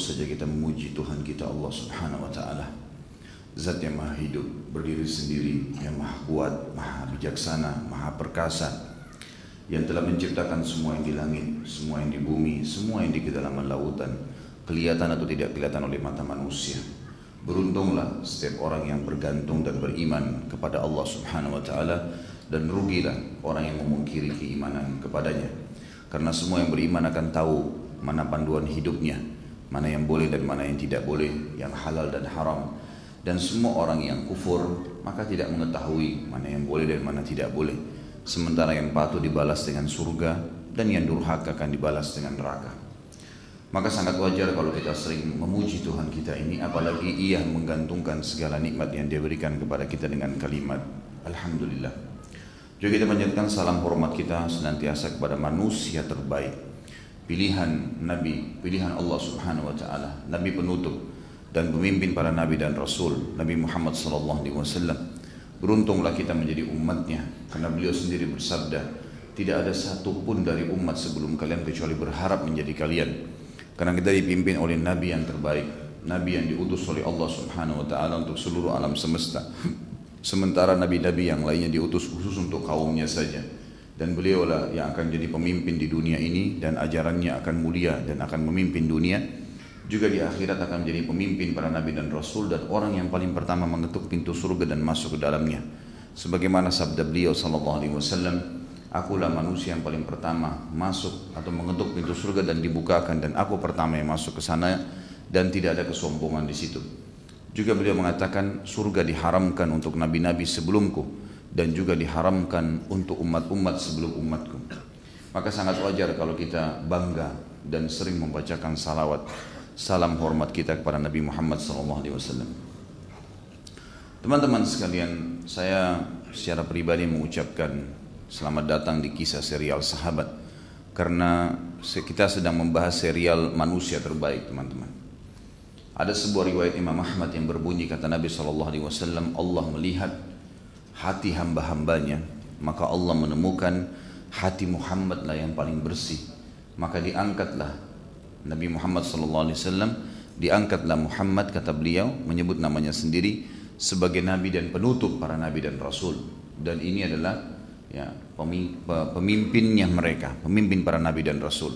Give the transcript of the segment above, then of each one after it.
Terus saja kita memuji Tuhan kita Allah subhanahu wa ta'ala. Zat yang maha hidup, berdiri sendiri, yang maha kuat, maha bijaksana, maha perkasa Yang telah menciptakan semua yang di langit, semua yang di bumi, semua yang di kedalaman lautan Kelihatan atau tidak kelihatan oleh mata manusia. Beruntunglah setiap orang yang bergantung dan beriman kepada Allah subhanahu wa ta'ala Dan rugilah orang yang memungkiri keimanan kepadanya. Karena semua yang beriman akan tahu mana panduan hidupnya Mana yang boleh dan mana yang tidak boleh Yang halal dan haram Dan semua orang yang kufur Maka tidak mengetahui mana yang boleh dan mana tidak boleh Sementara yang patuh dibalas dengan surga Dan yang durhaka akan dibalas dengan neraka maka sangat wajar kalau kita sering memuji Tuhan kita ini apalagi ia menggantungkan segala nikmat yang dia berikan kepada kita dengan kalimat Alhamdulillah. Juga kita menjadikan salam hormat kita senantiasa kepada manusia terbaik. Pilihan Nabi, pilihan Allah Subhanahu wa taala, nabi penutup dan pemimpin para nabi dan rasul, Nabi Muhammad sallallahu alaihi wasallam. Beruntunglah kita menjadi umatnya karena beliau sendiri bersabda, tidak ada satupun dari umat sebelum kalian kecuali berharap menjadi kalian karena kita dipimpin oleh Nabi yang terbaik, Nabi yang diutus oleh Allah Subhanahu Wa Taala untuk seluruh alam semesta. Sementara nabi-nabi yang lainnya diutus khusus untuk kaumnya saja. Dan beliaulah yang akan jadi pemimpin di dunia ini dan ajarannya akan mulia dan akan memimpin dunia. Juga di akhirat akan menjadi pemimpin para nabi dan rasul dan orang yang paling pertama mengetuk pintu surga dan masuk ke dalamnya. Sebagaimana sabda beliau sallallahu alaihi wasallam, Akulah manusia yang paling pertama masuk atau mengetuk pintu surga dan dibukakan dan aku pertama yang masuk ke sana dan tidak ada kesombongan di situ. Juga beliau mengatakan surga diharamkan untuk nabi-nabi sebelumku dan juga diharamkan untuk umat-umat sebelum umatku. Maka sangat wajar kalau kita bangga dan sering membacakan salawat salam hormat kita kepada Nabi Muhammad SAW. Teman-teman sekalian, saya secara pribadi mengucapkan Selamat datang di kisah serial sahabat Karena kita sedang membahas serial manusia terbaik teman-teman Ada sebuah riwayat Imam Ahmad yang berbunyi kata Nabi SAW Allah melihat hati hamba-hambanya Maka Allah menemukan hati Muhammad lah yang paling bersih Maka diangkatlah Nabi Muhammad SAW Diangkatlah Muhammad kata beliau Menyebut namanya sendiri Sebagai Nabi dan penutup para Nabi dan Rasul Dan ini adalah ya, pemimpinnya mereka, pemimpin para nabi dan rasul.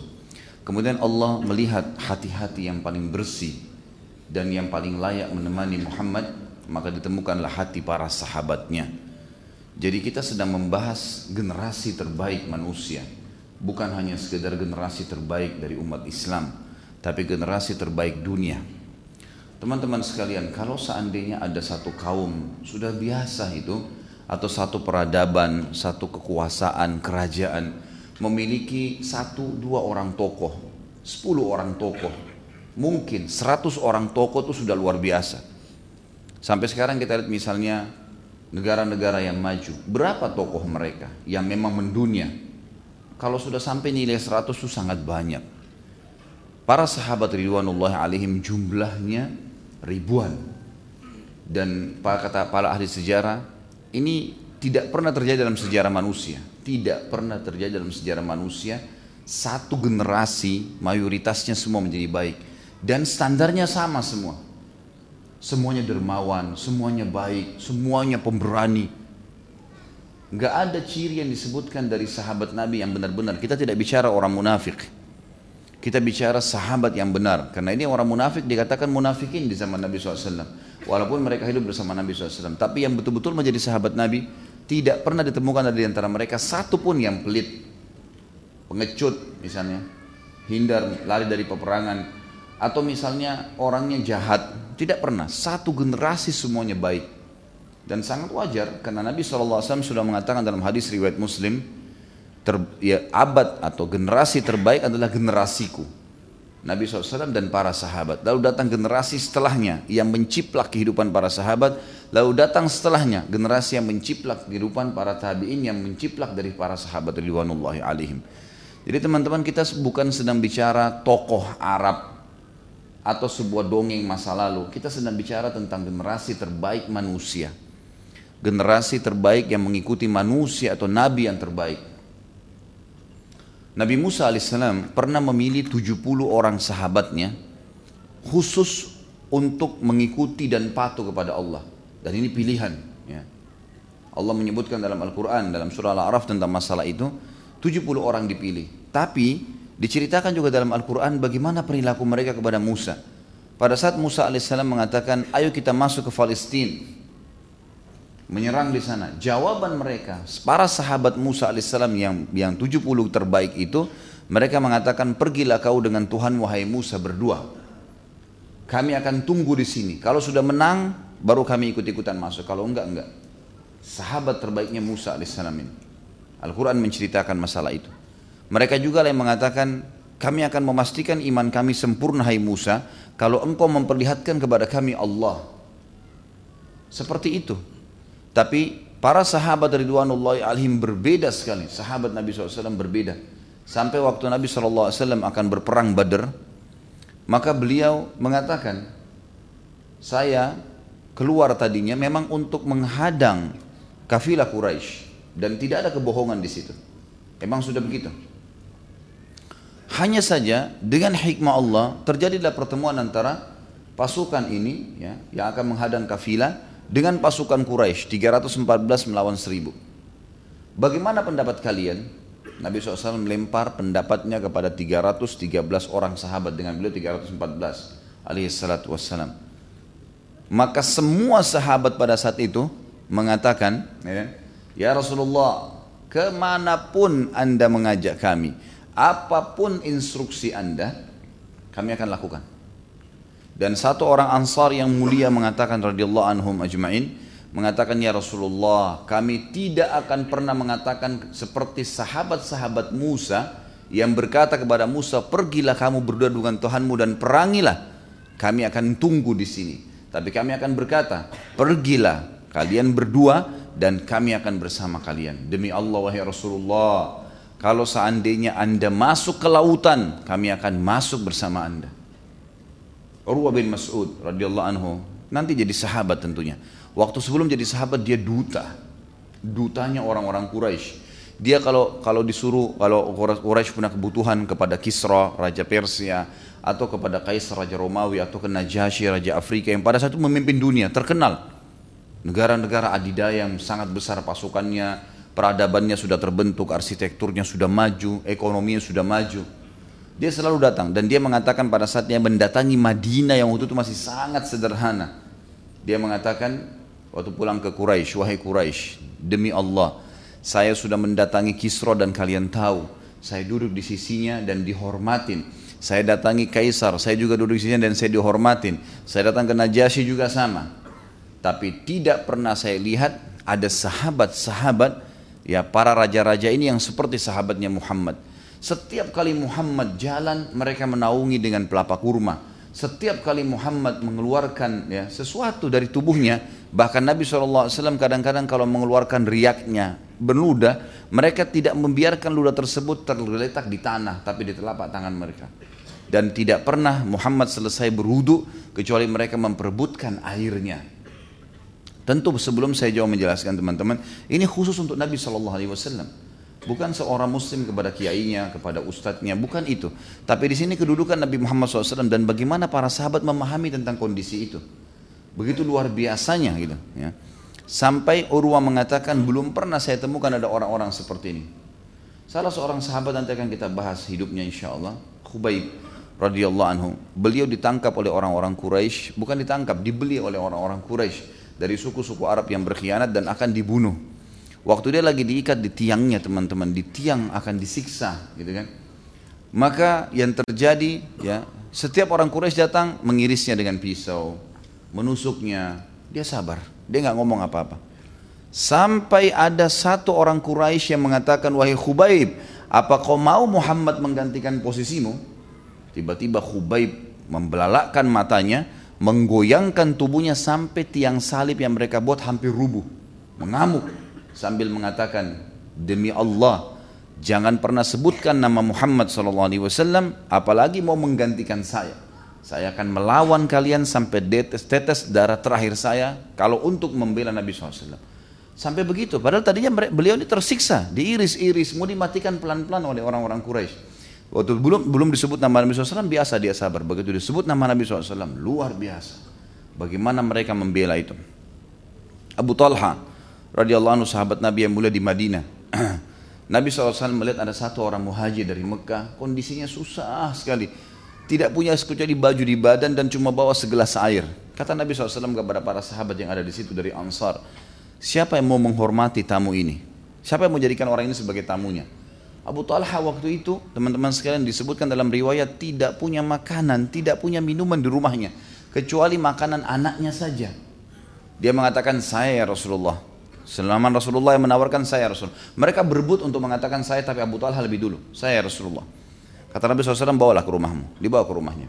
Kemudian Allah melihat hati-hati yang paling bersih dan yang paling layak menemani Muhammad, maka ditemukanlah hati para sahabatnya. Jadi kita sedang membahas generasi terbaik manusia, bukan hanya sekedar generasi terbaik dari umat Islam, tapi generasi terbaik dunia. Teman-teman sekalian, kalau seandainya ada satu kaum sudah biasa itu atau satu peradaban, satu kekuasaan, kerajaan memiliki satu dua orang tokoh, sepuluh orang tokoh, mungkin seratus orang tokoh itu sudah luar biasa. Sampai sekarang kita lihat misalnya negara-negara yang maju, berapa tokoh mereka yang memang mendunia? Kalau sudah sampai nilai seratus itu sangat banyak. Para sahabat Ridwanullah alaihim jumlahnya ribuan. Dan para kata para ahli sejarah ini tidak pernah terjadi dalam sejarah manusia. Tidak pernah terjadi dalam sejarah manusia. Satu generasi mayoritasnya semua menjadi baik. Dan standarnya sama semua. Semuanya dermawan, semuanya baik, semuanya pemberani. Gak ada ciri yang disebutkan dari sahabat Nabi yang benar-benar. Kita tidak bicara orang munafik. Kita bicara sahabat yang benar. Karena ini orang munafik dikatakan munafikin di zaman Nabi SAW. Walaupun mereka hidup bersama Nabi SAW. Tapi yang betul-betul menjadi sahabat Nabi, tidak pernah ditemukan dari antara mereka satu pun yang pelit. Pengecut misalnya. Hindar, lari dari peperangan. Atau misalnya orangnya jahat. Tidak pernah. Satu generasi semuanya baik. Dan sangat wajar karena Nabi SAW sudah mengatakan dalam hadis riwayat Muslim, ter, ya, abad atau generasi terbaik adalah generasiku. Nabi SAW dan para sahabat. Lalu datang generasi setelahnya yang menciplak kehidupan para sahabat. Lalu datang setelahnya generasi yang menciplak kehidupan para tabi'in yang menciplak dari para sahabat ridwanullahi alaihim. Jadi teman-teman kita bukan sedang bicara tokoh Arab atau sebuah dongeng masa lalu. Kita sedang bicara tentang generasi terbaik manusia. Generasi terbaik yang mengikuti manusia atau nabi yang terbaik. Nabi Musa alaihissalam pernah memilih 70 orang sahabatnya khusus untuk mengikuti dan patuh kepada Allah. Dan ini pilihan. Ya. Allah menyebutkan dalam Al-Quran, dalam surah Al-A'raf tentang masalah itu, 70 orang dipilih. Tapi diceritakan juga dalam Al-Quran bagaimana perilaku mereka kepada Musa. Pada saat Musa alaihissalam mengatakan, ayo kita masuk ke Palestina, menyerang di sana. Jawaban mereka, para sahabat Musa alaihissalam yang yang 70 terbaik itu, mereka mengatakan, pergilah kau dengan Tuhan wahai Musa berdua. Kami akan tunggu di sini. Kalau sudah menang, baru kami ikut-ikutan masuk. Kalau enggak, enggak. Sahabat terbaiknya Musa alaihissalam ini. Al-Quran menceritakan masalah itu. Mereka juga yang mengatakan, kami akan memastikan iman kami sempurna hai Musa, kalau engkau memperlihatkan kepada kami Allah. Seperti itu. Tapi para sahabat Ridwanullahi alaihim berbeda sekali. Sahabat Nabi SAW berbeda. Sampai waktu Nabi SAW akan berperang Badr, maka beliau mengatakan, saya keluar tadinya memang untuk menghadang kafilah Quraisy dan tidak ada kebohongan di situ. Emang sudah begitu. Hanya saja dengan hikmah Allah terjadilah pertemuan antara pasukan ini ya, yang akan menghadang kafilah dengan pasukan Quraisy 314 melawan 1000. Bagaimana pendapat kalian? Nabi SAW melempar pendapatnya kepada 313 orang sahabat dengan beliau 314 alaihi salatu wassalam. Maka semua sahabat pada saat itu mengatakan, ya, ya Rasulullah, ke mana pun anda mengajak kami, apa pun instruksi anda, kami akan lakukan. Dan satu orang ansar yang mulia mengatakan radhiyallahu anhum ajma'in mengatakan ya Rasulullah kami tidak akan pernah mengatakan seperti sahabat-sahabat Musa yang berkata kepada Musa pergilah kamu berdua dengan Tuhanmu dan perangilah kami akan tunggu di sini tapi kami akan berkata pergilah kalian berdua dan kami akan bersama kalian demi Allah wahai Rasulullah kalau seandainya anda masuk ke lautan kami akan masuk bersama anda Urwa bin Mas'ud radhiyallahu anhu nanti jadi sahabat tentunya. Waktu sebelum jadi sahabat dia duta. Dutanya orang-orang Quraisy. Dia kalau kalau disuruh kalau Quraisy punya kebutuhan kepada Kisra raja Persia atau kepada Kaisar raja Romawi atau ke Najasyi raja Afrika yang pada saat itu memimpin dunia terkenal. Negara-negara adidaya yang sangat besar pasukannya, peradabannya sudah terbentuk, arsitekturnya sudah maju, ekonominya sudah maju dia selalu datang dan dia mengatakan pada saat dia mendatangi Madinah yang waktu itu masih sangat sederhana. Dia mengatakan waktu pulang ke Quraisy, wahai Quraisy, demi Allah, saya sudah mendatangi Kisra dan kalian tahu, saya duduk di sisinya dan dihormatin. Saya datangi Kaisar, saya juga duduk di sisinya dan saya dihormatin. Saya datang ke Najasyi juga sama. Tapi tidak pernah saya lihat ada sahabat-sahabat ya para raja-raja ini yang seperti sahabatnya Muhammad setiap kali Muhammad jalan, mereka menaungi dengan pelapa kurma. Setiap kali Muhammad mengeluarkan ya, sesuatu dari tubuhnya, bahkan Nabi SAW kadang-kadang kalau mengeluarkan riaknya berludah, mereka tidak membiarkan ludah tersebut tergeletak di tanah, tapi di telapak tangan mereka. Dan tidak pernah Muhammad selesai berwudu kecuali mereka memperebutkan airnya. Tentu sebelum saya jauh menjelaskan teman-teman, ini khusus untuk Nabi SAW. Bukan seorang muslim kepada kiainya, kepada ustadznya, bukan itu. Tapi di sini kedudukan Nabi Muhammad SAW dan bagaimana para sahabat memahami tentang kondisi itu. Begitu luar biasanya gitu. Ya. Sampai Urwa mengatakan belum pernah saya temukan ada orang-orang seperti ini. Salah seorang sahabat nanti akan kita bahas hidupnya insya Allah. Khubayb radhiyallahu anhu. Beliau ditangkap oleh orang-orang Quraisy, bukan ditangkap, dibeli oleh orang-orang Quraisy dari suku-suku Arab yang berkhianat dan akan dibunuh. Waktu dia lagi diikat di tiangnya teman-teman, di tiang akan disiksa, gitu kan? Maka yang terjadi, ya, setiap orang Quraisy datang mengirisnya dengan pisau, menusuknya, dia sabar, dia nggak ngomong apa-apa. Sampai ada satu orang Quraisy yang mengatakan, wahai Khubaib, apa kau mau Muhammad menggantikan posisimu? Tiba-tiba Khubaib membelalakkan matanya, menggoyangkan tubuhnya sampai tiang salib yang mereka buat hampir rubuh, mengamuk sambil mengatakan demi Allah jangan pernah sebutkan nama Muhammad SAW apalagi mau menggantikan saya. Saya akan melawan kalian sampai tetes-tetes darah terakhir saya kalau untuk membela Nabi SAW sampai begitu padahal tadinya beliau ini tersiksa diiris-iris mau dimatikan pelan-pelan oleh orang-orang Quraisy Waktu belum belum disebut nama Nabi SAW biasa dia sabar. Begitu disebut nama Nabi SAW luar biasa. Bagaimana mereka membela itu. Abu Talha radhiyallahu anhu sahabat Nabi yang mulia di Madinah. Nabi SAW melihat ada satu orang muhajir dari Mekah, kondisinya susah sekali. Tidak punya kecuali baju di badan dan cuma bawa segelas air. Kata Nabi SAW kepada para sahabat yang ada di situ dari Ansar, siapa yang mau menghormati tamu ini? Siapa yang mau jadikan orang ini sebagai tamunya? Abu Talha waktu itu teman-teman sekalian disebutkan dalam riwayat tidak punya makanan, tidak punya minuman di rumahnya kecuali makanan anaknya saja. Dia mengatakan saya ya Rasulullah. Selama Rasulullah yang menawarkan saya ya Rasul. Mereka berebut untuk mengatakan saya tapi Abu Talha lebih dulu. Saya ya Rasulullah. Kata Nabi SAW bawalah ke rumahmu. Dibawa ke rumahnya.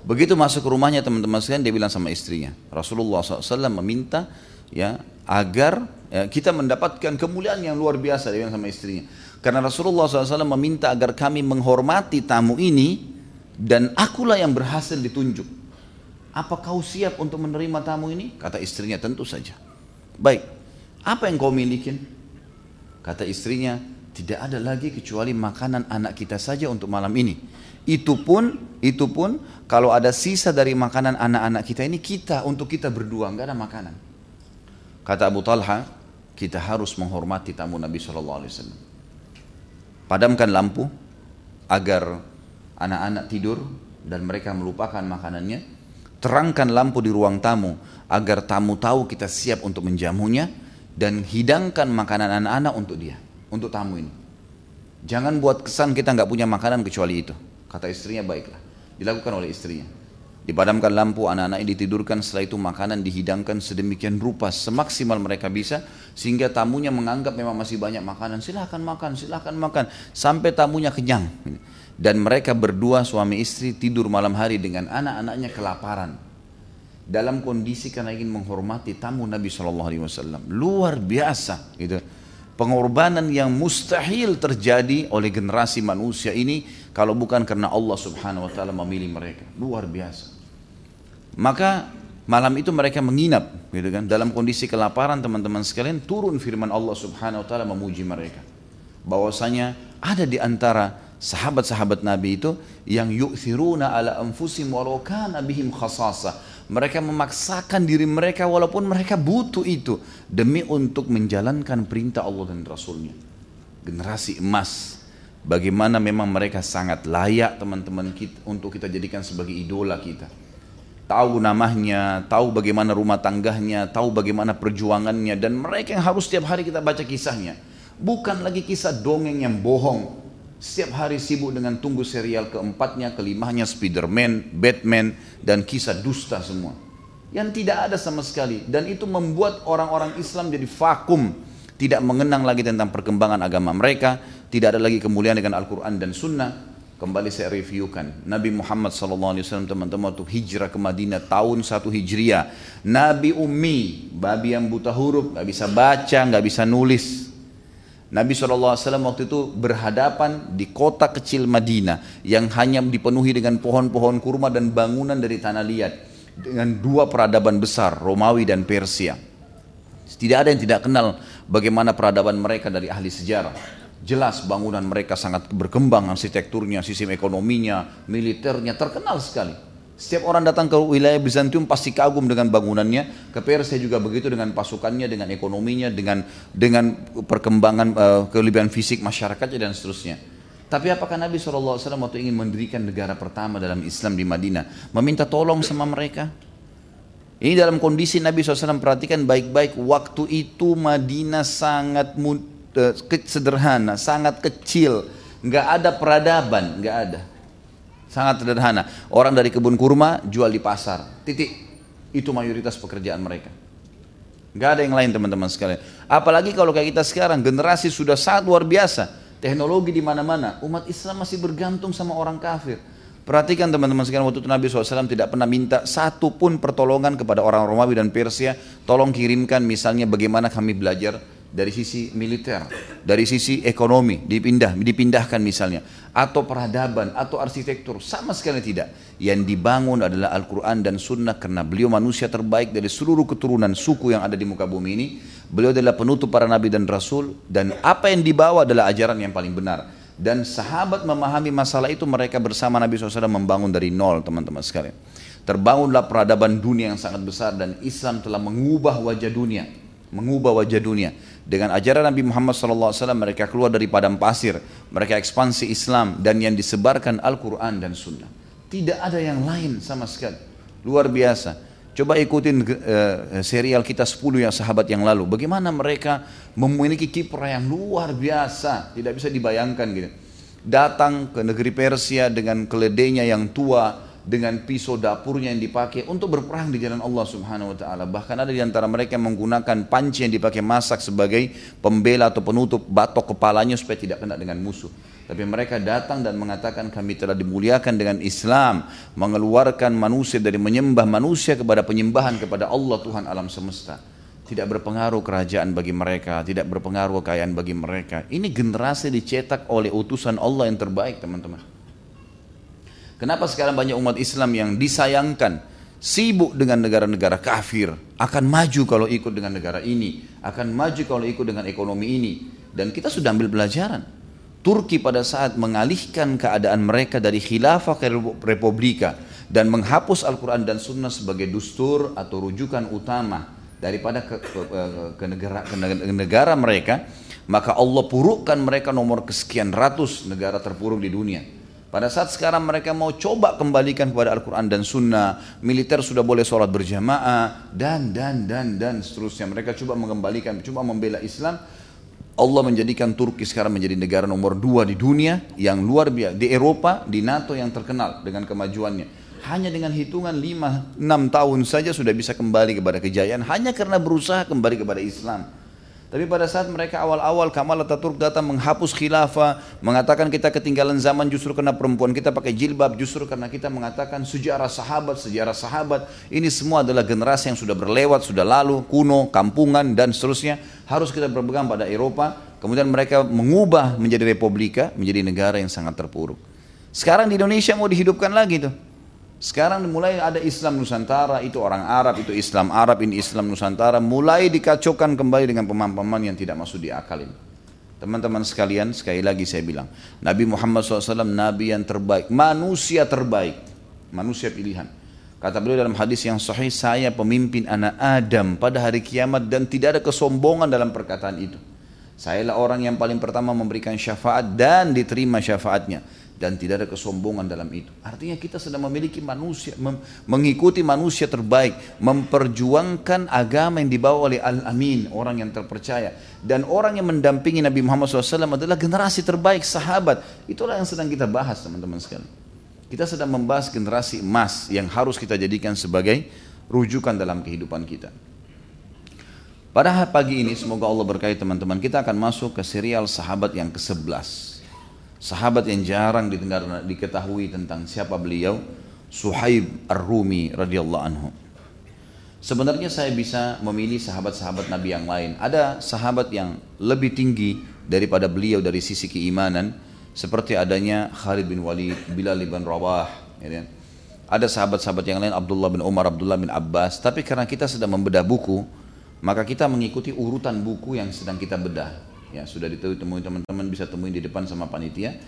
Begitu masuk ke rumahnya teman-teman sekalian dia bilang sama istrinya. Rasulullah SAW meminta ya agar ya, kita mendapatkan kemuliaan yang luar biasa dia bilang sama istrinya. Karena Rasulullah SAW meminta agar kami menghormati tamu ini dan akulah yang berhasil ditunjuk. Apa kau siap untuk menerima tamu ini? Kata istrinya tentu saja. Baik, apa yang kau miliki? Kata istrinya, tidak ada lagi kecuali makanan anak kita saja untuk malam ini. Itu pun, itu pun kalau ada sisa dari makanan anak-anak kita ini kita untuk kita berdua nggak ada makanan. Kata Abu Talha, kita harus menghormati tamu Nabi Shallallahu Alaihi Wasallam padamkan lampu agar anak-anak tidur dan mereka melupakan makanannya. Terangkan lampu di ruang tamu agar tamu tahu kita siap untuk menjamunya dan hidangkan makanan anak-anak untuk dia untuk tamu ini. Jangan buat kesan kita nggak punya makanan kecuali itu kata istrinya baiklah. Dilakukan oleh istrinya Dipadamkan lampu, anak-anak ditidurkan, setelah itu makanan dihidangkan sedemikian rupa, semaksimal mereka bisa, sehingga tamunya menganggap memang masih banyak makanan, silahkan makan, silahkan makan, sampai tamunya kenyang. Dan mereka berdua suami istri tidur malam hari dengan anak-anaknya kelaparan. Dalam kondisi karena ingin menghormati tamu Nabi SAW. Luar biasa gitu. Pengorbanan yang mustahil terjadi oleh generasi manusia ini kalau bukan karena Allah Subhanahu wa taala memilih mereka. Luar biasa. Maka malam itu mereka menginap gitu kan dalam kondisi kelaparan teman-teman sekalian turun firman Allah Subhanahu wa taala memuji mereka. Bahwasanya ada di antara sahabat-sahabat Nabi itu yang yu'thiruna ala anfusihim walau kana bihim khasasah. Mereka memaksakan diri mereka walaupun mereka butuh itu demi untuk menjalankan perintah Allah dan Rasulnya. Generasi emas. Bagaimana memang mereka sangat layak teman-teman kita untuk kita jadikan sebagai idola kita tahu namanya, tahu bagaimana rumah tangganya, tahu bagaimana perjuangannya dan mereka yang harus setiap hari kita baca kisahnya. Bukan lagi kisah dongeng yang bohong. Setiap hari sibuk dengan tunggu serial keempatnya, kelimanya Spiderman, Batman dan kisah dusta semua. Yang tidak ada sama sekali dan itu membuat orang-orang Islam jadi vakum, tidak mengenang lagi tentang perkembangan agama mereka, tidak ada lagi kemuliaan dengan Al-Quran dan Sunnah, kembali saya reviewkan. Nabi Muhammad SAW teman-teman waktu hijrah ke Madinah tahun 1 Hijriah. Nabi Ummi babi yang buta huruf nggak bisa baca nggak bisa nulis. Nabi SAW waktu itu berhadapan di kota kecil Madinah yang hanya dipenuhi dengan pohon-pohon kurma dan bangunan dari tanah liat dengan dua peradaban besar Romawi dan Persia. Tidak ada yang tidak kenal bagaimana peradaban mereka dari ahli sejarah Jelas bangunan mereka sangat berkembang arsitekturnya, sistem ekonominya, militernya terkenal sekali. Setiap orang datang ke wilayah Bizantium pasti kagum dengan bangunannya. Ke Persia juga begitu dengan pasukannya, dengan ekonominya, dengan dengan perkembangan uh, kelebihan fisik masyarakatnya dan seterusnya. Tapi apakah Nabi SAW waktu ingin mendirikan negara pertama dalam Islam di Madinah meminta tolong sama mereka? Ini dalam kondisi Nabi SAW perhatikan baik-baik waktu itu Madinah sangat sederhana, sangat kecil, nggak ada peradaban, nggak ada. Sangat sederhana. Orang dari kebun kurma jual di pasar, titik. Itu mayoritas pekerjaan mereka. Nggak ada yang lain teman-teman sekalian. Apalagi kalau kayak kita sekarang, generasi sudah sangat luar biasa. Teknologi di mana-mana. Umat Islam masih bergantung sama orang kafir. Perhatikan teman-teman sekalian waktu itu Nabi SAW tidak pernah minta satu pun pertolongan kepada orang Romawi dan Persia. Tolong kirimkan misalnya bagaimana kami belajar dari sisi militer, dari sisi ekonomi dipindah, dipindahkan misalnya, atau peradaban, atau arsitektur, sama sekali tidak. Yang dibangun adalah Al-Quran dan Sunnah karena beliau manusia terbaik dari seluruh keturunan suku yang ada di muka bumi ini. Beliau adalah penutup para nabi dan rasul dan apa yang dibawa adalah ajaran yang paling benar. Dan sahabat memahami masalah itu mereka bersama Nabi SAW membangun dari nol teman-teman sekalian. Terbangunlah peradaban dunia yang sangat besar dan Islam telah mengubah wajah dunia. Mengubah wajah dunia. Dengan ajaran Nabi Muhammad SAW mereka keluar dari padang pasir. Mereka ekspansi Islam dan yang disebarkan Al-Quran dan Sunnah. Tidak ada yang lain sama sekali. Luar biasa. Coba ikutin uh, serial kita 10 yang sahabat yang lalu. Bagaimana mereka memiliki kiprah yang luar biasa. Tidak bisa dibayangkan gitu. Datang ke negeri Persia dengan keledainya yang tua. Dengan pisau dapurnya yang dipakai untuk berperang di jalan Allah subhanahu wa ta'ala. Bahkan ada di antara mereka yang menggunakan panci yang dipakai masak sebagai pembela atau penutup batok kepalanya supaya tidak kena dengan musuh. Tapi mereka datang dan mengatakan kami telah dimuliakan dengan Islam. Mengeluarkan manusia dari menyembah manusia kepada penyembahan kepada Allah Tuhan alam semesta. Tidak berpengaruh kerajaan bagi mereka, tidak berpengaruh kekayaan bagi mereka. Ini generasi dicetak oleh utusan Allah yang terbaik teman-teman. Kenapa sekarang banyak umat Islam yang disayangkan, sibuk dengan negara-negara kafir, akan maju kalau ikut dengan negara ini, akan maju kalau ikut dengan ekonomi ini. Dan kita sudah ambil pelajaran. Turki pada saat mengalihkan keadaan mereka dari khilafah ke republika dan menghapus Al-Quran dan Sunnah sebagai dustur atau rujukan utama daripada ke, ke, ke, negara, ke negara mereka, maka Allah purukkan mereka nomor kesekian ratus negara terpuruk di dunia. Pada saat sekarang mereka mau coba kembalikan kepada Al-Quran dan Sunnah, militer sudah boleh sholat berjamaah, dan, dan, dan, dan seterusnya. Mereka coba mengembalikan, coba membela Islam, Allah menjadikan Turki sekarang menjadi negara nomor dua di dunia yang luar biasa. Di Eropa, di NATO yang terkenal dengan kemajuannya. Hanya dengan hitungan 5-6 tahun saja sudah bisa kembali kepada kejayaan. Hanya karena berusaha kembali kepada Islam. Tapi pada saat mereka awal-awal Kamal Ataturk datang menghapus khilafah, mengatakan kita ketinggalan zaman justru karena perempuan kita pakai jilbab, justru karena kita mengatakan sejarah sahabat, sejarah sahabat, ini semua adalah generasi yang sudah berlewat, sudah lalu, kuno, kampungan dan seterusnya. Harus kita berpegang pada Eropa, kemudian mereka mengubah menjadi republika, menjadi negara yang sangat terpuruk. Sekarang di Indonesia mau dihidupkan lagi tuh. Sekarang mulai ada Islam Nusantara, itu orang Arab, itu Islam Arab, ini Islam Nusantara, mulai dikacaukan kembali dengan pemahaman yang tidak masuk di akal ini. Teman-teman sekalian, sekali lagi saya bilang, Nabi Muhammad SAW Nabi yang terbaik, manusia terbaik, manusia pilihan. Kata beliau dalam hadis yang sahih, saya pemimpin anak Adam pada hari kiamat dan tidak ada kesombongan dalam perkataan itu. Sayalah orang yang paling pertama memberikan syafaat dan diterima syafaatnya dan tidak ada kesombongan dalam itu. Artinya kita sedang memiliki manusia, mem mengikuti manusia terbaik, memperjuangkan agama yang dibawa oleh Al-Amin, orang yang terpercaya. Dan orang yang mendampingi Nabi Muhammad SAW adalah generasi terbaik, sahabat. Itulah yang sedang kita bahas teman-teman sekalian. Kita sedang membahas generasi emas yang harus kita jadikan sebagai rujukan dalam kehidupan kita. Pada pagi ini semoga Allah berkait teman-teman kita akan masuk ke serial sahabat yang ke-11 sahabat yang jarang didengar diketahui tentang siapa beliau Suhaib Ar-Rumi radhiyallahu anhu. Sebenarnya saya bisa memilih sahabat-sahabat Nabi yang lain. Ada sahabat yang lebih tinggi daripada beliau dari sisi keimanan seperti adanya Khalid bin Walid, Bilal bin Rabah, ya kan? Ada sahabat-sahabat yang lain Abdullah bin Umar, Abdullah bin Abbas, tapi karena kita sedang membedah buku, maka kita mengikuti urutan buku yang sedang kita bedah. Ya, sudah ditemui teman-teman bisa temui di depan sama panitia.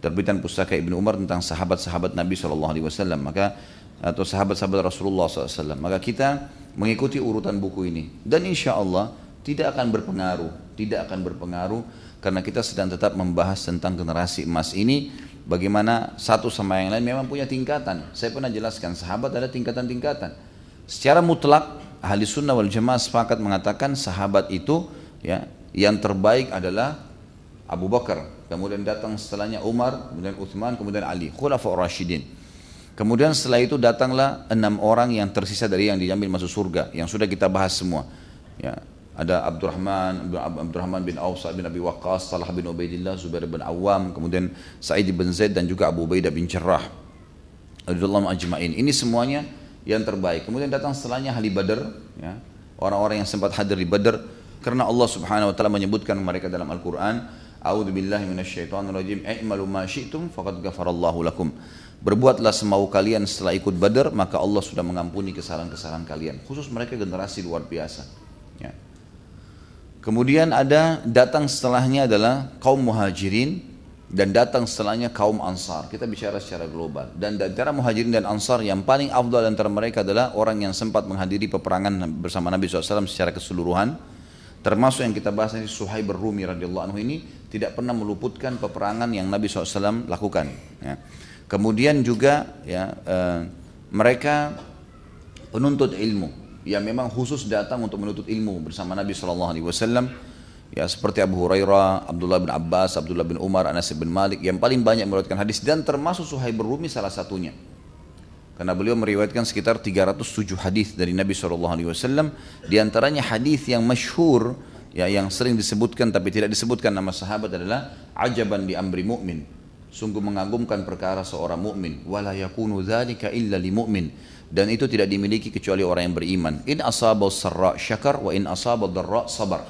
Terbitan pustaka Ibnu Umar tentang sahabat-sahabat Nabi Shallallahu Alaihi Wasallam. Maka atau sahabat-sahabat Rasulullah SAW maka kita mengikuti urutan buku ini. Dan insya Allah tidak akan berpengaruh tidak akan berpengaruh karena kita sedang tetap membahas tentang generasi emas ini. Bagaimana satu sama yang lain memang punya tingkatan. Saya pernah jelaskan sahabat ada tingkatan-tingkatan. Secara mutlak ahli sunnah wal jamaah sepakat mengatakan sahabat itu ya yang terbaik adalah Abu Bakar, kemudian datang setelahnya Umar, kemudian Uthman, kemudian Ali, Khulafa Rashidin. Kemudian setelah itu datanglah enam orang yang tersisa dari yang diambil masuk surga, yang sudah kita bahas semua. Ya, ada Abdurrahman, Abdurrahman bin Auf, bin Abi Waqqas, Salah bin Ubaidillah, Zubair bin Awam, kemudian Sa'id bin Zaid dan juga Abu Ubaidah bin Jarrah. Radhiyallahu ajma'in. Ini semuanya yang terbaik. Kemudian datang setelahnya ahli Badar, ya. Orang-orang yang sempat hadir di Badar, karena Allah Subhanahu wa taala menyebutkan mereka dalam Al-Qur'an, A'udzu billahi minasyaitonir rajim. I'malu ma syi'tum faqad ghafarallahu lakum. Berbuatlah semau kalian setelah ikut Badar, maka Allah sudah mengampuni kesalahan-kesalahan kalian. Khusus mereka generasi luar biasa. Ya. Kemudian ada datang setelahnya adalah kaum muhajirin dan datang setelahnya kaum Ansar. Kita bicara secara global. Dan antara muhajirin dan Ansar yang paling afdal antara mereka adalah orang yang sempat menghadiri peperangan bersama Nabi SAW secara keseluruhan. Termasuk yang kita bahas ini Suhaib Rumi radhiyallahu anhu ini tidak pernah meluputkan peperangan yang Nabi SAW lakukan. Ya. Kemudian juga ya eh, mereka penuntut ilmu yang memang khusus datang untuk menuntut ilmu bersama Nabi SAW ya seperti Abu Hurairah, Abdullah bin Abbas, Abdullah bin Umar, Anas bin Malik yang paling banyak meriwayatkan hadis dan termasuk Suhaib Rumi salah satunya. Karena beliau meriwayatkan sekitar 307 hadis dari Nabi SAW. Di antaranya hadis yang masyhur ya yang sering disebutkan tapi tidak disebutkan nama sahabat adalah ajaban di amri mu'min. Sungguh mengagumkan perkara seorang mukmin. Wala yakunu dzalika illa li mu'min. Dan itu tidak dimiliki kecuali orang yang beriman. In asaba sarra syakar wa in asaba dharra sabar.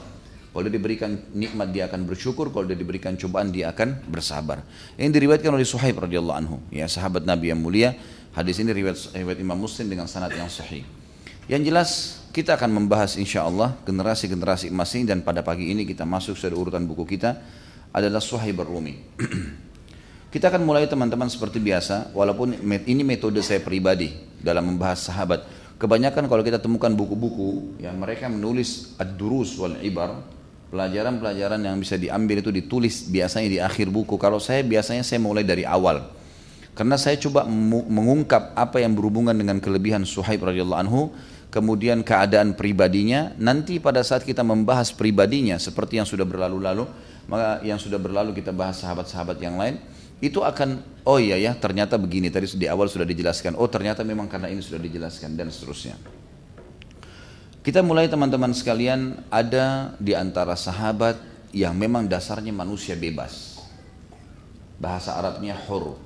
Kalau diberikan nikmat dia akan bersyukur, kalau dia diberikan cobaan dia akan bersabar. Ini diriwayatkan oleh Suhaib radhiyallahu anhu, ya sahabat Nabi yang mulia. Hadis ini riwayat, riwayat Imam Muslim dengan sanad yang sahih. Yang jelas kita akan membahas insya Allah generasi-generasi emas ini dan pada pagi ini kita masuk pada urutan buku kita adalah Suhaib Rumi. kita akan mulai teman-teman seperti biasa, walaupun ini metode saya pribadi dalam membahas sahabat. Kebanyakan kalau kita temukan buku-buku yang mereka menulis ad-durus wal ibar, Pelajaran-pelajaran yang bisa diambil itu ditulis biasanya di akhir buku. Kalau saya biasanya saya mulai dari awal. Karena saya coba mengungkap apa yang berhubungan dengan kelebihan Suhaib radhiyallahu anhu, kemudian keadaan pribadinya, nanti pada saat kita membahas pribadinya seperti yang sudah berlalu-lalu, maka yang sudah berlalu kita bahas sahabat-sahabat yang lain, itu akan oh iya ya ternyata begini tadi di awal sudah dijelaskan, oh ternyata memang karena ini sudah dijelaskan dan seterusnya. Kita mulai teman-teman sekalian ada di antara sahabat yang memang dasarnya manusia bebas. Bahasa Arabnya hur.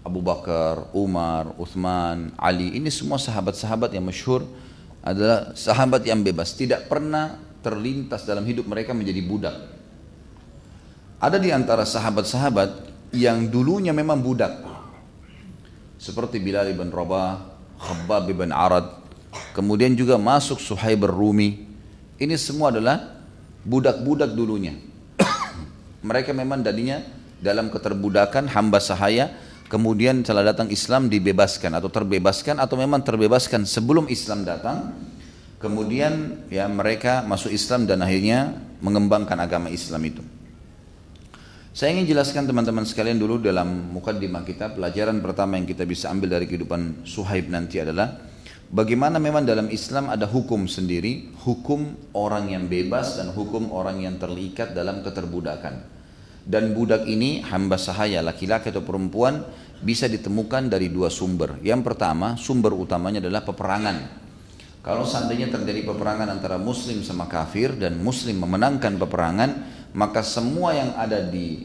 Abu Bakar, Umar, Uthman, Ali, ini semua sahabat-sahabat yang masyhur adalah sahabat yang bebas. Tidak pernah terlintas dalam hidup mereka menjadi budak. Ada di antara sahabat-sahabat yang dulunya memang budak. Seperti Bilal bin Rabah, Khabbab bin Arad, Kemudian juga masuk Suhaib Rumi. Ini semua adalah budak-budak dulunya. Mereka memang tadinya dalam keterbudakan hamba sahaya, kemudian setelah datang Islam dibebaskan atau terbebaskan atau memang terbebaskan sebelum Islam datang. Kemudian ya mereka masuk Islam dan akhirnya mengembangkan agama Islam itu. Saya ingin jelaskan teman-teman sekalian dulu dalam mukaddimah kita pelajaran pertama yang kita bisa ambil dari kehidupan Suhaib nanti adalah Bagaimana memang dalam Islam ada hukum sendiri, hukum orang yang bebas dan hukum orang yang terlikat dalam keterbudakan. Dan budak ini hamba sahaya laki-laki atau perempuan bisa ditemukan dari dua sumber. Yang pertama, sumber utamanya adalah peperangan. Kalau seandainya terjadi peperangan antara muslim sama kafir dan muslim memenangkan peperangan, maka semua yang ada di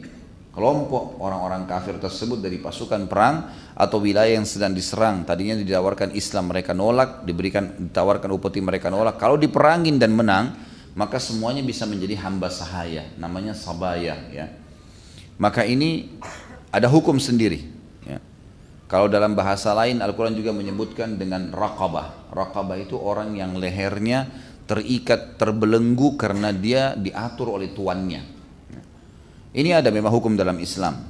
kelompok orang-orang kafir tersebut dari pasukan perang atau wilayah yang sedang diserang tadinya ditawarkan Islam mereka nolak diberikan ditawarkan upeti mereka nolak kalau diperangin dan menang maka semuanya bisa menjadi hamba sahaya namanya sabaya ya maka ini ada hukum sendiri ya. kalau dalam bahasa lain Al-Quran juga menyebutkan dengan raqabah raqabah itu orang yang lehernya terikat terbelenggu karena dia diatur oleh tuannya ini ada memang hukum dalam Islam.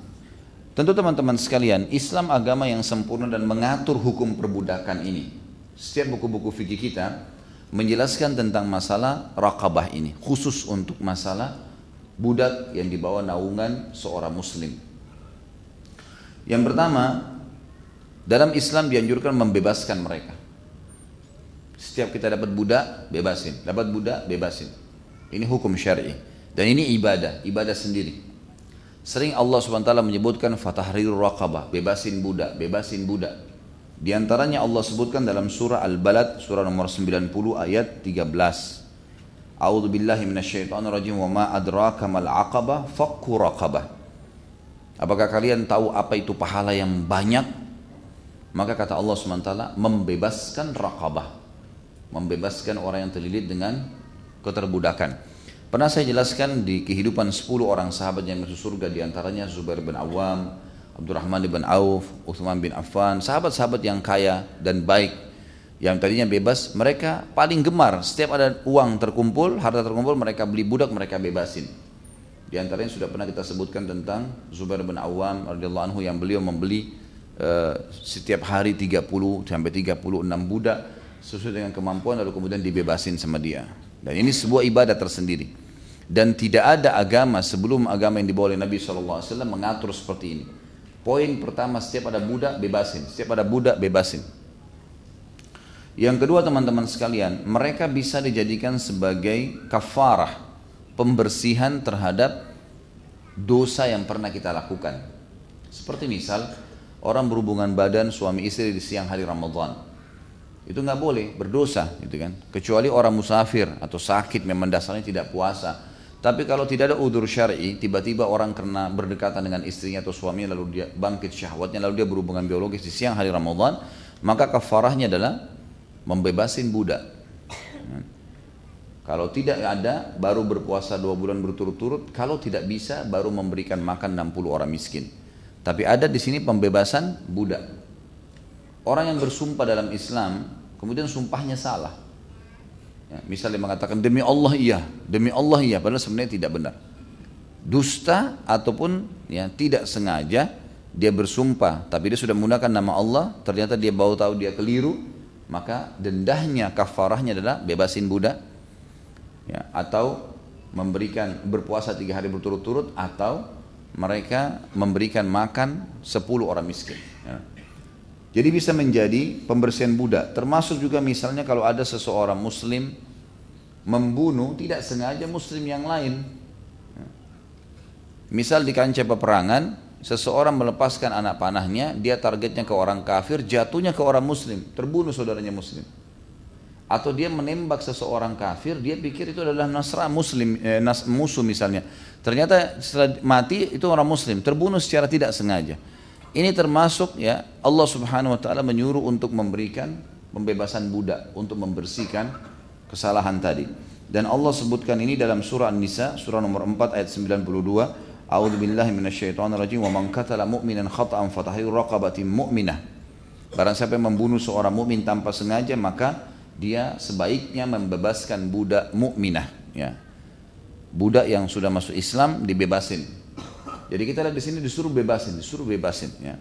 Tentu teman-teman sekalian, Islam agama yang sempurna dan mengatur hukum perbudakan ini. Setiap buku-buku fikih kita menjelaskan tentang masalah raqabah ini, khusus untuk masalah budak yang dibawa naungan seorang muslim. Yang pertama, dalam Islam dianjurkan membebaskan mereka. Setiap kita dapat budak, bebasin. Dapat budak, bebasin. Ini hukum syar'i. Dan ini ibadah, ibadah sendiri. Sering Allah SWT menyebutkan fatahrir raqabah, bebasin budak, bebasin budak. Di antaranya Allah sebutkan dalam surah Al-Balad, surah nomor 90 ayat 13. A'udzu billahi minasyaitonir rajim wa ma adraka mal aqabah fakku raqabah. Apakah kalian tahu apa itu pahala yang banyak? Maka kata Allah SWT membebaskan raqabah. Membebaskan orang yang terlilit dengan keterbudakan. Pernah saya jelaskan di kehidupan 10 orang sahabat yang masuk surga di antaranya Zubair bin Awam, Abdurrahman bin Auf, Uthman bin Affan, sahabat-sahabat yang kaya dan baik yang tadinya bebas, mereka paling gemar setiap ada uang terkumpul, harta terkumpul, mereka beli budak, mereka bebasin. Di antaranya sudah pernah kita sebutkan tentang Zubair bin Awam radhiyallahu anhu yang beliau membeli uh, setiap hari 30 sampai 36 budak sesuai dengan kemampuan lalu kemudian dibebasin sama dia. Dan ini sebuah ibadah tersendiri. Dan tidak ada agama sebelum agama yang dibawa oleh Nabi SAW mengatur seperti ini. Poin pertama setiap ada budak bebasin, setiap ada budak bebasin. Yang kedua teman-teman sekalian, mereka bisa dijadikan sebagai kafarah pembersihan terhadap dosa yang pernah kita lakukan. Seperti misal orang berhubungan badan suami istri di siang hari Ramadan. Itu nggak boleh berdosa, gitu kan? Kecuali orang musafir atau sakit memang dasarnya tidak puasa. Tapi kalau tidak ada udur syar'i, tiba-tiba orang karena berdekatan dengan istrinya atau suaminya lalu dia bangkit syahwatnya lalu dia berhubungan biologis di siang hari Ramadan, maka kafarahnya adalah membebasin budak. Kalau tidak ada, baru berpuasa dua bulan berturut-turut. Kalau tidak bisa, baru memberikan makan 60 orang miskin. Tapi ada di sini pembebasan budak. Orang yang bersumpah dalam Islam, kemudian sumpahnya salah. Ya, misalnya mengatakan demi Allah iya, demi Allah iya, padahal sebenarnya tidak benar. Dusta ataupun ya tidak sengaja dia bersumpah, tapi dia sudah menggunakan nama Allah, ternyata dia baru tahu dia keliru, maka dendahnya kafarahnya adalah bebasin budak ya, atau memberikan berpuasa tiga hari berturut-turut atau mereka memberikan makan sepuluh orang miskin. Ya. Jadi bisa menjadi pembersihan budak. Termasuk juga misalnya kalau ada seseorang muslim membunuh tidak sengaja muslim yang lain. Ya. Misal di kancah peperangan, seseorang melepaskan anak panahnya, dia targetnya ke orang kafir, jatuhnya ke orang muslim, terbunuh saudaranya muslim atau dia menembak seseorang kafir, dia pikir itu adalah nasra muslim eh, nas, musuh misalnya. Ternyata setelah mati itu orang muslim, terbunuh secara tidak sengaja. Ini termasuk ya Allah Subhanahu wa taala menyuruh untuk memberikan pembebasan budak untuk membersihkan kesalahan tadi. Dan Allah sebutkan ini dalam surah An-Nisa surah nomor 4 ayat 92. A'udzu billahi minasyaitonir rajim wa man qatala mu'minan khata'an fatahriru raqabatin mu'minah. Barang siapa yang membunuh seorang mukmin tanpa sengaja maka dia sebaiknya membebaskan budak mukminah ya. Budak yang sudah masuk Islam dibebasin. Jadi kita lihat di sini disuruh bebasin, disuruh bebasin ya.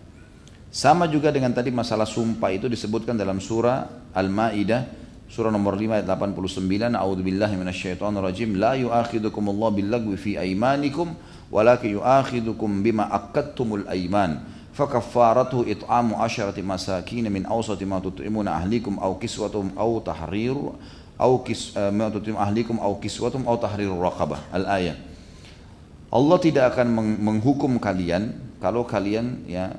Sama juga dengan tadi masalah sumpah itu disebutkan dalam surah Al-Maidah surah nomor 5 ayat 89 A'udzubillahi minasyaitonirrajim la yu'akhidukumullahu billagwi fi aymanikum walakin yu'akhidukum bima akadtumul aiman fakaffaratuhu it'amu asharati masakin min awsati ma tut'imuna ahlikum aw kiswatum aw tahrir aw kis eh, ma tut'im ahlikum aw kiswatum aw tahrirur raqabah al ayah Allah tidak akan menghukum kalian kalau kalian ya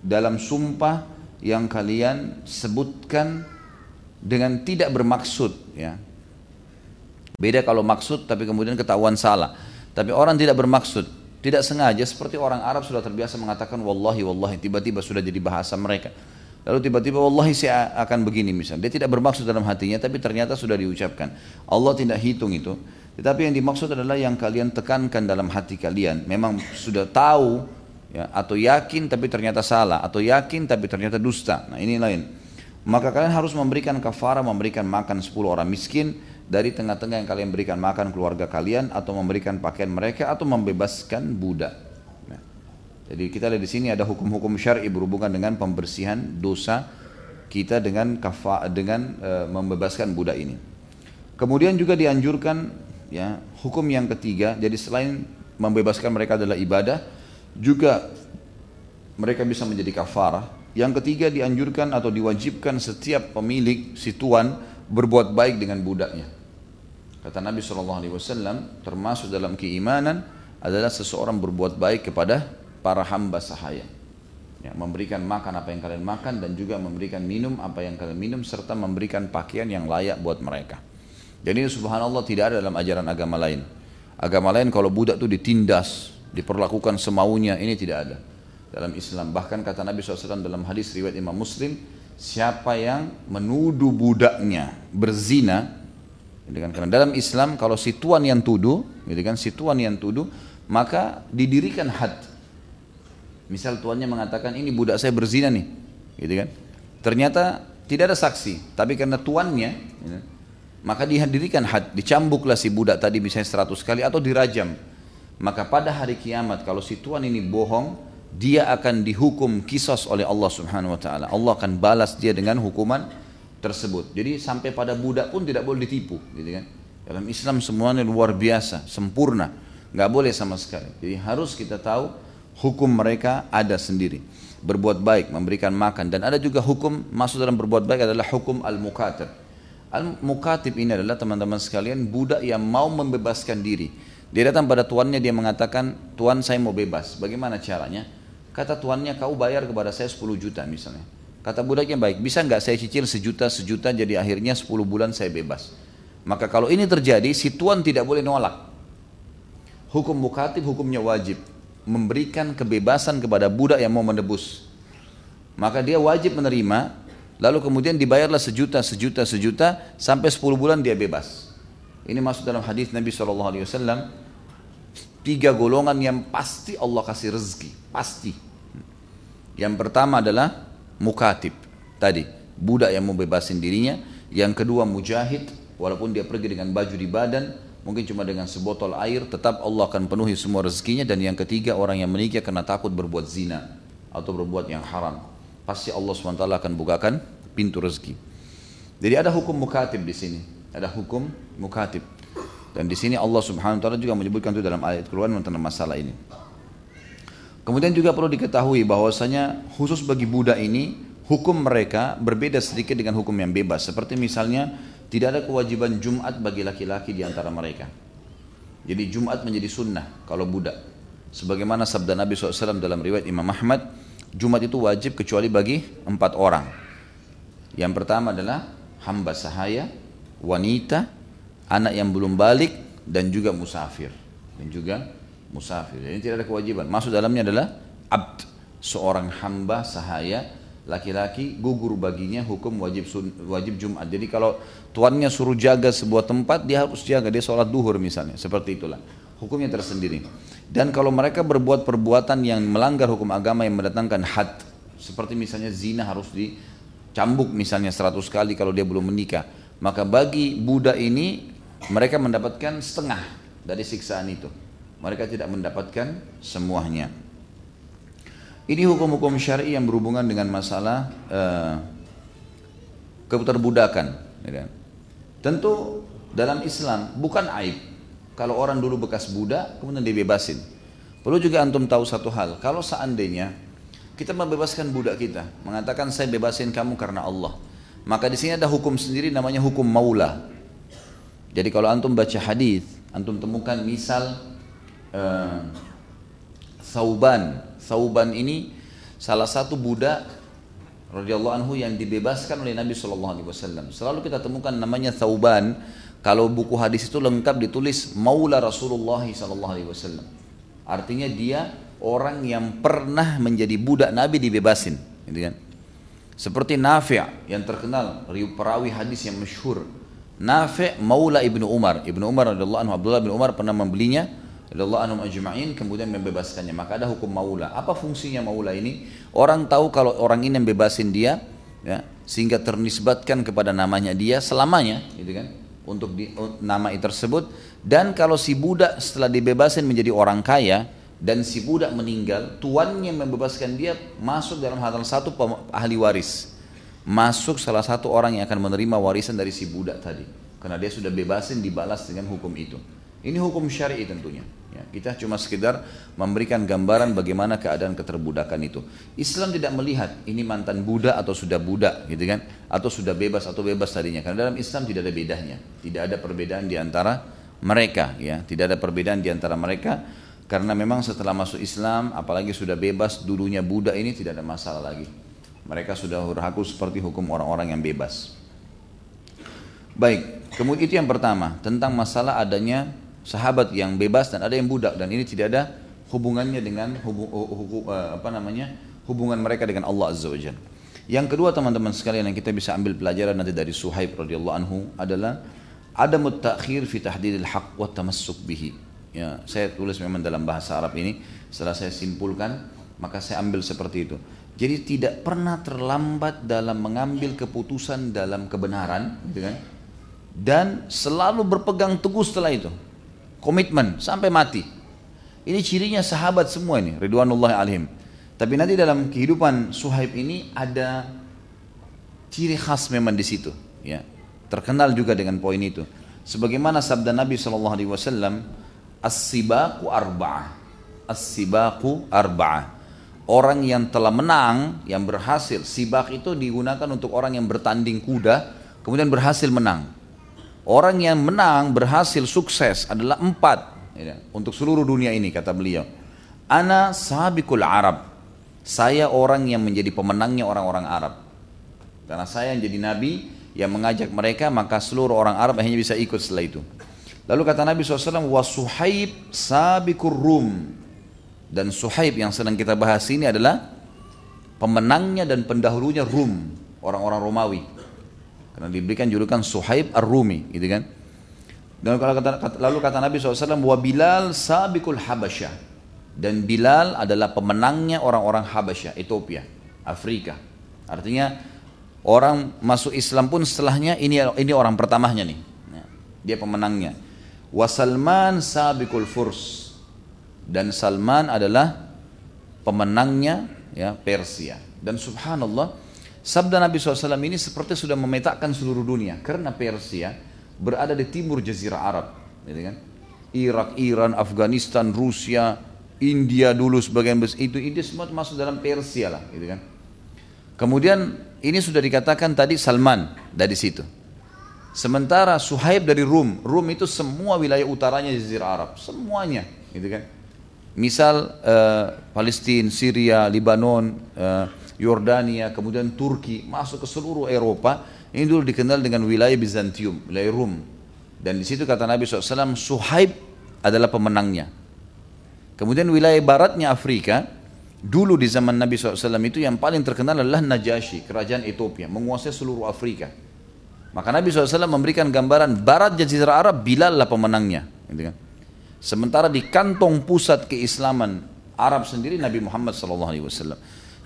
dalam sumpah yang kalian sebutkan dengan tidak bermaksud ya. Beda kalau maksud tapi kemudian ketahuan salah. Tapi orang tidak bermaksud tidak sengaja seperti orang Arab sudah terbiasa mengatakan wallahi wallahi tiba-tiba sudah jadi bahasa mereka. Lalu tiba-tiba wallahi saya akan begini misalnya. Dia tidak bermaksud dalam hatinya tapi ternyata sudah diucapkan. Allah tidak hitung itu. Tetapi yang dimaksud adalah yang kalian tekankan dalam hati kalian. Memang sudah tahu ya, atau yakin tapi ternyata salah atau yakin tapi ternyata dusta. Nah ini lain. Maka kalian harus memberikan kafara, memberikan makan 10 orang miskin dari tengah-tengah yang kalian berikan makan keluarga kalian atau memberikan pakaian mereka atau membebaskan budak. Nah, jadi kita lihat di sini ada hukum-hukum syar'i berhubungan dengan pembersihan dosa kita dengan kafa dengan e, membebaskan budak ini. Kemudian juga dianjurkan ya hukum yang ketiga. Jadi selain membebaskan mereka adalah ibadah, juga mereka bisa menjadi kafarah. Yang ketiga dianjurkan atau diwajibkan setiap pemilik si tuan berbuat baik dengan budaknya. Kata Nabi SAW, termasuk dalam keimanan adalah seseorang berbuat baik kepada para hamba sahaya. Ya, memberikan makan apa yang kalian makan dan juga memberikan minum apa yang kalian minum serta memberikan pakaian yang layak buat mereka. Jadi subhanallah tidak ada dalam ajaran agama lain. Agama lain kalau budak itu ditindas, diperlakukan semaunya, ini tidak ada dalam Islam. Bahkan kata Nabi SAW dalam hadis riwayat Imam Muslim, siapa yang menuduh budaknya berzina, Gitu kan? Karena dalam Islam kalau si tuan yang tuduh, gitu kan, si tuan yang tuduh, maka didirikan had. Misal tuannya mengatakan ini budak saya berzina nih, gitu kan. Ternyata tidak ada saksi, tapi karena tuannya, gitu, maka dihadirikan had, dicambuklah si budak tadi misalnya 100 kali atau dirajam. maka pada hari kiamat kalau si tuan ini bohong, dia akan dihukum kisos oleh Allah Subhanahu wa taala. Allah akan balas dia dengan hukuman tersebut. Jadi sampai pada budak pun tidak boleh ditipu, gitu kan. Dalam Islam semuanya luar biasa, sempurna, nggak boleh sama sekali. Jadi harus kita tahu hukum mereka ada sendiri. Berbuat baik, memberikan makan dan ada juga hukum masuk dalam berbuat baik adalah hukum al-mukatib. Al-mukatib ini adalah teman-teman sekalian budak yang mau membebaskan diri dia datang pada tuannya dia mengatakan, "Tuan, saya mau bebas." Bagaimana caranya? Kata tuannya, "Kau bayar kepada saya 10 juta misalnya." Kata budaknya, "Baik, bisa nggak saya cicil sejuta sejuta jadi akhirnya 10 bulan saya bebas." Maka kalau ini terjadi, si tuan tidak boleh nolak. Hukum mukatib hukumnya wajib memberikan kebebasan kepada budak yang mau menebus. Maka dia wajib menerima, lalu kemudian dibayarlah sejuta, sejuta, sejuta sampai 10 bulan dia bebas. Ini masuk dalam hadis Nabi SAW. Tiga golongan yang pasti Allah kasih rezeki. Pasti. Yang pertama adalah mukatib. Tadi, budak yang mau bebasin dirinya. Yang kedua mujahid. Walaupun dia pergi dengan baju di badan. Mungkin cuma dengan sebotol air. Tetap Allah akan penuhi semua rezekinya. Dan yang ketiga orang yang menikah karena takut berbuat zina. Atau berbuat yang haram. Pasti Allah SWT akan bukakan pintu rezeki. Jadi ada hukum mukatib di sini ada hukum mukatib. Dan di sini Allah Subhanahu wa taala juga menyebutkan itu dalam ayat Quran tentang masalah ini. Kemudian juga perlu diketahui bahwasanya khusus bagi budak ini hukum mereka berbeda sedikit dengan hukum yang bebas. Seperti misalnya tidak ada kewajiban Jumat bagi laki-laki di antara mereka. Jadi Jumat menjadi sunnah kalau budak. Sebagaimana sabda Nabi SAW dalam riwayat Imam Ahmad, Jumat itu wajib kecuali bagi empat orang. Yang pertama adalah hamba sahaya, wanita, anak yang belum balik dan juga musafir. Dan juga musafir. Ini tidak ada kewajiban. Masuk dalamnya adalah abd, seorang hamba sahaya laki-laki gugur baginya hukum wajib wajib Jumat. Jadi kalau tuannya suruh jaga sebuah tempat, dia harus jaga. Dia sholat duhur misalnya, seperti itulah. Hukumnya tersendiri. Dan kalau mereka berbuat perbuatan yang melanggar hukum agama yang mendatangkan had, seperti misalnya zina harus dicambuk misalnya 100 kali kalau dia belum menikah maka bagi budak ini mereka mendapatkan setengah dari siksaan itu. Mereka tidak mendapatkan semuanya. Ini hukum-hukum syari yang berhubungan dengan masalah uh, keterbudakan. Ya kan? Tentu dalam Islam bukan aib kalau orang dulu bekas budak kemudian dibebasin. Perlu juga antum tahu satu hal, kalau seandainya kita membebaskan budak kita, mengatakan saya bebasin kamu karena Allah. Maka di sini ada hukum sendiri namanya hukum maula. Jadi kalau antum baca hadis, antum temukan misal uh, Sauban. Sauban ini salah satu budak radhiyallahu anhu yang dibebaskan oleh Nabi Shallallahu alaihi wasallam. Selalu kita temukan namanya Sauban. Kalau buku hadis itu lengkap ditulis Maula Rasulullah sallallahu alaihi wasallam. Artinya dia orang yang pernah menjadi budak Nabi dibebasin, gitu kan? Seperti Nafi' yang terkenal, perawi hadis yang masyhur. Nafi' Maula Ibnu Umar. Ibnu Umar radhiyallahu anhu Abdullah bin Umar pernah membelinya radhiyallahu anhum ajma'in kemudian membebaskannya. Maka ada hukum maula. Apa fungsinya maula ini? Orang tahu kalau orang ini membebasin dia ya, sehingga ternisbatkan kepada namanya dia selamanya, gitu kan? Untuk di, nama itu tersebut dan kalau si budak setelah dibebasin menjadi orang kaya, dan si budak meninggal, tuannya membebaskan dia masuk dalam hal satu ahli waris. Masuk salah satu orang yang akan menerima warisan dari si budak tadi. Karena dia sudah bebasin dibalas dengan hukum itu. Ini hukum syar'i tentunya. Ya, kita cuma sekedar memberikan gambaran bagaimana keadaan keterbudakan itu. Islam tidak melihat ini mantan budak atau sudah budak, gitu kan? Atau sudah bebas atau bebas tadinya. Karena dalam Islam tidak ada bedanya. Tidak ada perbedaan di antara mereka, ya. Tidak ada perbedaan di antara mereka karena memang setelah masuk Islam, apalagi sudah bebas, dulunya budak ini tidak ada masalah lagi. Mereka sudah berhaku seperti hukum orang-orang yang bebas. Baik, kemudian itu yang pertama, tentang masalah adanya sahabat yang bebas dan ada yang budak. Dan ini tidak ada hubungannya dengan hubu, hubu, eh, apa namanya hubungan mereka dengan Allah Azza Wajalla. Yang kedua teman-teman sekalian yang kita bisa ambil pelajaran nanti dari Suhaib radhiyallahu anhu adalah ada mutakhir fi tahdidil haq wa tamassuk bihi. Ya saya tulis memang dalam bahasa Arab ini. Setelah saya simpulkan maka saya ambil seperti itu. Jadi tidak pernah terlambat dalam mengambil keputusan dalam kebenaran gitu kan? Dan selalu berpegang teguh setelah itu komitmen sampai mati Ini cirinya sahabat semua ini, Ridwanullah alaihim. Tapi nanti dalam kehidupan Suhaib ini ada ciri khas memang di situ. Ya, terkenal juga dengan poin itu. Sebagaimana sabda Nabi Shallallahu Alaihi Wasallam, as-sibaku arba'ah, as-sibaku arba'ah. Orang yang telah menang, yang berhasil, sibak itu digunakan untuk orang yang bertanding kuda, kemudian berhasil menang. Orang yang menang, berhasil, sukses adalah empat ya, untuk seluruh dunia ini kata beliau. Ana sabikul Arab. Saya orang yang menjadi pemenangnya orang-orang Arab. Karena saya yang jadi nabi yang mengajak mereka maka seluruh orang Arab hanya bisa ikut setelah itu. Lalu kata Nabi SAW, wa suhaib sabikur rum. Dan suhaib yang sedang kita bahas ini adalah pemenangnya dan pendahulunya Rum, orang-orang Romawi. Karena diberikan julukan Suhaib Ar-Rumi, gitu kan. Dan kata, lalu kata Nabi SAW, wa Bilal sabikul Habasyah. Dan Bilal adalah pemenangnya orang-orang Habasyah, Ethiopia, Afrika. Artinya orang masuk Islam pun setelahnya ini ini orang pertamanya nih. Ya, dia pemenangnya. Wa Salman sabikul Furs. Dan Salman adalah pemenangnya ya Persia. Dan subhanallah Sabda Nabi SAW ini seperti sudah memetakan seluruh dunia karena Persia berada di timur Jazirah Arab, gitu kan? Irak, Iran, Afghanistan, Rusia, India dulu sebagian besar itu ini semua masuk dalam Persia lah, gitu kan? Kemudian ini sudah dikatakan tadi Salman dari situ. Sementara Suhaib dari Rum, Rum itu semua wilayah utaranya Jazirah Arab, semuanya, gitu kan? Misal uh, Palestina, Syria, Lebanon, uh, Yordania, kemudian Turki, masuk ke seluruh Eropa. Ini dulu dikenal dengan wilayah Bizantium, wilayah Rum. Dan di situ kata Nabi SAW, Suhaib adalah pemenangnya. Kemudian wilayah baratnya Afrika, dulu di zaman Nabi SAW itu yang paling terkenal adalah Najasyi, kerajaan Ethiopia, menguasai seluruh Afrika. Maka Nabi SAW memberikan gambaran barat Jazirah Arab, Bilal lah pemenangnya. Gitu kan. Sementara di kantong pusat keislaman Arab sendiri Nabi Muhammad SAW.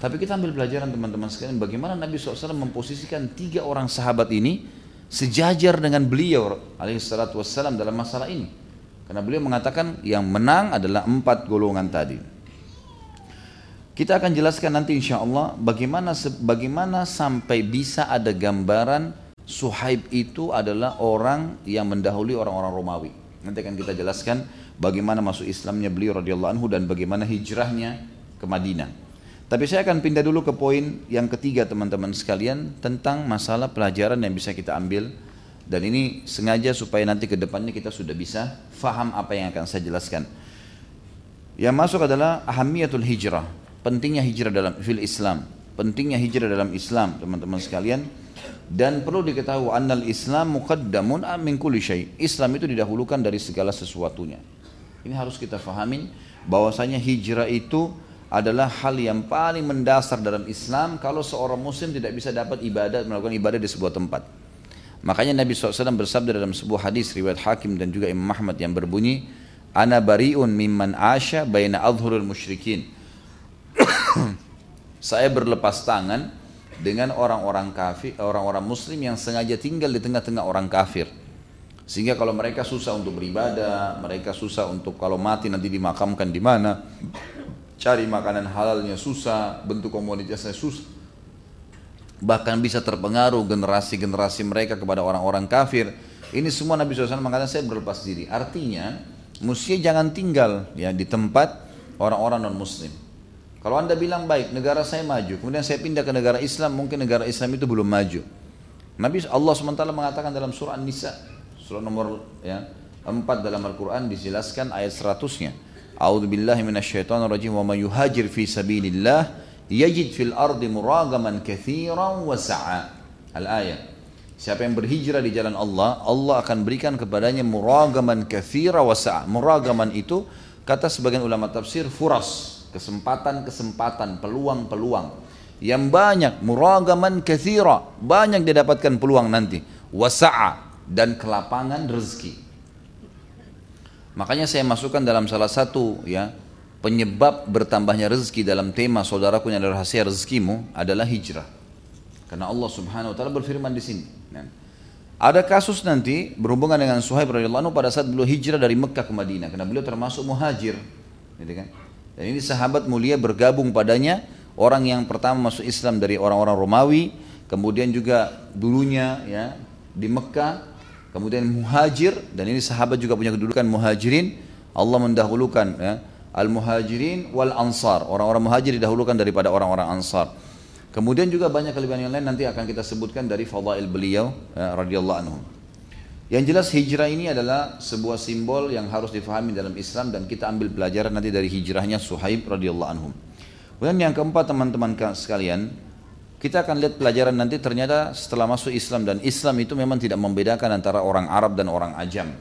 Tapi kita ambil pelajaran teman-teman sekalian bagaimana Nabi SAW memposisikan tiga orang sahabat ini sejajar dengan beliau alaihissalatu wassalam dalam masalah ini. Karena beliau mengatakan yang menang adalah empat golongan tadi. Kita akan jelaskan nanti insya Allah bagaimana bagaimana sampai bisa ada gambaran Suhaib itu adalah orang yang mendahului orang-orang Romawi. Nanti akan kita jelaskan bagaimana masuk Islamnya beliau radhiyallahu anhu dan bagaimana hijrahnya ke Madinah. Tapi saya akan pindah dulu ke poin yang ketiga teman-teman sekalian tentang masalah pelajaran yang bisa kita ambil dan ini sengaja supaya nanti ke depannya kita sudah bisa faham apa yang akan saya jelaskan. Yang masuk adalah ahamiyatul hijrah, pentingnya hijrah dalam fil Islam, pentingnya hijrah dalam Islam teman-teman sekalian dan perlu diketahui annal Islam muqaddamun min kulli syai. Islam itu didahulukan dari segala sesuatunya. Ini harus kita fahamin bahwasanya hijrah itu adalah hal yang paling mendasar dalam Islam kalau seorang muslim tidak bisa dapat ibadah melakukan ibadah di sebuah tempat. Makanya Nabi SAW bersabda dalam sebuah hadis riwayat Hakim dan juga Imam Ahmad yang berbunyi, "Ana bariun mimman asya baina adhurul musyrikin." Saya berlepas tangan dengan orang-orang kafir, orang-orang muslim yang sengaja tinggal di tengah-tengah orang kafir. Sehingga kalau mereka susah untuk beribadah, mereka susah untuk kalau mati nanti dimakamkan di mana, cari makanan halalnya susah, bentuk komunitasnya susah. Bahkan bisa terpengaruh generasi-generasi mereka kepada orang-orang kafir. Ini semua Nabi SAW mengatakan saya berlepas diri. Artinya, mesti jangan tinggal ya di tempat orang-orang non muslim. Kalau anda bilang baik, negara saya maju, kemudian saya pindah ke negara Islam, mungkin negara Islam itu belum maju. Nabi Allah SWT mengatakan dalam surah An-Nisa, surah nomor ya, 4 dalam Al-Quran dijelaskan ayat 100-nya. A'udzu billahi minasyaitonir rajim wa may yuhajir fi sabilillah yajid fil ardi muragaman katsiran wa sa'a. Al-ayat. Siapa yang berhijrah di jalan Allah, Allah akan berikan kepadanya muragaman katsira wa sa'a. Muragaman itu kata sebagian ulama tafsir furas, kesempatan-kesempatan, peluang-peluang yang banyak muragaman katsira, banyak dia dapatkan peluang nanti. Wasa'a dan kelapangan rezeki. Makanya saya masukkan dalam salah satu ya penyebab bertambahnya rezeki dalam tema saudaraku yang adalah rahasia rezekimu adalah hijrah. Karena Allah Subhanahu wa taala berfirman di sini. Ya. Ada kasus nanti berhubungan dengan Suhaib radhiyallahu anhu pada saat beliau hijrah dari Mekah ke Madinah karena beliau termasuk muhajir. gitu kan? Dan ini sahabat mulia bergabung padanya orang yang pertama masuk Islam dari orang-orang Romawi, kemudian juga dulunya ya di Mekah, kemudian muhajir dan ini sahabat juga punya kedudukan muhajirin. Allah mendahulukan ya, al-muhajirin wal ansar. Orang-orang muhajir didahulukan daripada orang-orang ansar. Kemudian juga banyak kelebihan yang lain nanti akan kita sebutkan dari fadail beliau ya, radhiyallahu anhu. Yang jelas hijrah ini adalah sebuah simbol yang harus difahami dalam Islam dan kita ambil pelajaran nanti dari hijrahnya Suhaib radhiyallahu anhu. Kemudian yang keempat teman-teman sekalian, kita akan lihat pelajaran nanti ternyata setelah masuk Islam. Dan Islam itu memang tidak membedakan antara orang Arab dan orang Ajam.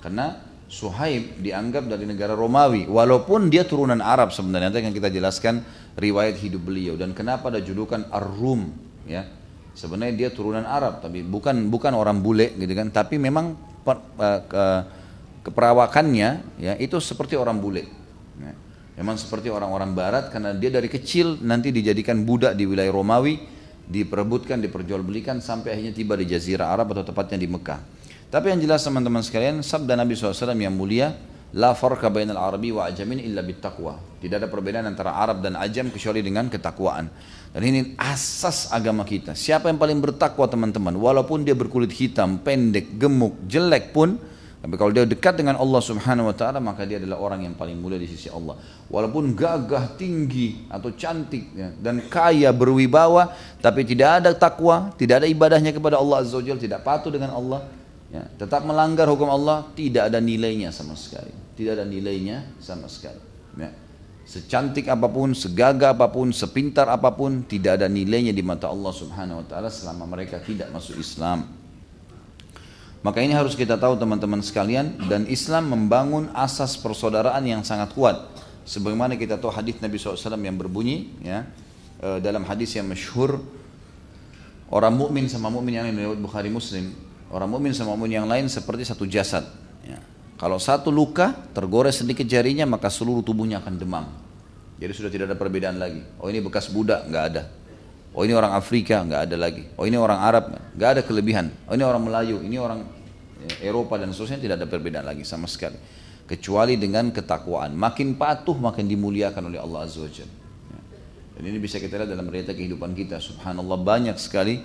Karena Suhaib dianggap dari negara Romawi. Walaupun dia turunan Arab sebenarnya. Nanti akan kita jelaskan riwayat hidup beliau. Dan kenapa ada julukan Ar-Rum ya. Sebenarnya dia turunan Arab, tapi bukan bukan orang bule gitu kan, tapi memang per, uh, ke, keperawakannya ya itu seperti orang bule. Memang seperti orang-orang Barat karena dia dari kecil nanti dijadikan budak di wilayah Romawi, diperebutkan, diperjualbelikan sampai akhirnya tiba di Jazirah Arab atau tepatnya di Mekah. Tapi yang jelas teman-teman sekalian, sabda Nabi SAW yang mulia, La farqa bainal arabi wa ajamin illa bittaqwa. Tidak ada perbedaan antara Arab dan Ajam kecuali dengan ketakwaan. Dan ini asas agama kita. Siapa yang paling bertakwa teman-teman, walaupun dia berkulit hitam, pendek, gemuk, jelek pun, tapi kalau dia dekat dengan Allah Subhanahu wa taala, maka dia adalah orang yang paling mulia di sisi Allah. Walaupun gagah, tinggi atau cantik ya, dan kaya berwibawa, tapi tidak ada takwa, tidak ada ibadahnya kepada Allah Azza wajalla, tidak patuh dengan Allah, ya, tetap melanggar hukum Allah, tidak ada nilainya sama sekali. Tidak ada nilainya sama sekali. Ya. Secantik apa pun, segagah apa pun, sepintar apa pun, tidak ada nilainya di mata Allah Subhanahu wa taala selama mereka tidak masuk Islam. Maka ini harus kita tahu teman-teman sekalian dan Islam membangun asas persaudaraan yang sangat kuat. Sebagaimana kita tahu hadis Nabi SAW yang berbunyi ya e, dalam hadis yang masyhur orang mukmin sama mukmin yang lain lewat Bukhari Muslim orang mukmin sama mukmin yang lain seperti satu jasad. Ya. Kalau satu luka tergores sedikit jarinya maka seluruh tubuhnya akan demam. Jadi sudah tidak ada perbedaan lagi. Oh ini bekas budak nggak ada. Oh ini orang Afrika nggak ada lagi. Oh ini orang Arab nggak ada kelebihan. Oh ini orang Melayu, ini orang Eropa dan seterusnya tidak ada perbedaan lagi sama sekali. Kecuali dengan ketakwaan. Makin patuh makin dimuliakan oleh Allah Azza wa. Ya. Dan ini bisa kita lihat dalam realita kehidupan kita. Subhanallah banyak sekali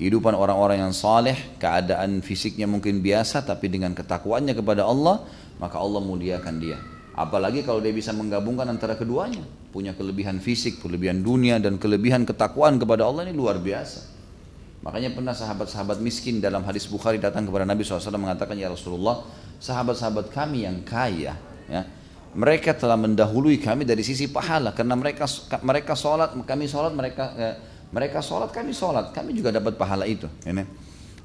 kehidupan orang-orang yang saleh, keadaan fisiknya mungkin biasa tapi dengan ketakwaannya kepada Allah, maka Allah muliakan dia. Apalagi kalau dia bisa menggabungkan antara keduanya, punya kelebihan fisik, kelebihan dunia dan kelebihan ketakwaan kepada Allah ini luar biasa. Makanya pernah sahabat-sahabat miskin dalam hadis Bukhari datang kepada Nabi SAW mengatakan, Ya Rasulullah, sahabat-sahabat kami yang kaya, ya, mereka telah mendahului kami dari sisi pahala karena mereka mereka sholat kami sholat mereka eh, mereka sholat, kami sholat. Kami juga dapat pahala itu. Ini.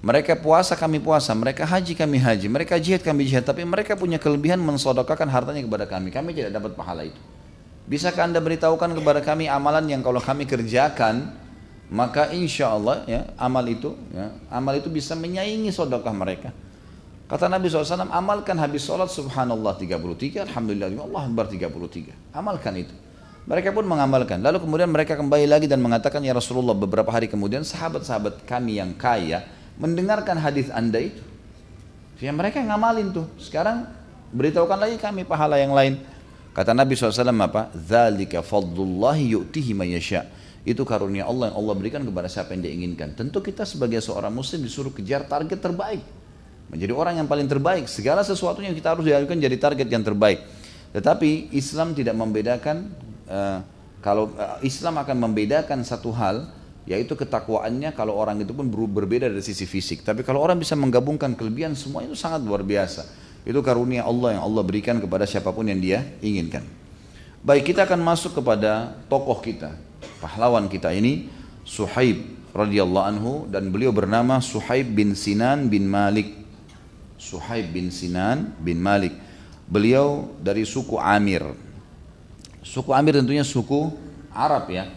Mereka puasa, kami puasa. Mereka haji, kami haji. Mereka jihad, kami jihad. Tapi mereka punya kelebihan mensodokakan hartanya kepada kami. Kami tidak dapat pahala itu. Bisakah anda beritahukan kepada kami amalan yang kalau kami kerjakan, maka insya Allah ya, amal itu ya, amal itu bisa menyaingi sodokah mereka. Kata Nabi SAW, amalkan habis sholat subhanallah 33, alhamdulillah Allah Akbar 33. Amalkan itu. Mereka pun mengamalkan. Lalu kemudian mereka kembali lagi dan mengatakan, Ya Rasulullah beberapa hari kemudian sahabat-sahabat kami yang kaya mendengarkan hadis anda itu. Ya mereka ngamalin tuh. Sekarang beritahukan lagi kami pahala yang lain. Kata Nabi SAW apa? Zalika fadlullahi yu'tihi mayasya. Itu karunia Allah yang Allah berikan kepada siapa yang dia inginkan. Tentu kita sebagai seorang muslim disuruh kejar target terbaik. Menjadi orang yang paling terbaik. Segala sesuatunya kita harus dilakukan jadi target yang terbaik. Tetapi Islam tidak membedakan uh, kalau uh, Islam akan membedakan satu hal yaitu ketakwaannya kalau orang itu pun berbeda dari sisi fisik. Tapi kalau orang bisa menggabungkan kelebihan semua itu sangat luar biasa. Itu karunia Allah yang Allah berikan kepada siapa pun yang dia inginkan. Baik kita akan masuk kepada tokoh kita, pahlawan kita ini Suhaib radhiyallahu anhu dan beliau bernama Suhaib bin Sinan bin Malik. Suhaib bin Sinan bin Malik. Beliau dari suku Amir. Suku Amir tentunya suku Arab ya.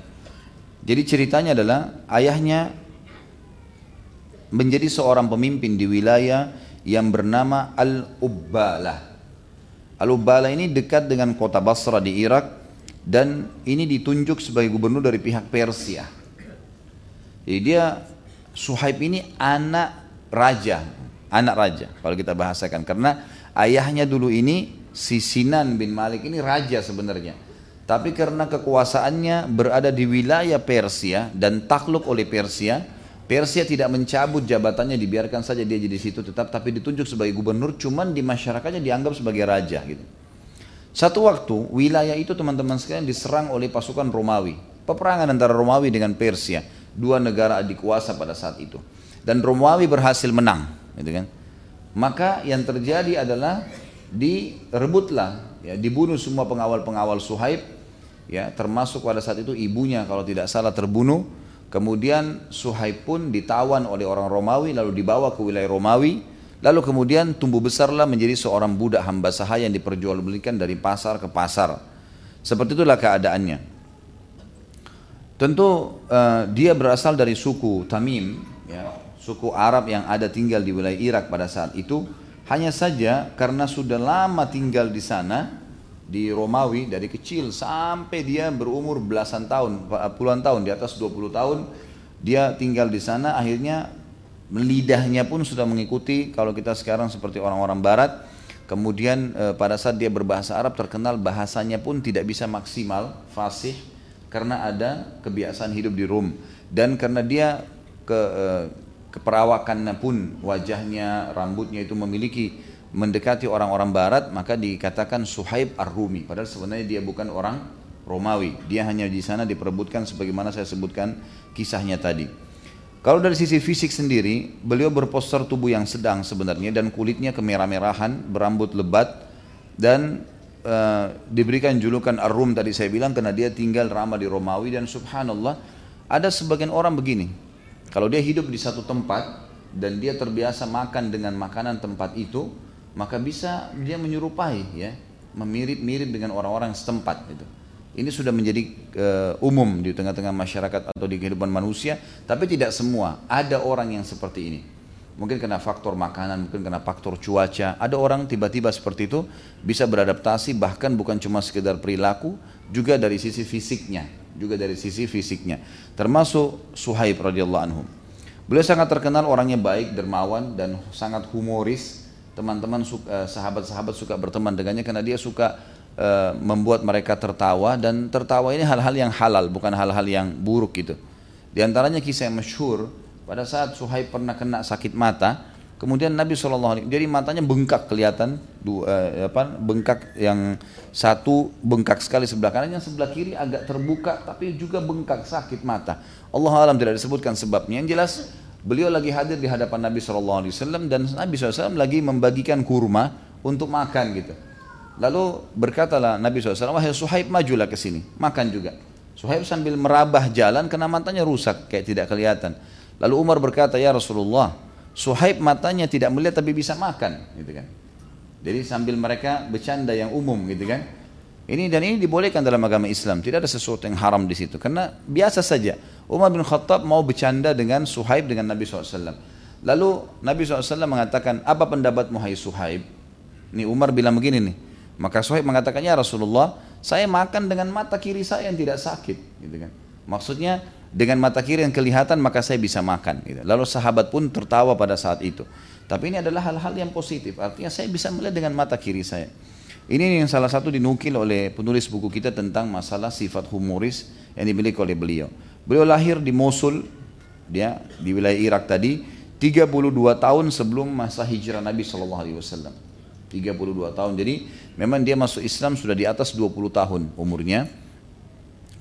Jadi ceritanya adalah ayahnya menjadi seorang pemimpin di wilayah yang bernama Al-Ubbalah. Al-Ubbalah ini dekat dengan kota Basra di Irak dan ini ditunjuk sebagai gubernur dari pihak Persia. Jadi dia Suhaib ini anak raja, anak raja kalau kita bahasakan karena ayahnya dulu ini Si Sinan bin Malik ini raja sebenarnya. Tapi karena kekuasaannya berada di wilayah Persia dan takluk oleh Persia, Persia tidak mencabut jabatannya, dibiarkan saja dia jadi situ tetap, tapi ditunjuk sebagai gubernur, cuman di masyarakatnya dianggap sebagai raja gitu. Satu waktu wilayah itu teman-teman sekalian diserang oleh pasukan Romawi. Peperangan antara Romawi dengan Persia, dua negara adik pada saat itu. Dan Romawi berhasil menang, gitu kan. Maka yang terjadi adalah direbutlah, ya, dibunuh semua pengawal-pengawal Suhaib ya termasuk pada saat itu ibunya kalau tidak salah terbunuh kemudian Suhaib pun ditawan oleh orang Romawi lalu dibawa ke wilayah Romawi lalu kemudian tumbuh besarlah menjadi seorang budak hamba sahaya yang diperjualbelikan dari pasar ke pasar. Seperti itulah keadaannya. Tentu uh, dia berasal dari suku Tamim ya suku Arab yang ada tinggal di wilayah Irak pada saat itu. Hanya saja karena sudah lama tinggal di sana di Romawi dari kecil sampai dia berumur belasan tahun, puluhan tahun, di atas 20 tahun dia tinggal di sana akhirnya lidahnya pun sudah mengikuti kalau kita sekarang seperti orang-orang barat. Kemudian e, pada saat dia berbahasa Arab terkenal bahasanya pun tidak bisa maksimal fasih karena ada kebiasaan hidup di Rum. Dan karena dia ke e, keperawakannya pun wajahnya rambutnya itu memiliki mendekati orang-orang barat maka dikatakan Suhaib Ar-Rumi. Padahal sebenarnya dia bukan orang Romawi. Dia hanya di sana diperebutkan sebagaimana saya sebutkan kisahnya tadi kalau dari sisi fisik sendiri beliau berpostur tubuh yang sedang sebenarnya dan kulitnya kemerah-merahan berambut lebat dan uh, diberikan julukan Ar-Rum tadi saya bilang karena dia tinggal ramah di Romawi dan subhanallah ada sebagian orang begini. Kalau dia hidup di satu tempat dan dia terbiasa makan dengan makanan tempat itu maka bisa dia menyerupai ya memirip-mirip dengan orang-orang setempat itu ini sudah menjadi uh, umum di tengah-tengah masyarakat atau di kehidupan manusia tapi tidak semua. Ada orang yang seperti ini. Mungkin kena faktor makanan mungkin kena faktor cuaca. Ada orang tiba-tiba seperti itu bisa beradaptasi bahkan bukan cuma sekedar perilaku juga dari sisi fisiknya juga dari sisi fisiknya. Termasuk Suhaib radhiyallahu anhu. Beliau sangat terkenal orangnya baik dermawan dan sangat humoris. Teman-teman eh, sahabat-sahabat suka berteman dengannya karena dia suka uh, membuat mereka tertawa dan tertawa ini hal-hal yang halal bukan hal-hal yang buruk gitu. Di antaranya kisah yang masyhur pada saat Suhaib pernah kena sakit mata, kemudian Nabi SAW jadi matanya bengkak kelihatan dua, uh, apa bengkak yang satu bengkak sekali sebelah kanan yang sebelah kiri agak terbuka tapi juga bengkak sakit mata. Allah alam tidak disebutkan sebabnya. Yang jelas Beliau lagi hadir di hadapan Nabi SAW dan Nabi SAW lagi membagikan kurma untuk makan gitu. Lalu berkatalah Nabi SAW, wahai Suhaib majulah ke sini, makan juga. Suhaib sambil merabah jalan karena matanya rusak, kayak tidak kelihatan. Lalu Umar berkata, ya Rasulullah, Suhaib matanya tidak melihat tapi bisa makan, gitu kan. Jadi sambil mereka bercanda yang umum, gitu kan. Ini dan ini dibolehkan dalam agama Islam, tidak ada sesuatu yang haram di situ, karena biasa saja. Umar bin Khattab mau bercanda dengan Suhaib dengan Nabi SAW. Lalu Nabi SAW mengatakan, apa pendapatmu hai Suhaib? Ini Umar bilang begini nih. Maka Suhaib mengatakan, ya Rasulullah, saya makan dengan mata kiri saya yang tidak sakit. Gitu kan. Maksudnya dengan mata kiri yang kelihatan maka saya bisa makan. Gitu. Lalu sahabat pun tertawa pada saat itu. Tapi ini adalah hal-hal yang positif. Artinya saya bisa melihat dengan mata kiri saya. Ini yang salah satu dinukil oleh penulis buku kita tentang masalah sifat humoris yang dimiliki oleh beliau. Beliau lahir di Mosul, dia di wilayah Irak tadi, 32 tahun sebelum masa hijrah Nabi Shallallahu Alaihi Wasallam. 32 tahun. Jadi memang dia masuk Islam sudah di atas 20 tahun umurnya.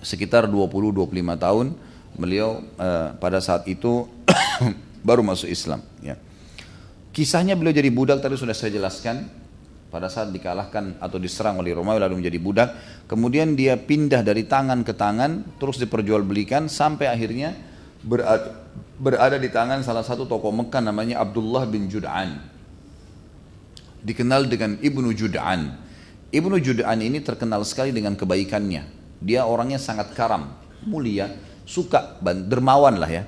Sekitar 20-25 tahun beliau uh, pada saat itu baru masuk Islam. Ya. Kisahnya beliau jadi budak tadi sudah saya jelaskan pada saat dikalahkan atau diserang oleh Romawi lalu menjadi budak kemudian dia pindah dari tangan ke tangan terus diperjualbelikan sampai akhirnya berada, berada di tangan salah satu tokoh Mekah namanya Abdullah bin Jud'an dikenal dengan Ibnu Jud'an. Ibnu Jud'an ini terkenal sekali dengan kebaikannya. Dia orangnya sangat karam mulia suka dermawan lah ya.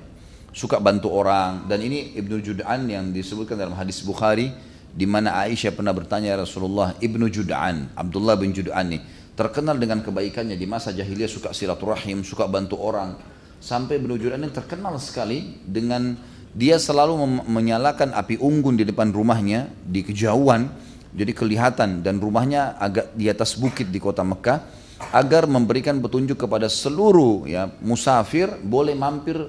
Suka bantu orang. Dan ini Ibnu Jud'an yang disebutkan dalam hadis Bukhari di mana Aisyah pernah bertanya ya Rasulullah Ibnu Jud'an, Abdullah bin Jud'an nih terkenal dengan kebaikannya. Di masa jahiliyah suka silaturahim, suka bantu orang. Sampai Ibnu Jud'an ini terkenal sekali dengan dia selalu menyalakan api unggun di depan rumahnya di kejauhan Jadi kelihatan dan rumahnya agak di atas bukit di kota Mekah agar memberikan petunjuk kepada seluruh ya musafir boleh mampir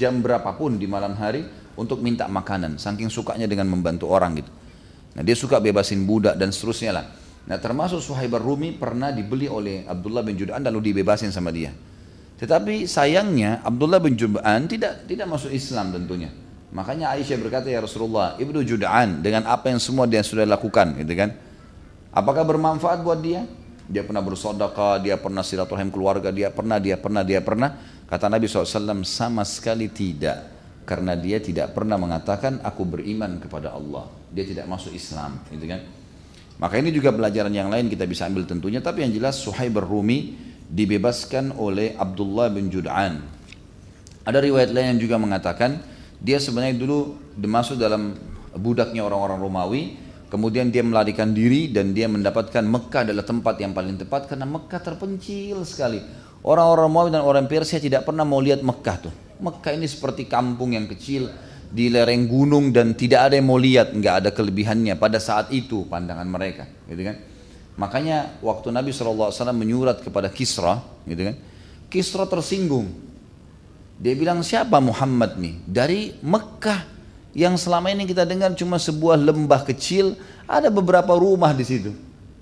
jam berapapun di malam hari untuk minta makanan. Saking sukanya dengan membantu orang gitu. Nah dia suka bebasin budak dan seterusnya lah. Nah termasuk Suhaib Rumi pernah dibeli oleh Abdullah bin Jud'an lalu dibebasin sama dia. Tetapi sayangnya Abdullah bin Jud'an tidak tidak masuk Islam tentunya. Makanya Aisyah berkata ya Rasulullah, Ibnu Jud'an dengan apa yang semua dia sudah lakukan, gitu kan? Apakah bermanfaat buat dia? Dia pernah bersodakah, dia pernah silaturahim keluarga, dia pernah, dia pernah, dia pernah. Kata Nabi SAW sama sekali tidak. Karena dia tidak pernah mengatakan aku beriman kepada Allah. Dia tidak masuk Islam, gitu kan? Maka ini juga pelajaran yang lain kita bisa ambil tentunya. Tapi yang jelas Suhaib Rumi dibebaskan oleh Abdullah bin Jud'an. Ada riwayat lain yang juga mengatakan dia sebenarnya dulu dimasuk dalam budaknya orang-orang Romawi, kemudian dia melarikan diri dan dia mendapatkan Mekah adalah tempat yang paling tepat karena Mekah terpencil sekali. Orang-orang Romawi dan orang Persia tidak pernah mau lihat Mekah tuh. Mekah ini seperti kampung yang kecil di lereng gunung dan tidak ada yang mau lihat, nggak ada kelebihannya pada saat itu pandangan mereka, gitu kan? Makanya waktu Nabi SAW menyurat kepada Kisra, gitu kan? Kisra tersinggung dia bilang siapa Muhammad nih? Dari Mekah yang selama ini kita dengar cuma sebuah lembah kecil, ada beberapa rumah di situ.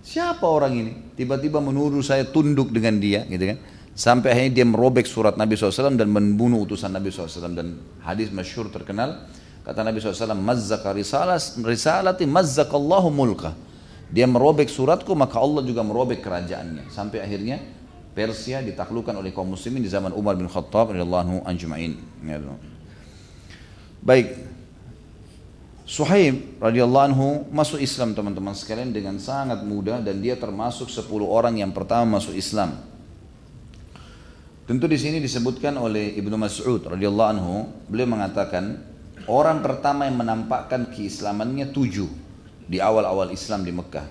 Siapa orang ini? Tiba-tiba menuduh saya tunduk dengan dia, gitu kan? Sampai akhirnya dia merobek surat Nabi SAW dan membunuh utusan Nabi SAW dan hadis masyhur terkenal kata Nabi SAW mazzaka risalas risalati mazzakallahu mulka dia merobek suratku maka Allah juga merobek kerajaannya sampai akhirnya Persia ditaklukkan oleh kaum muslimin di zaman Umar bin Khattab radhiyallahu anjma'in. Ya Baik. Suhaib radhiyallahu anhu masuk Islam teman-teman sekalian dengan sangat mudah dan dia termasuk 10 orang yang pertama masuk Islam. Tentu di sini disebutkan oleh Ibnu Mas'ud radhiyallahu anhu, beliau mengatakan orang pertama yang menampakkan keislamannya tujuh di awal-awal Islam di Mekah.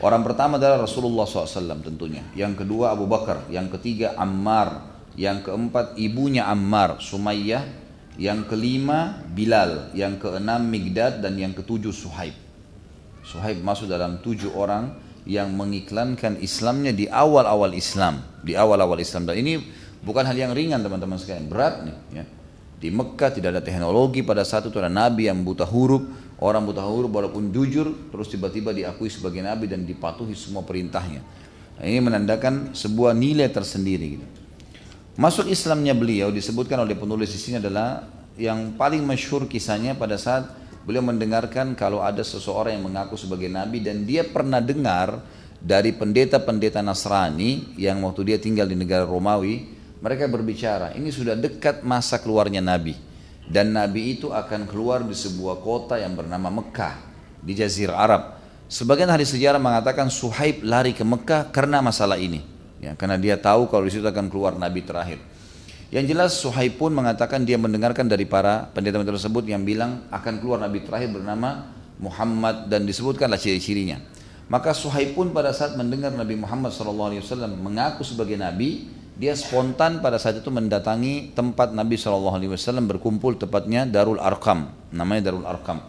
Orang pertama adalah Rasulullah SAW tentunya. Yang kedua Abu Bakar. Yang ketiga Ammar. Yang keempat ibunya Ammar, Sumayyah. Yang kelima Bilal. Yang keenam Migdad. Dan yang ketujuh Suhaib. Suhaib masuk dalam tujuh orang yang mengiklankan Islamnya di awal-awal Islam. Di awal-awal Islam. Dan ini bukan hal yang ringan teman-teman sekalian. Berat nih. Ya. Di Mekah tidak ada teknologi pada saat itu ada nabi yang buta huruf, orang buta huruf walaupun jujur terus tiba-tiba diakui sebagai nabi dan dipatuhi semua perintahnya. Nah, ini menandakan sebuah nilai tersendiri gitu. Masuk Islamnya beliau disebutkan oleh penulis di sini adalah yang paling masyhur kisahnya pada saat beliau mendengarkan kalau ada seseorang yang mengaku sebagai nabi dan dia pernah dengar dari pendeta-pendeta Nasrani yang waktu dia tinggal di negara Romawi mereka berbicara, ini sudah dekat masa keluarnya Nabi. Dan Nabi itu akan keluar di sebuah kota yang bernama Mekah di Jazirah Arab. Sebagian ahli sejarah mengatakan Suhaib lari ke Mekah karena masalah ini. Ya, karena dia tahu kalau di situ akan keluar Nabi terakhir. Yang jelas Suhaib pun mengatakan dia mendengarkan dari para pendeta-pendeta tersebut yang bilang akan keluar Nabi terakhir bernama Muhammad dan disebutkanlah ciri-cirinya. Maka Suhaib pun pada saat mendengar Nabi Muhammad SAW mengaku sebagai Nabi, dia spontan pada saat itu mendatangi tempat Nabi SAW berkumpul tepatnya Darul Arkam namanya Darul Arkam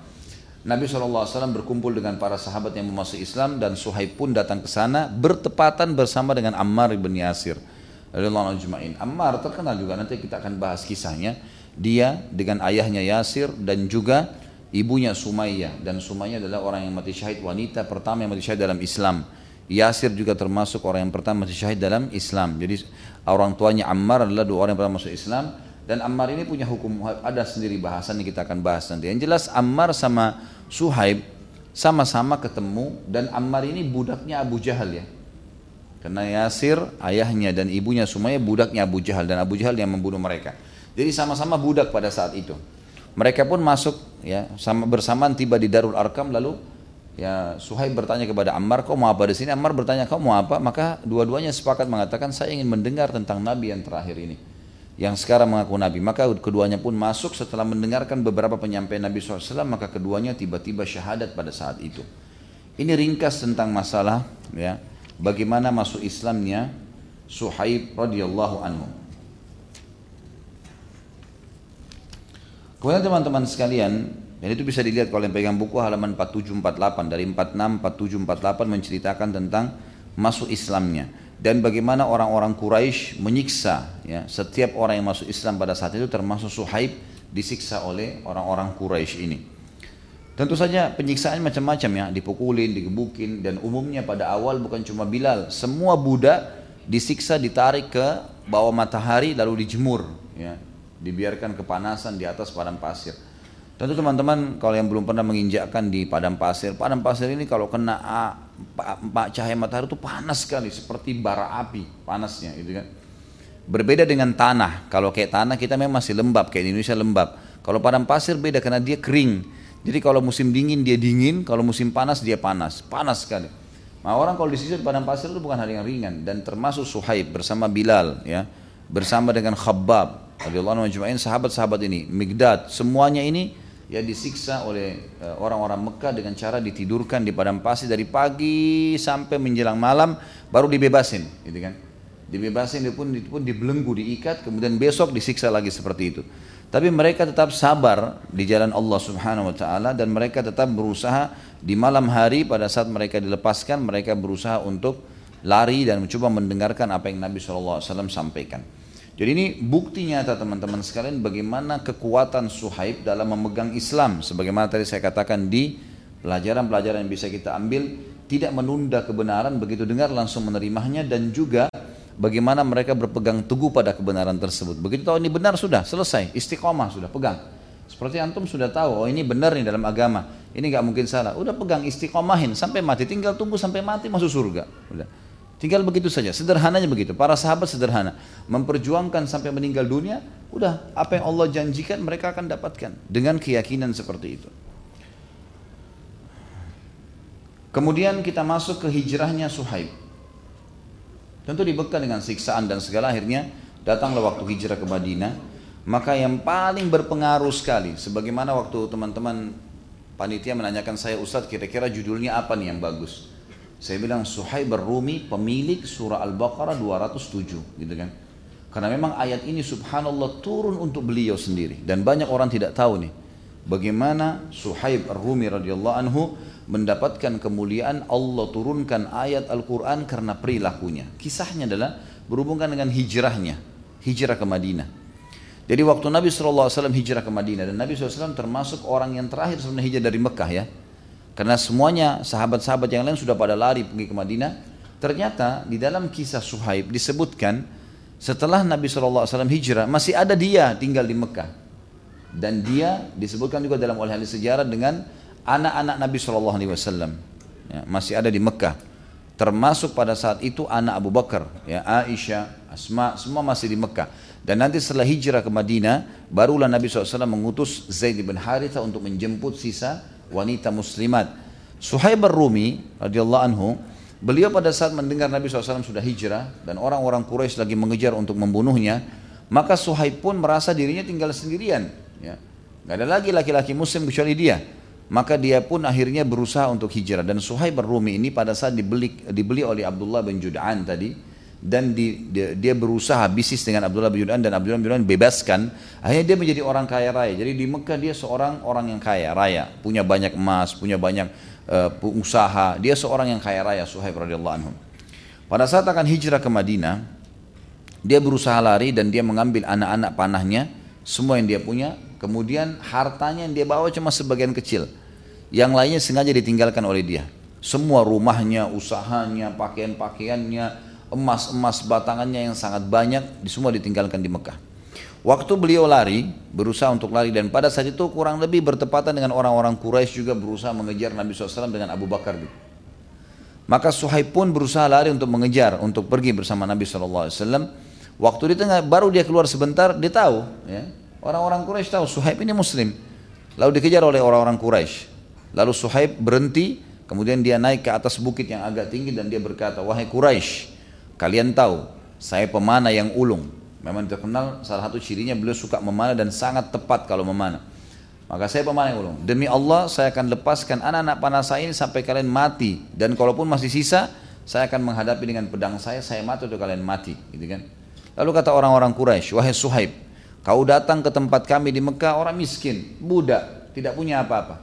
Nabi SAW berkumpul dengan para sahabat yang memasuki Islam dan Suhaib pun datang ke sana bertepatan bersama dengan Ammar bin Yasir Ammar terkenal juga nanti kita akan bahas kisahnya. Dia dengan ayahnya Yasir dan juga ibunya Sumayyah. Dan Sumayyah adalah orang yang mati syahid wanita pertama yang mati syahid dalam Islam. Yasir juga termasuk orang yang pertama mati syahid dalam Islam. Jadi orang tuanya Ammar adalah dua orang yang pernah masuk Islam dan Ammar ini punya hukum ada sendiri bahasan yang kita akan bahas nanti. Yang jelas Ammar sama Suhaib sama-sama ketemu dan Ammar ini budaknya Abu Jahal ya. Karena Yasir ayahnya dan ibunya semuanya budaknya Abu Jahal dan Abu Jahal yang membunuh mereka. Jadi sama-sama budak pada saat itu. Mereka pun masuk ya sama bersamaan tiba di Darul Arkam lalu Ya Suhaib bertanya kepada Ammar, kau mau apa di sini? Ammar bertanya, kau mau apa? Maka dua-duanya sepakat mengatakan, saya ingin mendengar tentang Nabi yang terakhir ini. Yang sekarang mengaku Nabi. Maka keduanya pun masuk setelah mendengarkan beberapa penyampaian Nabi SAW, maka keduanya tiba-tiba syahadat pada saat itu. Ini ringkas tentang masalah ya bagaimana masuk Islamnya Suhaib radhiyallahu anhu. Kemudian teman-teman sekalian, Dan itu bisa dilihat kalau yang pegang buku halaman 4748 dari 46 47 48 menceritakan tentang masuk Islamnya dan bagaimana orang-orang Quraisy menyiksa ya setiap orang yang masuk Islam pada saat itu termasuk Suhaib disiksa oleh orang-orang Quraisy ini. Tentu saja penyiksaan macam-macam ya, dipukulin, digebukin dan umumnya pada awal bukan cuma Bilal, semua budak disiksa ditarik ke bawah matahari lalu dijemur ya, dibiarkan kepanasan di atas padang pasir. Tentu teman-teman kalau yang belum pernah menginjakkan di padang pasir, padang pasir ini kalau kena pak cahaya matahari itu panas sekali seperti bara api panasnya gitu kan. Berbeda dengan tanah. Kalau kayak tanah kita memang masih lembab kayak di Indonesia lembab. Kalau padang pasir beda karena dia kering. Jadi kalau musim dingin dia dingin, kalau musim panas dia panas, panas sekali. Nah orang kalau di di padang pasir itu bukan hal yang ringan dan termasuk Suhaib bersama Bilal ya, bersama dengan Khabbab radhiyallahu anhu sahabat-sahabat ini, Migdad, semuanya ini ya disiksa oleh eh, orang-orang Mekah dengan cara ditidurkan di padang pasir dari pagi sampai menjelang malam baru dibebasin gitu kan dibebasin dia pun, dia pun dibelenggu diikat kemudian besok disiksa lagi seperti itu tapi mereka tetap sabar di jalan Allah Subhanahu wa taala dan mereka tetap berusaha di malam hari pada saat mereka dilepaskan mereka berusaha untuk lari dan mencoba mendengarkan apa yang Nabi SAW sampaikan. Jadi ini bukti nyata teman-teman sekalian bagaimana kekuatan Suhaib dalam memegang Islam. Sebagaimana tadi saya katakan di pelajaran-pelajaran yang bisa kita ambil, tidak menunda kebenaran begitu dengar langsung menerimanya dan juga bagaimana mereka berpegang teguh pada kebenaran tersebut. Begitu tahu ini benar sudah selesai, istiqomah sudah pegang. Seperti antum sudah tahu, oh ini benar nih dalam agama, ini nggak mungkin salah. Udah pegang istiqomahin sampai mati, tinggal tunggu sampai mati masuk surga. Udah. Tinggal begitu saja, sederhananya begitu. Para sahabat sederhana, memperjuangkan sampai meninggal dunia, udah apa yang Allah janjikan mereka akan dapatkan dengan keyakinan seperti itu. Kemudian kita masuk ke hijrahnya Suhaib. Tentu dibekal dengan siksaan dan segala akhirnya datanglah waktu hijrah ke Madinah. Maka yang paling berpengaruh sekali, sebagaimana waktu teman-teman panitia menanyakan saya Ustadz kira-kira judulnya apa nih yang bagus? Saya bilang Suhaib Rumi pemilik surah Al-Baqarah 207 gitu kan. Karena memang ayat ini subhanallah turun untuk beliau sendiri dan banyak orang tidak tahu nih bagaimana Suhaib Ar-Rumi radhiyallahu anhu mendapatkan kemuliaan Allah turunkan ayat Al-Qur'an karena perilakunya. Kisahnya adalah berhubungan dengan hijrahnya, hijrah ke Madinah. Jadi waktu Nabi SAW hijrah ke Madinah dan Nabi SAW termasuk orang yang terakhir sebenarnya hijrah dari Mekah ya karena semuanya sahabat-sahabat yang lain sudah pada lari pergi ke Madinah. Ternyata di dalam kisah Suhaib disebutkan setelah Nabi SAW hijrah masih ada dia tinggal di Mekah. Dan dia disebutkan juga dalam oleh ahli sejarah dengan anak-anak Nabi SAW. Ya, masih ada di Mekah. Termasuk pada saat itu anak Abu Bakar, ya, Aisyah, Asma, semua masih di Mekah. Dan nanti setelah hijrah ke Madinah, barulah Nabi SAW mengutus Zaid bin Haritha untuk menjemput sisa wanita muslimat. Suhaib rumi radhiyallahu anhu, beliau pada saat mendengar Nabi SAW sudah hijrah dan orang-orang Quraisy lagi mengejar untuk membunuhnya, maka Suhaib pun merasa dirinya tinggal sendirian. Ya. Gak ada lagi laki-laki muslim kecuali dia. Maka dia pun akhirnya berusaha untuk hijrah. Dan Suhaib rumi ini pada saat dibeli, dibeli oleh Abdullah bin Jud'an tadi, dan di, dia, dia berusaha bisnis dengan Abdullah bin Judan dan Abdullah bin Judan bebaskan. Akhirnya dia menjadi orang kaya raya. Jadi di Mekah dia seorang orang yang kaya raya. Punya banyak emas punya banyak uh, usaha. Dia seorang yang kaya raya Suhaib radhiyallahu anhu. Pada saat akan hijrah ke Madinah dia berusaha lari dan dia mengambil anak-anak panahnya semua yang dia punya. Kemudian hartanya yang dia bawa cuma sebagian kecil. Yang lainnya sengaja ditinggalkan oleh dia. Semua rumahnya usahanya pakaian-pakaiannya emas-emas batangannya yang sangat banyak semua ditinggalkan di Mekah. Waktu beliau lari, berusaha untuk lari dan pada saat itu kurang lebih bertepatan dengan orang-orang Quraisy juga berusaha mengejar Nabi SAW dengan Abu Bakar. Maka Suhaib pun berusaha lari untuk mengejar, untuk pergi bersama Nabi SAW. Waktu di tengah, baru dia keluar sebentar, dia tahu. Ya, orang-orang Quraisy tahu Suhaib ini Muslim. Lalu dikejar oleh orang-orang Quraisy. Lalu Suhaib berhenti, kemudian dia naik ke atas bukit yang agak tinggi dan dia berkata, wahai Quraisy, Kalian tahu, saya pemanah yang ulung. Memang terkenal salah satu cirinya beliau suka memanah dan sangat tepat kalau memanah. Maka saya pemanah yang ulung. Demi Allah saya akan lepaskan anak-anak panah saya ini sampai kalian mati. Dan kalaupun masih sisa, saya akan menghadapi dengan pedang saya, saya mati untuk kalian mati. Gitu kan? Lalu kata orang-orang Quraisy, wahai Suhaib, kau datang ke tempat kami di Mekah orang miskin, budak, tidak punya apa-apa.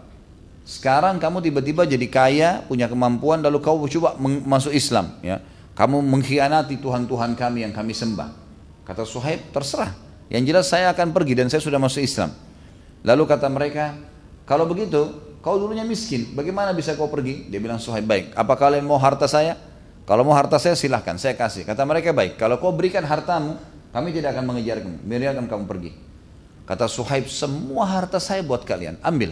Sekarang kamu tiba-tiba jadi kaya, punya kemampuan, lalu kau coba masuk Islam. Ya, kamu mengkhianati Tuhan-Tuhan kami yang kami sembah. Kata Suhaib, terserah. Yang jelas saya akan pergi dan saya sudah masuk Islam. Lalu kata mereka, kalau begitu, kau dulunya miskin, bagaimana bisa kau pergi? Dia bilang Suhaib, baik. Apa kalian mau harta saya? Kalau mau harta saya silahkan, saya kasih. Kata mereka, baik. Kalau kau berikan hartamu, kami tidak akan mengejar kamu, biarkan kamu pergi. Kata Suhaib, semua harta saya buat kalian, ambil.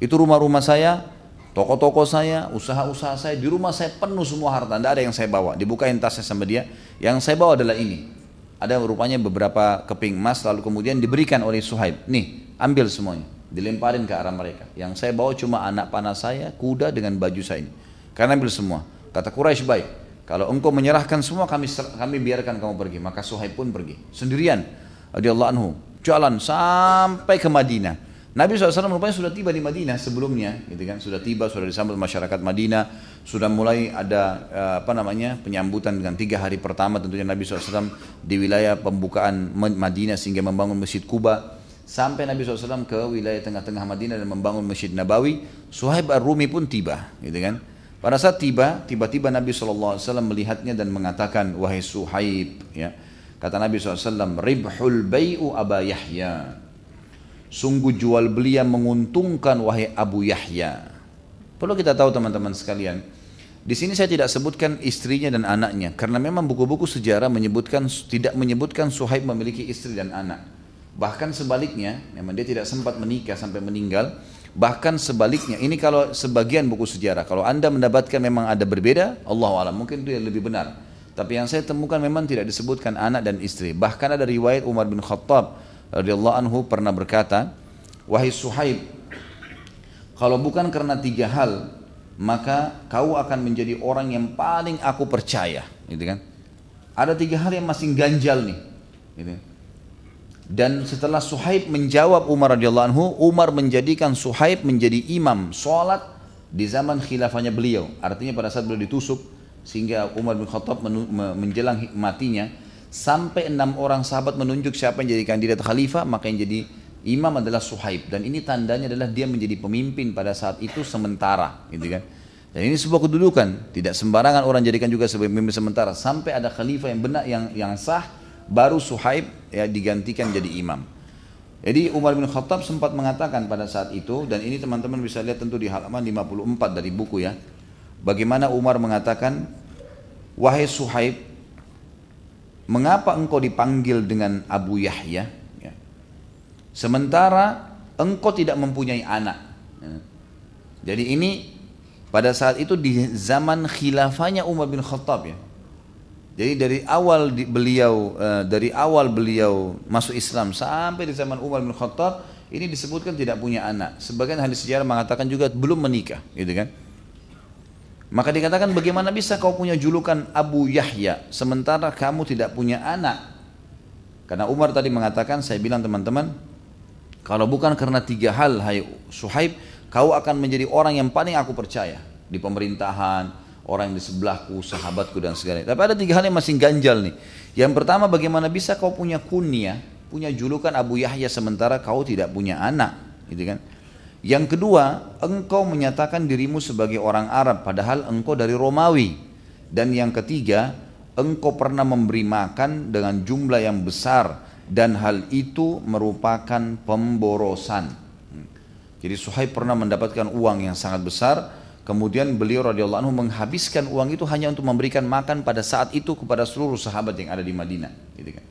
Itu rumah-rumah saya, toko-toko saya, usaha-usaha saya, di rumah saya penuh semua harta, tidak ada yang saya bawa. Dibukain tasnya sama dia, yang saya bawa adalah ini. Ada rupanya beberapa keping emas, lalu kemudian diberikan oleh Suhaib. Nih, ambil semuanya. Dilemparin ke arah mereka. Yang saya bawa cuma anak panah saya, kuda dengan baju saya ini. Karena ambil semua. Kata Quraisy baik. Kalau engkau menyerahkan semua, kami kami biarkan kamu pergi. Maka Suhaib pun pergi. Sendirian. Radiyallahu anhu. Jalan sampai ke Madinah. Nabi SAW rupanya sudah tiba di Madinah sebelumnya, gitu kan? Sudah tiba, sudah disambut masyarakat Madinah, sudah mulai ada eh, apa namanya penyambutan dengan tiga hari pertama tentunya Nabi SAW di wilayah pembukaan Madinah sehingga membangun masjid Kuba. Sampai Nabi SAW ke wilayah tengah-tengah Madinah dan membangun masjid Nabawi, Suhaib ar-Rumi pun tiba, gitu kan? Pada saat tiba, tiba-tiba Nabi SAW melihatnya dan mengatakan, wahai Suhaib, ya, kata Nabi SAW, ribhul bayu Aba Yahya, Sungguh jual beli yang menguntungkan wahai Abu Yahya. Perlu kita tahu teman-teman sekalian. Di sini saya tidak sebutkan istrinya dan anaknya karena memang buku-buku sejarah menyebutkan tidak menyebutkan Suhaib memiliki istri dan anak. Bahkan sebaliknya, memang dia tidak sempat menikah sampai meninggal. Bahkan sebaliknya, ini kalau sebagian buku sejarah. Kalau anda mendapatkan memang ada berbeda, Allah alam mungkin itu yang lebih benar. Tapi yang saya temukan memang tidak disebutkan anak dan istri. Bahkan ada riwayat Umar bin Khattab radhiyallahu anhu pernah berkata, "Wahai Suhaib, kalau bukan karena tiga hal, maka kau akan menjadi orang yang paling aku percaya." Gitu kan? Ada tiga hal yang masih ganjal nih. Gitu. Dan setelah Suhaib menjawab Umar radhiyallahu anhu, Umar menjadikan Suhaib menjadi imam sholat di zaman khilafahnya beliau. Artinya pada saat beliau ditusuk sehingga Umar bin Khattab menjelang matinya, sampai enam orang sahabat menunjuk siapa yang jadi kandidat khalifah maka yang jadi imam adalah Suhaib. Dan ini tandanya adalah dia menjadi pemimpin pada saat itu sementara gitu kan? Dan ini sebuah kedudukan. Tidak sembarangan orang jadikan juga sebagai pemimpin sementara. Sampai ada khalifah yang benar yang yang sah baru Suhaib ya digantikan jadi imam. Jadi Umar bin Khattab sempat mengatakan pada saat itu dan ini teman-teman bisa lihat tentu di halaman 54 dari buku ya. Bagaimana Umar mengatakan wahai Suhaib mengapa engkau dipanggil dengan Abu Yahya? Ya. Sementara engkau tidak mempunyai anak. Ya. Jadi ini pada saat itu di zaman khilafahnya Umar bin Khattab ya. Jadi dari awal beliau uh, dari awal beliau masuk Islam sampai di zaman Umar bin Khattab ini disebutkan tidak punya anak. Sebagian ahli sejarah mengatakan juga belum menikah, gitu kan? Maka dikatakan bagaimana bisa kau punya julukan Abu Yahya sementara kamu tidak punya anak? Karena Umar tadi mengatakan, saya bilang teman-teman, kalau bukan karena tiga hal, hai Suhaib, kau akan menjadi orang yang paling aku percaya di pemerintahan, orang yang di sebelahku, sahabatku dan segala. Tapi ada tiga hal yang masih ganjal nih. Yang pertama, bagaimana bisa kau punya kunyah, punya julukan Abu Yahya sementara kau tidak punya anak, gitu kan? Yang kedua, engkau menyatakan dirimu sebagai orang Arab padahal engkau dari Romawi. Dan yang ketiga, engkau pernah memberi makan dengan jumlah yang besar dan hal itu merupakan pemborosan. Jadi Suhaib pernah mendapatkan uang yang sangat besar, kemudian beliau radhiyallahu anhu menghabiskan uang itu hanya untuk memberikan makan pada saat itu kepada seluruh sahabat yang ada di Madinah, gitu kan.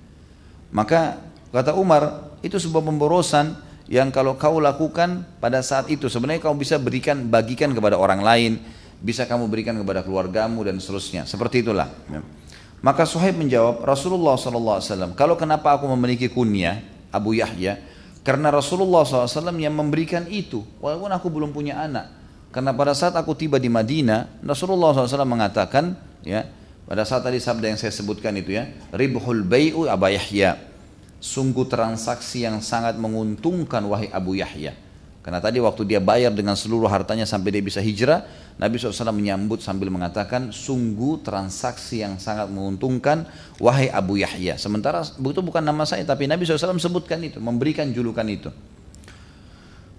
Maka kata Umar, itu sebuah pemborosan yang kalau kau lakukan pada saat itu sebenarnya kau bisa berikan bagikan kepada orang lain bisa kamu berikan kepada keluargamu dan seterusnya. Seperti itulah. Ya. maka Suhaib menjawab Rasulullah SAW kalau kenapa aku memiliki kunyah Abu Yahya? Karena Rasulullah SAW yang memberikan itu walaupun aku belum punya anak. Karena pada saat aku tiba di Madinah Rasulullah SAW mengatakan ya pada saat tadi sabda yang saya sebutkan itu ya ribhul bai'u Abu Yahya sungguh transaksi yang sangat menguntungkan wahai Abu Yahya. Karena tadi waktu dia bayar dengan seluruh hartanya sampai dia bisa hijrah, Nabi SAW menyambut sambil mengatakan, sungguh transaksi yang sangat menguntungkan wahai Abu Yahya. Sementara itu bukan nama saya, tapi Nabi SAW sebutkan itu, memberikan julukan itu.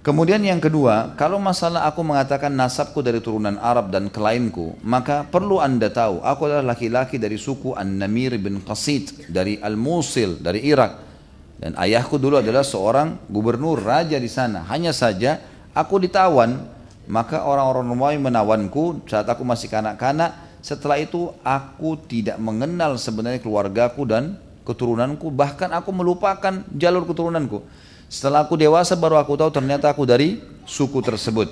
Kemudian yang kedua, kalau masalah aku mengatakan nasabku dari turunan Arab dan kelainku, maka perlu anda tahu, aku adalah laki-laki dari suku An-Namir bin Qasid, dari Al-Musil, dari Irak. Dan ayahku dulu adalah seorang gubernur, raja di sana. Hanya saja aku ditawan, maka orang-orang Romawi menawanku saat aku masih kanak-kanak. Setelah itu aku tidak mengenal sebenarnya keluargaku dan keturunanku, bahkan aku melupakan jalur keturunanku. Setelah aku dewasa baru aku tahu ternyata aku dari suku tersebut.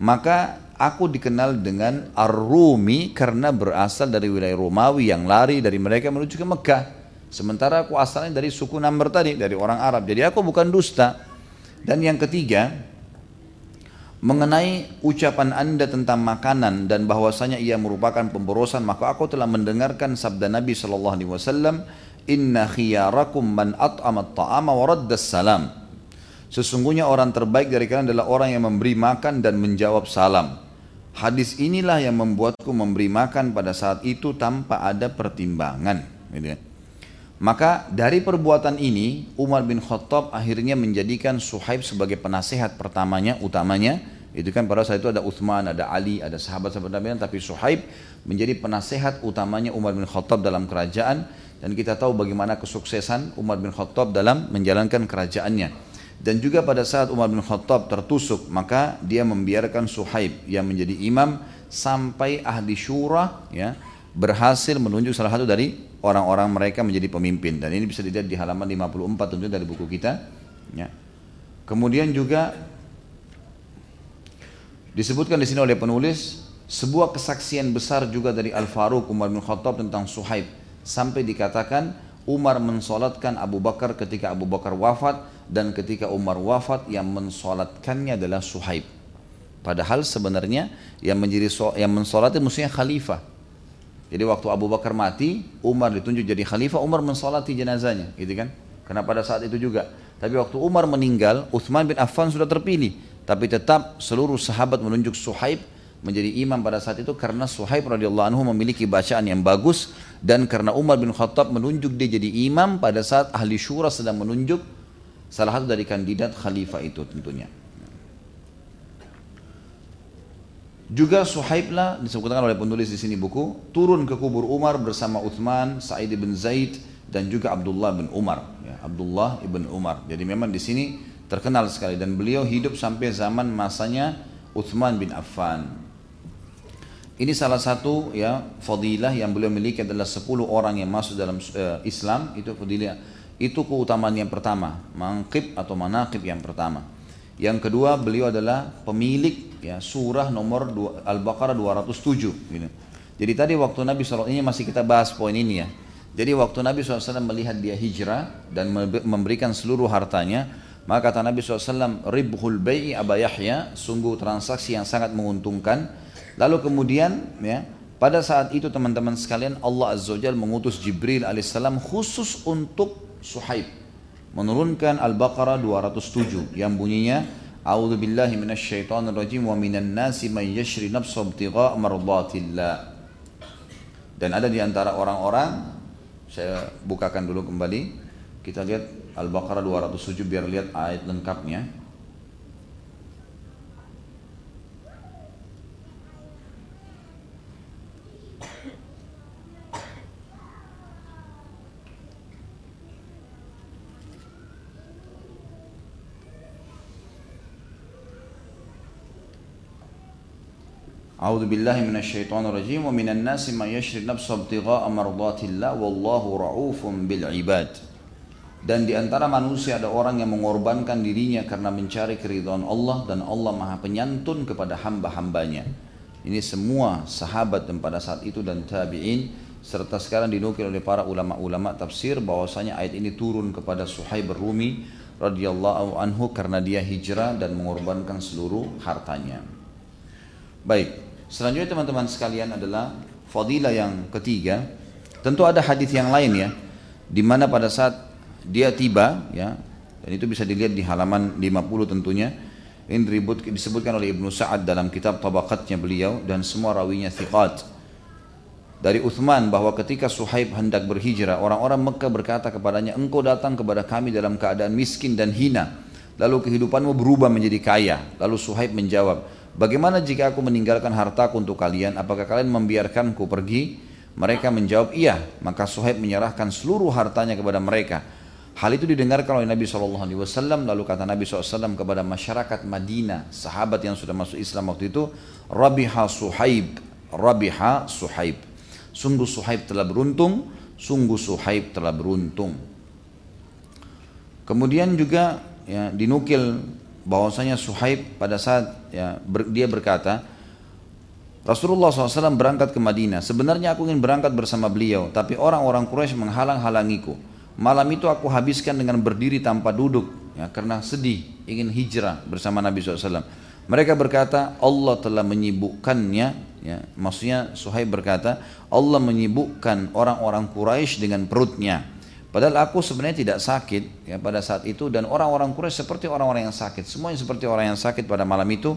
Maka aku dikenal dengan Ar-Rumi karena berasal dari wilayah Romawi yang lari dari mereka menuju ke Mekah. Sementara aku asalnya dari suku Namr tadi, dari orang Arab. Jadi aku bukan dusta. Dan yang ketiga, mengenai ucapan anda tentang makanan dan bahwasanya ia merupakan pemborosan, maka aku telah mendengarkan sabda Nabi Shallallahu Alaihi Wasallam, Inna khiyarakum man at'amat ta'ama wa salam. Sesungguhnya orang terbaik dari kalian adalah orang yang memberi makan dan menjawab salam. Hadis inilah yang membuatku memberi makan pada saat itu tanpa ada pertimbangan. Gitu ya. Maka dari perbuatan ini Umar bin Khattab akhirnya menjadikan Suhaib sebagai penasehat pertamanya, utamanya. Itu kan pada saat itu ada Uthman, ada Ali, ada sahabat-sahabat Nabi, tapi Suhaib menjadi penasehat utamanya Umar bin Khattab dalam kerajaan. Dan kita tahu bagaimana kesuksesan Umar bin Khattab dalam menjalankan kerajaannya. Dan juga pada saat Umar bin Khattab tertusuk, maka dia membiarkan Suhaib yang menjadi imam sampai ahli syura ya berhasil menunjuk salah satu dari orang-orang mereka menjadi pemimpin. Dan ini bisa dilihat di halaman 54 tentunya dari buku kita. Ya. Kemudian juga disebutkan di sini oleh penulis sebuah kesaksian besar juga dari Al Faruq Umar bin Khattab tentang Suhaib sampai dikatakan Umar mensolatkan Abu Bakar ketika Abu Bakar wafat dan ketika Umar wafat yang mensolatkannya adalah Suhaib. Padahal sebenarnya yang menjadi yang mensolatnya mestinya khalifah. Jadi waktu Abu Bakar mati, Umar ditunjuk jadi khalifah, Umar mensolati jenazahnya, gitu kan? Karena pada saat itu juga. Tapi waktu Umar meninggal, Uthman bin Affan sudah terpilih. Tapi tetap seluruh sahabat menunjuk Suhaib menjadi imam pada saat itu karena Suhaib radhiyallahu anhu memiliki bacaan yang bagus dan karena Umar bin Khattab menunjuk dia jadi imam pada saat ahli syura sedang menunjuk salah satu dari kandidat khalifah itu tentunya. Juga Suhaib lah disebutkan oleh penulis di sini buku turun ke kubur Umar bersama Uthman, Sa'id bin Zaid dan juga Abdullah bin Umar. Ya, Abdullah ibn Umar. Jadi memang di sini terkenal sekali dan beliau hidup sampai zaman masanya Uthman bin Affan. Ini salah satu ya fadilah yang beliau miliki adalah 10 orang yang masuk dalam uh, Islam itu fadilah itu keutamaan yang pertama, mangkib atau manakib yang pertama. Yang kedua beliau adalah pemilik ya surah nomor Al-Baqarah 207 gitu. Jadi tadi waktu Nabi SAW ini masih kita bahas poin ini ya. Jadi waktu Nabi SAW melihat dia hijrah dan memberikan seluruh hartanya, maka kata Nabi SAW, Ribhul bayi Aba Yahya, sungguh transaksi yang sangat menguntungkan Lalu kemudian ya pada saat itu teman-teman sekalian Allah Azza wa mengutus Jibril alaihissalam khusus untuk Suhaib menurunkan Al-Baqarah 207 yang bunyinya A'udzu billahi minasyaitonir rajim wa minan nasi may yashri nafsahu ibtigha' mardatillah. Dan ada di antara orang-orang saya bukakan dulu kembali kita lihat Al-Baqarah 207 biar lihat ayat lengkapnya. A'udzu billahi minasyaitonir rajim wa minan nasi may yashri ibtigha'a wallahu raufum bil ibad. Dan di antara manusia ada orang yang mengorbankan dirinya karena mencari keridhaan Allah dan Allah Maha Penyantun kepada hamba-hambanya. Ini semua sahabat dan pada saat itu dan tabi'in serta sekarang dinukil oleh para ulama-ulama tafsir bahwasanya ayat ini turun kepada Suhaib Rumi radhiyallahu anhu karena dia hijrah dan mengorbankan seluruh hartanya. Baik, Selanjutnya teman-teman sekalian adalah fadilah yang ketiga. Tentu ada hadis yang lain ya, di mana pada saat dia tiba ya, dan itu bisa dilihat di halaman 50 tentunya. Ini disebutkan oleh Ibnu Sa'ad dalam kitab tabaqatnya beliau dan semua rawinya thiqat. Dari Uthman bahwa ketika Suhaib hendak berhijrah, orang-orang Mekah berkata kepadanya, engkau datang kepada kami dalam keadaan miskin dan hina. lalu kehidupanmu berubah menjadi kaya. Lalu Suhaib menjawab, bagaimana jika aku meninggalkan hartaku untuk kalian, apakah kalian membiarkanku pergi? Mereka menjawab, iya. Maka Suhaib menyerahkan seluruh hartanya kepada mereka. Hal itu didengarkan oleh Nabi SAW, lalu kata Nabi SAW kepada masyarakat Madinah, sahabat yang sudah masuk Islam waktu itu, Rabiha Suhaib, Rabiha Suhaib. Sungguh Suhaib telah beruntung, sungguh Suhaib telah beruntung. Kemudian juga ya, dinukil bahwasanya Suhaib pada saat ya, ber, dia berkata, Rasulullah SAW berangkat ke Madinah. Sebenarnya aku ingin berangkat bersama beliau, tapi orang-orang Quraisy menghalang-halangiku. Malam itu aku habiskan dengan berdiri tanpa duduk, ya, karena sedih, ingin hijrah bersama Nabi SAW. Mereka berkata, Allah telah menyibukkannya, ya, maksudnya Suhaib berkata, Allah menyibukkan orang-orang Quraisy dengan perutnya. Padahal aku sebenarnya tidak sakit ya pada saat itu dan orang-orang Quraisy seperti orang-orang yang sakit, semuanya seperti orang yang sakit pada malam itu.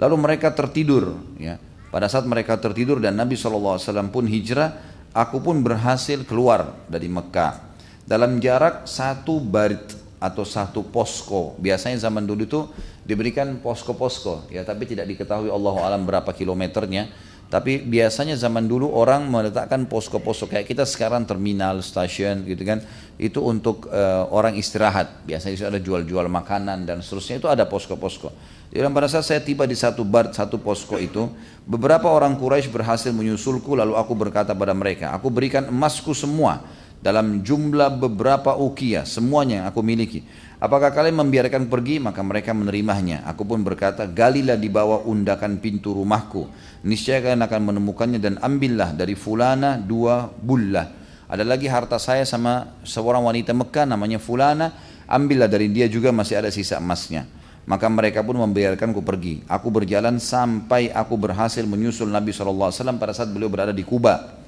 Lalu mereka tertidur ya. Pada saat mereka tertidur dan Nabi SAW pun hijrah, aku pun berhasil keluar dari Mekah. Dalam jarak satu barit atau satu posko. Biasanya zaman dulu itu diberikan posko-posko ya, tapi tidak diketahui Allah alam berapa kilometernya. Tapi biasanya zaman dulu orang meletakkan posko-posko kayak kita sekarang terminal, stasiun gitu kan. Itu untuk uh, orang istirahat. Biasanya itu ada jual-jual makanan dan seterusnya itu ada posko-posko. Jadi pada saat saya tiba di satu bar, satu posko itu, beberapa orang Quraisy berhasil menyusulku lalu aku berkata pada mereka, aku berikan emasku semua dalam jumlah beberapa ukia, semuanya yang aku miliki. Apakah kalian membiarkan pergi? Maka mereka menerimanya. Aku pun berkata, galilah di bawah undakan pintu rumahku. Niscaya kalian akan menemukannya dan ambillah dari fulana dua bullah. Ada lagi harta saya sama seorang wanita Mekah namanya fulana. Ambillah dari dia juga masih ada sisa emasnya. Maka mereka pun membiarkanku pergi. Aku berjalan sampai aku berhasil menyusul Nabi SAW pada saat beliau berada di Kuba.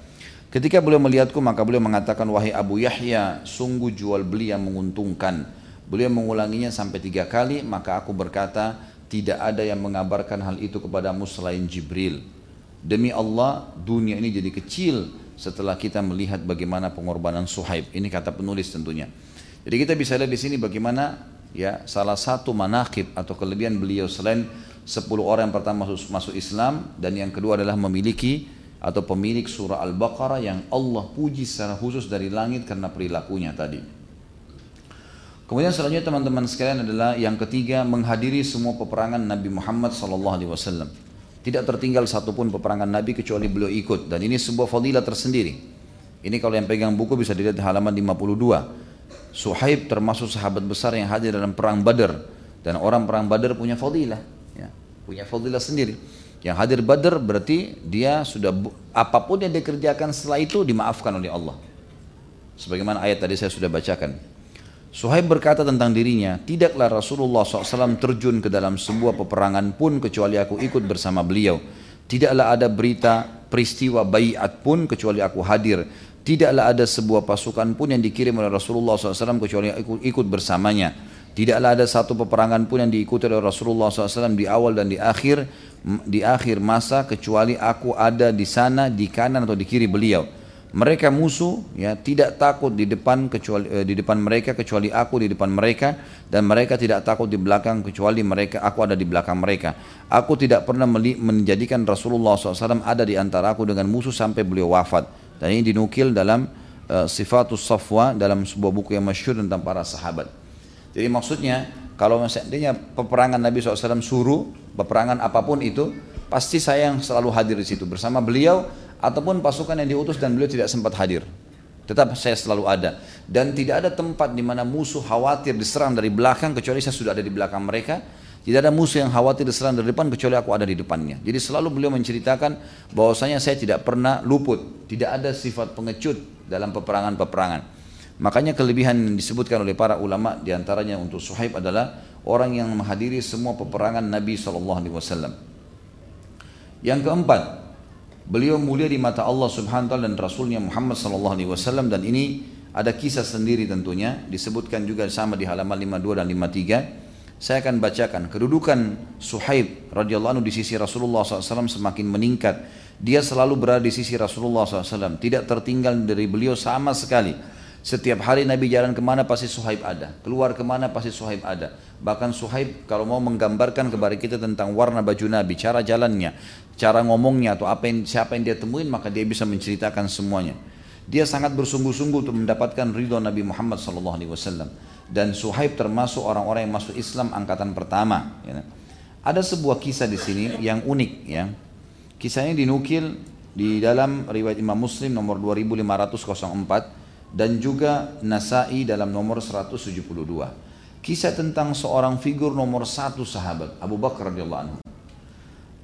Ketika beliau melihatku maka beliau mengatakan wahai Abu Yahya sungguh jual beli yang menguntungkan. Beliau mengulanginya sampai tiga kali, maka aku berkata, tidak ada yang mengabarkan hal itu kepadamu selain Jibril. Demi Allah, dunia ini jadi kecil setelah kita melihat bagaimana pengorbanan Suhaib. Ini kata penulis tentunya. Jadi kita bisa lihat di sini bagaimana ya salah satu manakib atau kelebihan beliau selain 10 orang yang pertama masuk, masuk Islam dan yang kedua adalah memiliki atau pemilik surah Al-Baqarah yang Allah puji secara khusus dari langit karena perilakunya tadi. Kemudian selanjutnya teman-teman sekalian adalah yang ketiga menghadiri semua peperangan Nabi Muhammad SAW. Tidak tertinggal satupun peperangan Nabi kecuali beliau ikut dan ini sebuah fadilah tersendiri. Ini kalau yang pegang buku bisa dilihat di halaman 52. Suhaib termasuk sahabat besar yang hadir dalam perang Badar dan orang perang Badar punya fadilah, ya, punya fadilah sendiri. Yang hadir Badar berarti dia sudah apa pun yang dikerjakan setelah itu dimaafkan oleh Allah. Sebagaimana ayat tadi saya sudah bacakan. Suhaib berkata tentang dirinya, tidaklah Rasulullah SAW terjun ke dalam sebuah peperangan pun kecuali aku ikut bersama beliau. Tidaklah ada berita peristiwa bayat pun kecuali aku hadir. Tidaklah ada sebuah pasukan pun yang dikirim oleh Rasulullah SAW kecuali aku ikut bersamanya. Tidaklah ada satu peperangan pun yang diikuti oleh Rasulullah SAW di awal dan di akhir di akhir masa kecuali aku ada di sana di kanan atau di kiri beliau mereka musuh ya tidak takut di depan kecuali eh, di depan mereka kecuali aku di depan mereka dan mereka tidak takut di belakang kecuali mereka aku ada di belakang mereka. Aku tidak pernah menjadikan Rasulullah SAW ada di antara aku dengan musuh sampai beliau wafat. Dan ini dinukil dalam uh, Sifatus Safwa dalam sebuah buku yang masyhur tentang para sahabat. Jadi maksudnya kalau misalnya peperangan Nabi SAW suruh peperangan apa pun itu pasti saya yang selalu hadir di situ bersama beliau ataupun pasukan yang diutus dan beliau tidak sempat hadir. Tetap saya selalu ada dan tidak ada tempat di mana musuh khawatir diserang dari belakang kecuali saya sudah ada di belakang mereka. Tidak ada musuh yang khawatir diserang dari depan kecuali aku ada di depannya. Jadi selalu beliau menceritakan bahwasanya saya tidak pernah luput, tidak ada sifat pengecut dalam peperangan-peperangan. Makanya kelebihan yang disebutkan oleh para ulama di antaranya untuk Suhaib adalah orang yang menghadiri semua peperangan Nabi SAW. Yang keempat, Beliau mulia di mata Allah Subhanahu wa taala dan Rasulnya Muhammad sallallahu alaihi wasallam dan ini ada kisah sendiri tentunya disebutkan juga sama di halaman 52 dan 53. Saya akan bacakan kedudukan Suhaib radhiyallahu anhu di sisi Rasulullah SAW semakin meningkat. Dia selalu berada di sisi Rasulullah SAW, tidak tertinggal dari beliau sama sekali. Setiap hari Nabi jalan ke mana pasti Suhaib ada. Keluar ke mana pasti Suhaib ada. Bahkan Suhaib kalau mau menggambarkan kepada kita tentang warna baju Nabi, cara jalannya, cara ngomongnya atau apa yang, siapa yang dia temuin maka dia bisa menceritakan semuanya. Dia sangat bersungguh-sungguh untuk mendapatkan ridho Nabi Muhammad SAW. Dan Suhaib termasuk orang-orang yang masuk Islam angkatan pertama. Ya. Ada sebuah kisah di sini yang unik ya. Kisahnya dinukil di dalam riwayat Imam Muslim nomor 2504 dan juga Nasai dalam nomor 172. Kisah tentang seorang figur nomor satu sahabat Abu Bakar radhiyallahu anhu.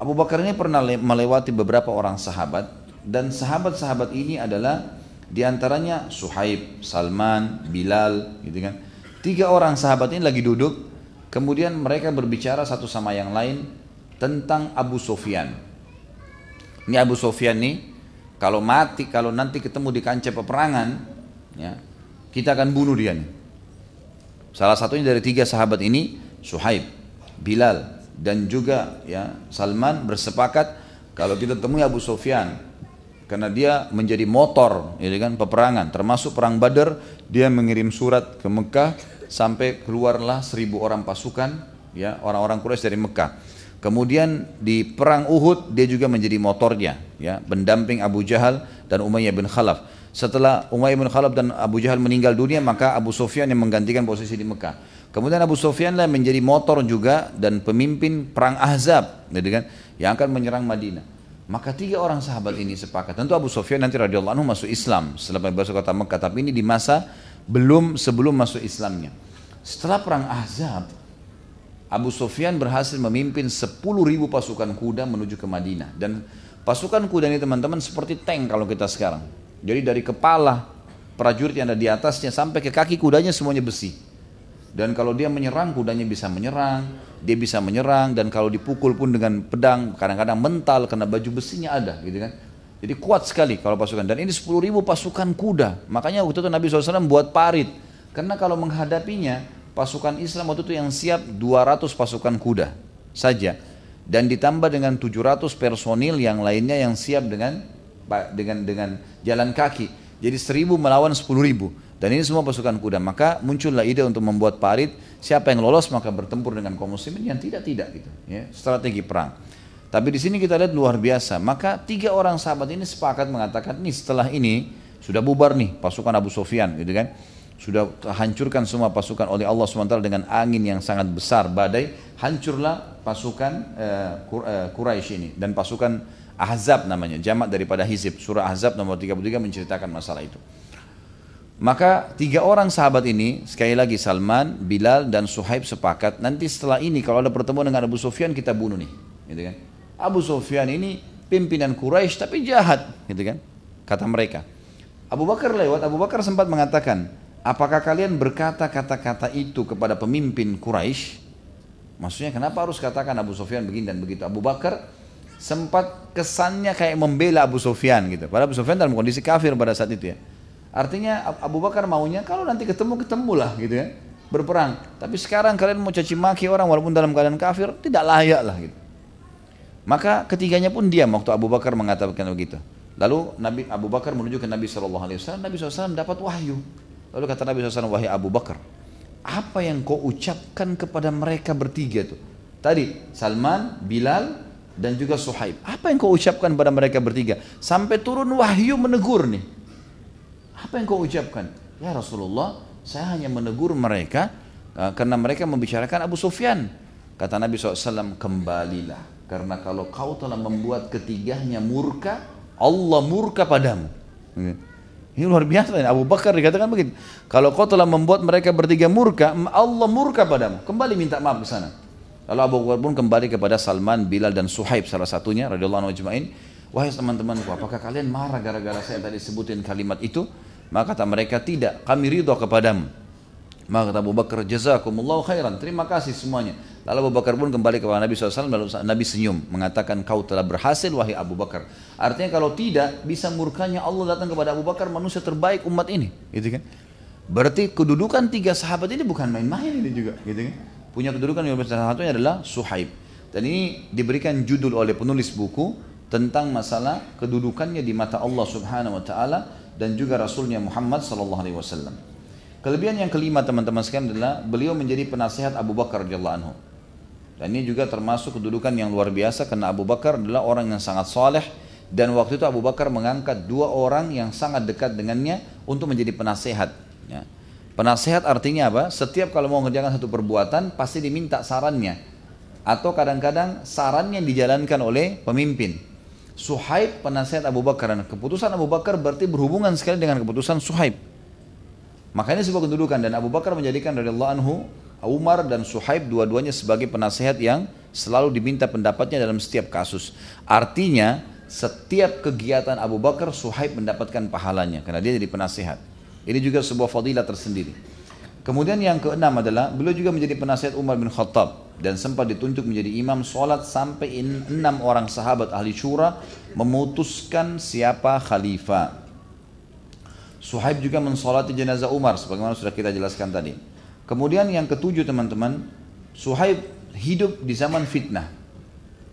Abu Bakar ini pernah melewati beberapa orang sahabat dan sahabat-sahabat ini adalah di antaranya Suhaib, Salman, Bilal, gitu kan. Tiga orang sahabat ini lagi duduk, kemudian mereka berbicara satu sama yang lain tentang Abu Sofyan. Ini Abu Sofyan nih, kalau mati, kalau nanti ketemu di kancah peperangan, ya, kita akan bunuh dia nih. Salah satunya dari tiga sahabat ini Suhaib, Bilal dan juga ya Salman bersepakat kalau kita temui Abu Sufyan karena dia menjadi motor ya kan peperangan. Termasuk perang Badar dia mengirim surat ke Mekah sampai keluarlah seribu orang pasukan ya orang-orang Quraisy dari Mekah. Kemudian di perang Uhud dia juga menjadi motornya ya pendamping Abu Jahal dan Umayyah bin Khalaf. Setelah Umayyah bin Khalaf dan Abu Jahal meninggal dunia, maka Abu Sufyan yang menggantikan posisi di Mekah. Kemudian Abu Sufyan lah menjadi motor juga dan pemimpin perang Ahzab, gitu kan, yang akan menyerang Madinah. Maka tiga orang sahabat ini sepakat. Tentu Abu Sufyan nanti radhiyallahu anhu masuk Islam setelah masuk kota Mekah, tapi ini di masa belum sebelum masuk Islamnya. Setelah perang Ahzab, Abu Sufyan berhasil memimpin 10 ribu pasukan kuda menuju ke Madinah dan pasukan kuda ini teman-teman seperti tank kalau kita sekarang jadi dari kepala prajurit yang ada di atasnya sampai ke kaki kudanya semuanya besi. Dan kalau dia menyerang, kudanya bisa menyerang, dia bisa menyerang, dan kalau dipukul pun dengan pedang, kadang-kadang mental karena baju besinya ada, gitu kan. Jadi kuat sekali kalau pasukan. Dan ini 10 ribu pasukan kuda. Makanya waktu itu Nabi SAW buat parit. Karena kalau menghadapinya, pasukan Islam waktu itu yang siap 200 pasukan kuda saja. Dan ditambah dengan 700 personil yang lainnya yang siap dengan dengan dengan jalan kaki. Jadi seribu melawan sepuluh ribu. Dan ini semua pasukan kuda. Maka muncullah ide untuk membuat parit. Siapa yang lolos maka bertempur dengan kaum muslimin. Yang tidak tidak gitu. Ya, strategi perang. Tapi di sini kita lihat luar biasa. Maka tiga orang sahabat ini sepakat mengatakan ini setelah ini sudah bubar nih pasukan Abu Sofyan gitu kan. Sudah hancurkan semua pasukan oleh Allah SWT dengan angin yang sangat besar badai. Hancurlah pasukan uh, Quraisy ini dan pasukan Ahzab namanya, jamak daripada Hizib. Surah Ahzab nomor 33 menceritakan masalah itu. Maka tiga orang sahabat ini, sekali lagi Salman, Bilal, dan Suhaib sepakat, nanti setelah ini kalau ada pertemuan dengan Abu Sufyan kita bunuh nih. Gitu kan? Abu Sufyan ini pimpinan Quraisy tapi jahat, gitu kan? Kata mereka. Abu Bakar lewat, Abu Bakar sempat mengatakan, apakah kalian berkata kata-kata itu kepada pemimpin Quraisy? Maksudnya kenapa harus katakan Abu Sufyan begini dan begitu? Abu Bakar sempat kesannya kayak membela Abu Sufyan gitu. Padahal Abu Sufyan dalam kondisi kafir pada saat itu ya. Artinya Abu Bakar maunya kalau nanti ketemu ketemulah gitu ya berperang. Tapi sekarang kalian mau caci maki orang walaupun dalam keadaan kafir tidak layak lah gitu. Maka ketiganya pun diam waktu Abu Bakar mengatakan begitu. Lalu Nabi Abu Bakar menuju ke Nabi Shallallahu Alaihi Wasallam. Nabi SAW dapat wahyu. Lalu kata Nabi SAW, wahai Abu Bakar, apa yang kau ucapkan kepada mereka bertiga tuh? Tadi Salman, Bilal, dan juga Suhaib. Apa yang kau ucapkan pada mereka bertiga? Sampai turun wahyu menegur nih. Apa yang kau ucapkan? Ya Rasulullah, saya hanya menegur mereka uh, karena mereka membicarakan Abu Sufyan. Kata Nabi SAW, kembalilah. Karena kalau kau telah membuat ketiganya murka, Allah murka padamu. Ini luar biasa. Abu Bakar dikatakan begitu. Kalau kau telah membuat mereka bertiga murka, Allah murka padamu. Kembali minta maaf ke sana. Lalu Abu Bakar pun kembali kepada Salman, Bilal dan Suhaib salah satunya radhiyallahu anhu. Wahai teman-temanku, apakah kalian marah gara-gara saya tadi sebutin kalimat itu? Maka kata mereka tidak, kami ridho kepadamu. Maka kata Abu Bakar, jazakumullah khairan, terima kasih semuanya. Lalu Abu Bakar pun kembali kepada Nabi SAW, lalu Nabi senyum, mengatakan kau telah berhasil wahai Abu Bakar. Artinya kalau tidak, bisa murkanya Allah datang kepada Abu Bakar, manusia terbaik umat ini. Gitu kan? Berarti kedudukan tiga sahabat ini bukan main-main ini juga. Gitu kan? punya kedudukan yang salah satunya adalah Suhaib. Dan ini diberikan judul oleh penulis buku tentang masalah kedudukannya di mata Allah Subhanahu wa taala dan juga Rasulnya Muhammad sallallahu alaihi wasallam. Kelebihan yang kelima teman-teman sekalian adalah beliau menjadi penasihat Abu Bakar radhiyallahu anhu. Dan ini juga termasuk kedudukan yang luar biasa karena Abu Bakar adalah orang yang sangat soleh dan waktu itu Abu Bakar mengangkat dua orang yang sangat dekat dengannya untuk menjadi penasehat. Ya. Penasehat artinya apa? Setiap kalau mau mengerjakan satu perbuatan pasti diminta sarannya. Atau kadang-kadang sarannya dijalankan oleh pemimpin. Suhaib penasehat Abu Bakar. Dan keputusan Abu Bakar berarti berhubungan sekali dengan keputusan Suhaib. Makanya sebuah kedudukan dan Abu Bakar menjadikan dari Allah anhu Umar dan Suhaib dua-duanya sebagai penasehat yang selalu diminta pendapatnya dalam setiap kasus. Artinya setiap kegiatan Abu Bakar Suhaib mendapatkan pahalanya karena dia jadi penasehat. Ini juga sebuah fadilah tersendiri. Kemudian yang keenam adalah beliau juga menjadi penasihat Umar bin Khattab dan sempat ditunjuk menjadi imam sholat sampai enam orang sahabat ahli syura memutuskan siapa khalifah. Suhaib juga mensolati jenazah Umar sebagaimana sudah kita jelaskan tadi. Kemudian yang ketujuh teman-teman, Suhaib hidup di zaman fitnah.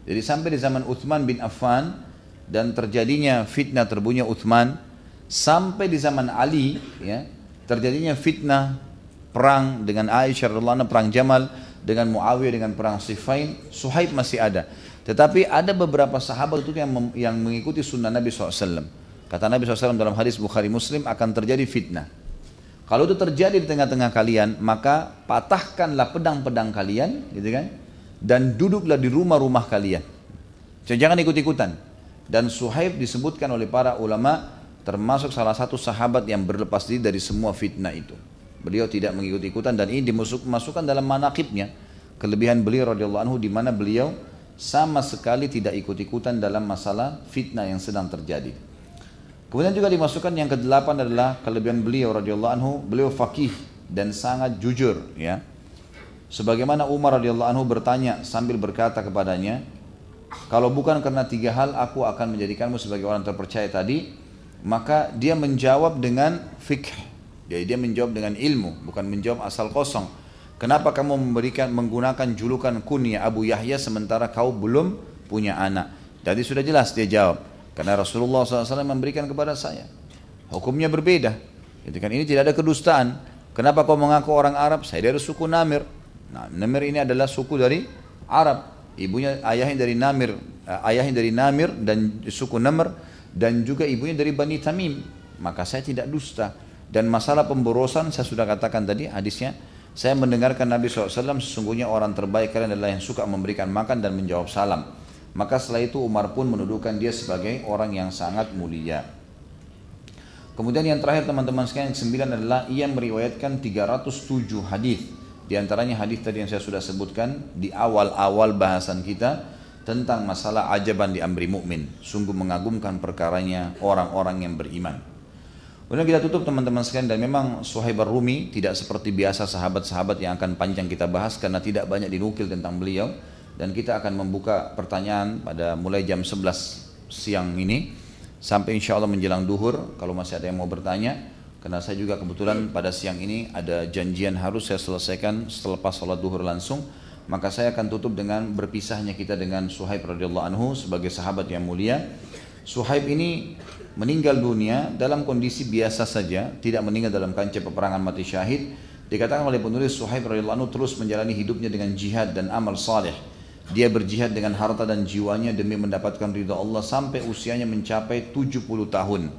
Jadi sampai di zaman Uthman bin Affan dan terjadinya fitnah terbunuhnya Uthman sampai di zaman Ali ya terjadinya fitnah perang dengan Aisyah radhiallahu perang Jamal dengan Muawiyah dengan perang Siffin Suhaib masih ada. Tetapi ada beberapa sahabat itu yang yang mengikuti sunnah Nabi SAW kata Nabi SAW dalam hadis Bukhari Muslim akan terjadi fitnah. Kalau itu terjadi di tengah-tengah kalian maka patahkanlah pedang-pedang kalian gitu kan? Dan duduklah di rumah-rumah kalian. Jangan ikut-ikutan. Dan Suhaib disebutkan oleh para ulama termasuk salah satu sahabat yang berlepas diri dari semua fitnah itu. Beliau tidak mengikut-ikutan dan ini dimasukkan dalam manakibnya. Kelebihan beliau radhiyallahu anhu di mana beliau sama sekali tidak ikut-ikutan dalam masalah fitnah yang sedang terjadi. Kemudian juga dimasukkan yang kedelapan adalah kelebihan beliau radhiyallahu anhu, beliau fakih dan sangat jujur ya. Sebagaimana Umar radhiyallahu anhu bertanya sambil berkata kepadanya, kalau bukan karena tiga hal aku akan menjadikanmu sebagai orang terpercaya tadi, maka dia menjawab dengan fikih. Jadi dia menjawab dengan ilmu, bukan menjawab asal kosong. Kenapa kamu memberikan menggunakan julukan kunyah Abu Yahya sementara kau belum punya anak? Jadi sudah jelas dia jawab. Karena Rasulullah SAW memberikan kepada saya. Hukumnya berbeda. Jadi kan ini tidak ada kedustaan. Kenapa kau mengaku orang Arab? Saya dari suku Namir. Nah, Namir ini adalah suku dari Arab ibunya ayahnya dari Namir, eh, ayahnya dari Namir dan suku Namr dan juga ibunya dari Bani Tamim. Maka saya tidak dusta. Dan masalah pemborosan saya sudah katakan tadi hadisnya. Saya mendengarkan Nabi SAW sesungguhnya orang terbaik kalian adalah yang suka memberikan makan dan menjawab salam. Maka setelah itu Umar pun menuduhkan dia sebagai orang yang sangat mulia. Kemudian yang terakhir teman-teman sekalian yang sembilan adalah ia meriwayatkan 307 hadis di antaranya hadis tadi yang saya sudah sebutkan di awal-awal bahasan kita tentang masalah ajaban di amri mukmin. Sungguh mengagumkan perkaranya orang-orang yang beriman. Kemudian kita tutup teman-teman sekalian dan memang Suhaib Rumi tidak seperti biasa sahabat-sahabat yang akan panjang kita bahas karena tidak banyak dinukil tentang beliau. Dan kita akan membuka pertanyaan pada mulai jam 11 siang ini sampai insya Allah menjelang duhur kalau masih ada yang mau bertanya. Karena saya juga kebetulan pada siang ini ada janjian harus saya selesaikan setelah sholat duhur langsung. Maka saya akan tutup dengan berpisahnya kita dengan Suhaib radhiyallahu anhu sebagai sahabat yang mulia. Suhaib ini meninggal dunia dalam kondisi biasa saja tidak meninggal dalam kancah peperangan mati syahid dikatakan oleh penulis Suhaib radhiyallahu anhu terus menjalani hidupnya dengan jihad dan amal saleh. Dia berjihad dengan harta dan jiwanya demi mendapatkan ridha Allah sampai usianya mencapai 70 tahun.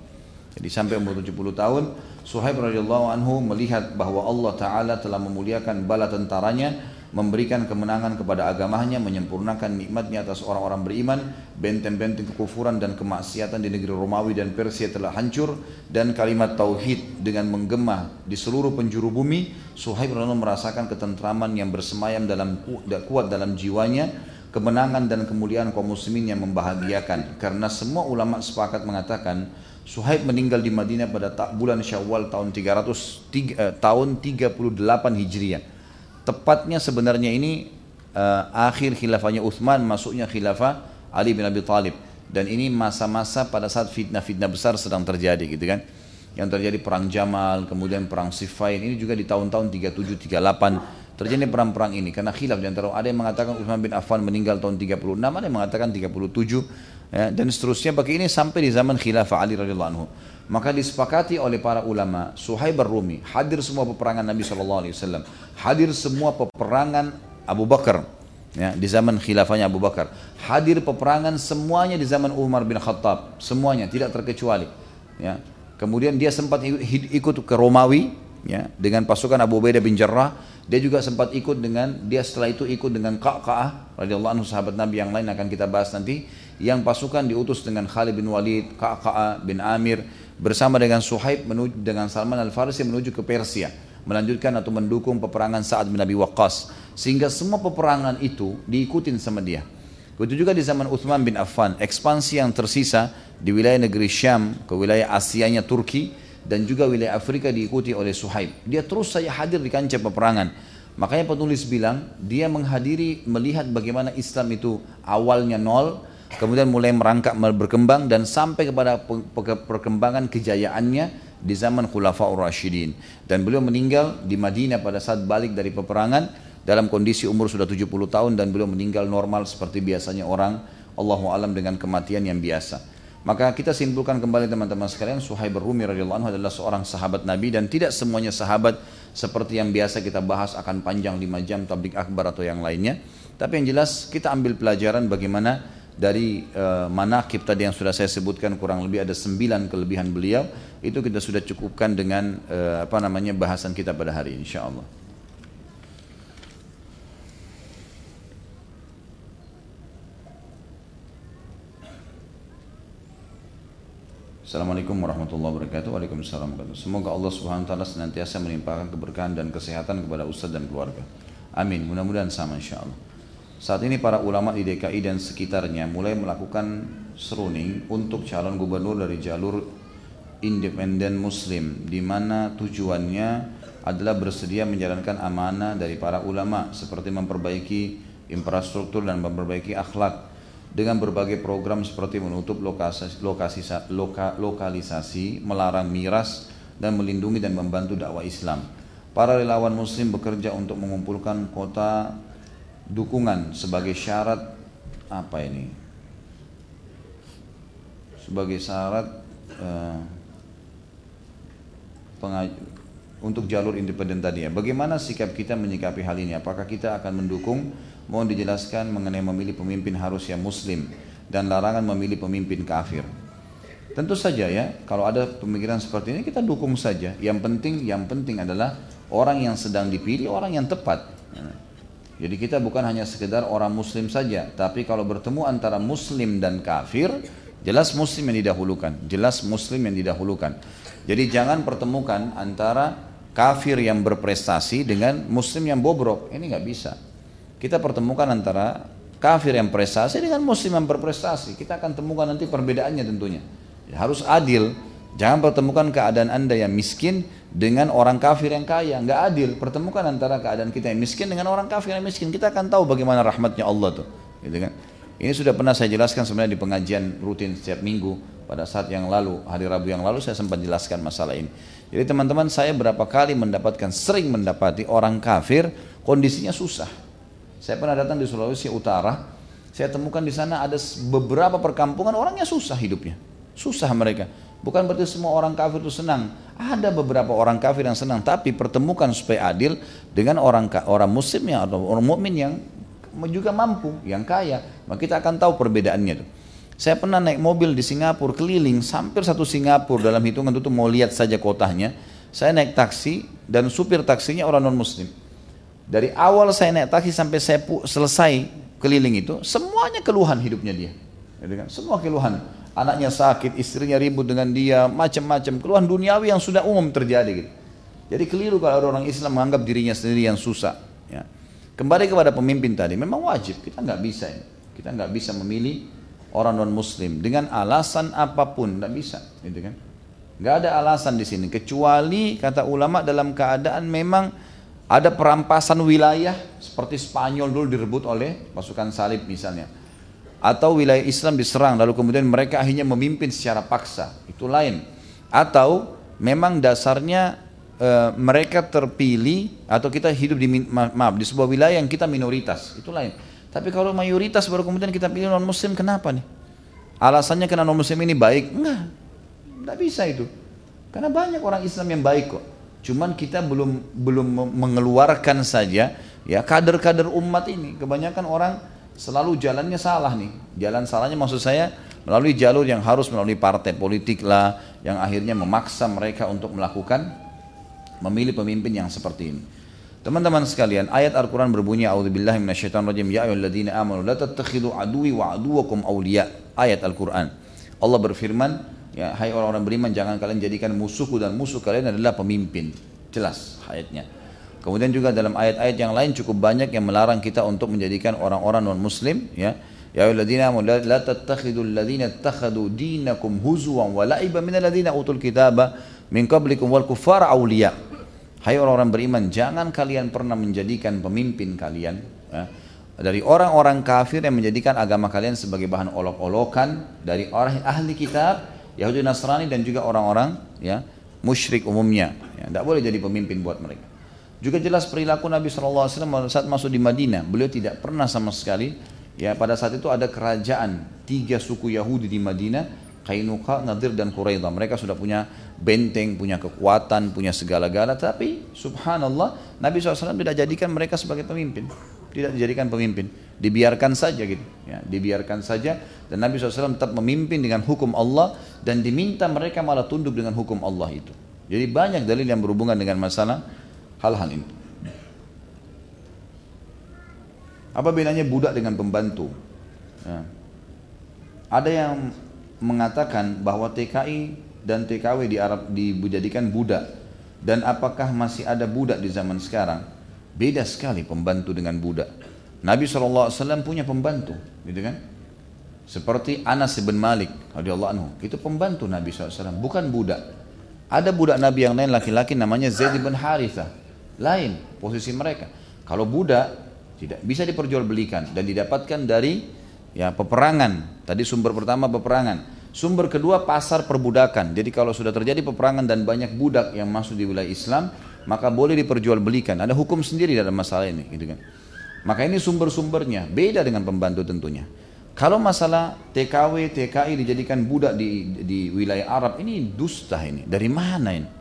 Jadi sampai umur 70 tahun, Suhaib radhiyallahu anhu melihat bahwa Allah Ta'ala telah memuliakan bala tentaranya, memberikan kemenangan kepada agamanya, menyempurnakan nikmatnya atas orang-orang beriman, benteng-benteng kekufuran dan kemaksiatan di negeri Romawi dan Persia telah hancur, dan kalimat tauhid dengan menggema di seluruh penjuru bumi, Suhaib radhiyallahu merasakan ketentraman yang bersemayam dalam kuat dalam jiwanya, kemenangan dan kemuliaan kaum muslimin yang membahagiakan. Karena semua ulama sepakat mengatakan, Suhaib meninggal di Madinah pada bulan Syawal tahun 300 eh, tahun 38 Hijriah. Tepatnya sebenarnya ini eh, akhir khilafahnya Uthman, masuknya khilafah Ali bin Abi Thalib. Dan ini masa-masa pada saat fitnah-fitnah besar sedang terjadi gitu kan. Yang terjadi perang Jamal, kemudian perang Siffin, ini juga di tahun-tahun 37 38 terjadi perang-perang ini karena khilaf di antara ada yang mengatakan Uthman bin Affan meninggal tahun 36, ada yang mengatakan 37 ya, dan seterusnya bagi ini sampai di zaman khilafah Ali radhiyallahu anhu. Maka disepakati oleh para ulama, Suhaib Rumi hadir semua peperangan Nabi SAW, hadir semua peperangan Abu Bakar, ya, di zaman khilafahnya Abu Bakar, hadir peperangan semuanya di zaman Umar bin Khattab, semuanya tidak terkecuali. Ya. Kemudian dia sempat ikut ke Romawi, ya, dengan pasukan Abu Ubaidah bin Jarrah, dia juga sempat ikut dengan dia setelah itu ikut dengan Ka'ka'ah radhiyallahu anhu sahabat Nabi yang lain akan kita bahas nanti yang pasukan diutus dengan Khalid bin Walid, Ka'ka'ah bin Amir bersama dengan Suhaib menuju dengan Salman Al-Farisi menuju ke Persia melanjutkan atau mendukung peperangan Sa'ad bin Abi Waqqas sehingga semua peperangan itu diikutin sama dia. Begitu juga di zaman Uthman bin Affan, ekspansi yang tersisa di wilayah negeri Syam ke wilayah Asianya Turki dan juga wilayah Afrika diikuti oleh Suhaib. Dia terus saja hadir di kancah peperangan. Makanya penulis bilang dia menghadiri melihat bagaimana Islam itu awalnya nol kemudian mulai merangkak berkembang dan sampai kepada perkembangan kejayaannya di zaman Khulafaur Rashidin dan beliau meninggal di Madinah pada saat balik dari peperangan dalam kondisi umur sudah 70 tahun dan beliau meninggal normal seperti biasanya orang Allahu alam dengan kematian yang biasa. Maka kita simpulkan kembali teman-teman sekalian Suhaib Rumi radhiyallahu anhu adalah seorang sahabat Nabi dan tidak semuanya sahabat seperti yang biasa kita bahas akan panjang 5 jam tablik akbar atau yang lainnya. Tapi yang jelas kita ambil pelajaran bagaimana dari uh, manakib tadi yang sudah saya sebutkan kurang lebih ada sembilan kelebihan beliau itu kita sudah cukupkan dengan uh, apa namanya bahasan kita pada hari ini insyaallah. Assalamualaikum warahmatullahi wabarakatuh. Waalaikumsalam Semoga Allah Subhanahu wa taala senantiasa melimpahkan keberkahan dan kesehatan kepada ustaz dan keluarga. Amin. Mudah-mudahan sama insyaallah. Saat ini para ulama di DKI dan sekitarnya mulai melakukan seruning untuk calon gubernur dari jalur independen muslim di mana tujuannya adalah bersedia menjalankan amanah dari para ulama seperti memperbaiki infrastruktur dan memperbaiki akhlak dengan berbagai program seperti menutup lokasi, lokasi loka, lokalisasi, melarang miras dan melindungi dan membantu dakwah Islam. Para relawan muslim bekerja untuk mengumpulkan kota dukungan sebagai syarat apa ini? Sebagai syarat uh, untuk jalur independen tadi ya. Bagaimana sikap kita menyikapi hal ini? Apakah kita akan mendukung? Mohon dijelaskan mengenai memilih pemimpin harus yang muslim dan larangan memilih pemimpin kafir. Tentu saja ya, kalau ada pemikiran seperti ini kita dukung saja. Yang penting, yang penting adalah orang yang sedang dipilih orang yang tepat. Jadi kita bukan hanya sekedar orang muslim saja, tapi kalau bertemu antara muslim dan kafir, jelas muslim yang didahulukan, jelas muslim yang didahulukan. Jadi jangan pertemukan antara kafir yang berprestasi dengan muslim yang bobrok. Ini nggak bisa. Kita pertemukan antara kafir yang prestasi dengan muslim yang berprestasi. Kita akan temukan nanti perbedaannya tentunya. Harus adil. Jangan pertemukan keadaan anda yang miskin dengan orang kafir yang kaya. Nggak adil. Pertemukan antara keadaan kita yang miskin dengan orang kafir yang miskin. Kita akan tahu bagaimana rahmatnya Allah tuh. Gitu kan? Ini sudah pernah saya jelaskan sebenarnya di pengajian rutin setiap minggu pada saat yang lalu, hari Rabu yang lalu saya sempat jelaskan masalah ini. Jadi teman-teman saya berapa kali mendapatkan, sering mendapati orang kafir kondisinya susah. Saya pernah datang di Sulawesi Utara, saya temukan di sana ada beberapa perkampungan orangnya susah hidupnya. Susah mereka. Bukan berarti semua orang kafir itu senang. Ada beberapa orang kafir yang senang, tapi pertemukan supaya adil dengan orang orang muslim yang atau orang mukmin yang juga mampu, yang kaya. Maka kita akan tahu perbedaannya itu. Saya pernah naik mobil di Singapura keliling, hampir satu Singapura dalam hitungan itu mau lihat saja kotanya. Saya naik taksi dan supir taksinya orang non muslim. Dari awal saya naik taksi sampai saya selesai keliling itu, semuanya keluhan hidupnya dia. Gitu kan? Semua keluhan anaknya sakit, istrinya ribut dengan dia, macam-macam keluhan duniawi yang sudah umum terjadi gitu. Jadi keliru kalau ada orang Islam menganggap dirinya sendiri yang susah. Ya. Kembali kepada pemimpin tadi, memang wajib kita nggak bisa ini. Kita nggak bisa memilih orang non Muslim dengan alasan apa pun, nggak bisa, gitu kan? Nggak ada alasan di sini kecuali kata ulama dalam keadaan memang ada perampasan wilayah seperti Spanyol dulu direbut oleh pasukan salib misalnya atau wilayah Islam diserang lalu kemudian mereka akhirnya memimpin secara paksa itu lain atau memang dasarnya e, mereka terpilih atau kita hidup di maaf di sebuah wilayah yang kita minoritas itu lain tapi kalau mayoritas baru kemudian kita pilih non muslim kenapa nih Alasannya karena non muslim ini baik? Enggak. Enggak bisa itu. Karena banyak orang Islam yang baik kok. Cuman kita belum belum mengeluarkan saja ya kader-kader umat ini. Kebanyakan orang selalu jalannya salah nih. Jalan salahnya maksud saya melalui jalur yang harus melalui partai politik lah yang akhirnya memaksa mereka untuk melakukan memilih pemimpin yang seperti ini. Teman-teman sekalian, ayat Al-Quran berbunyi A'udzubillahi minasyaitonirrajim Ya ayyuhalladzina amanu la tattakhidhu aduwi wa aduwakum awliya. Ayat Al-Quran. Allah berfirman, ya hai orang-orang beriman jangan kalian jadikan musuhku dan musuh kalian adalah pemimpin. Jelas ayatnya. Kemudian juga dalam ayat-ayat yang lain cukup banyak yang melarang kita untuk menjadikan orang-orang non muslim ya. Ya ayyuhalladzina amanu la tattakhidul ladzina ittakhadhu dinakum huzwan wa la'iban minal utul kitaba min qablikum wal kuffara awliya. Hai orang-orang beriman, jangan kalian pernah menjadikan pemimpin kalian ya, dari orang-orang kafir yang menjadikan agama kalian sebagai bahan olok-olokan dari orang ahli kitab Yahudi Nasrani dan juga orang-orang ya musyrik umumnya. Ya, tidak boleh jadi pemimpin buat mereka. Juga jelas perilaku Nabi SAW saat masuk di Madinah, beliau tidak pernah sama sekali ya pada saat itu ada kerajaan tiga suku Yahudi di Madinah Kainuka, Nadir dan Quraidah. Mereka sudah punya benteng, punya kekuatan, punya segala-gala. Tapi subhanallah Nabi SAW tidak jadikan mereka sebagai pemimpin. Tidak dijadikan pemimpin. Dibiarkan saja gitu. Ya, dibiarkan saja. Dan Nabi SAW tetap memimpin dengan hukum Allah. Dan diminta mereka malah tunduk dengan hukum Allah itu. Jadi banyak dalil yang berhubungan dengan masalah hal-hal ini. Apa bedanya budak dengan pembantu? Ya. Ada yang mengatakan bahwa TKI dan TKW di Arab dijadikan budak. Dan apakah masih ada budak di zaman sekarang? Beda sekali pembantu dengan budak. Nabi SAW punya pembantu gitu kan? Seperti Anas bin Malik radhiyallahu anhu. Itu pembantu Nabi SAW bukan budak. Ada budak Nabi yang lain laki-laki namanya Zaid bin Harithah lain posisi mereka kalau budak tidak bisa diperjualbelikan dan didapatkan dari ya peperangan. Tadi sumber pertama peperangan. Sumber kedua pasar perbudakan. Jadi kalau sudah terjadi peperangan dan banyak budak yang masuk di wilayah Islam, maka boleh diperjualbelikan. Ada hukum sendiri dalam masalah ini, gitu kan. Maka ini sumber-sumbernya beda dengan pembantu tentunya. Kalau masalah TKW, TKI dijadikan budak di, di wilayah Arab ini dusta ini. Dari mana ini?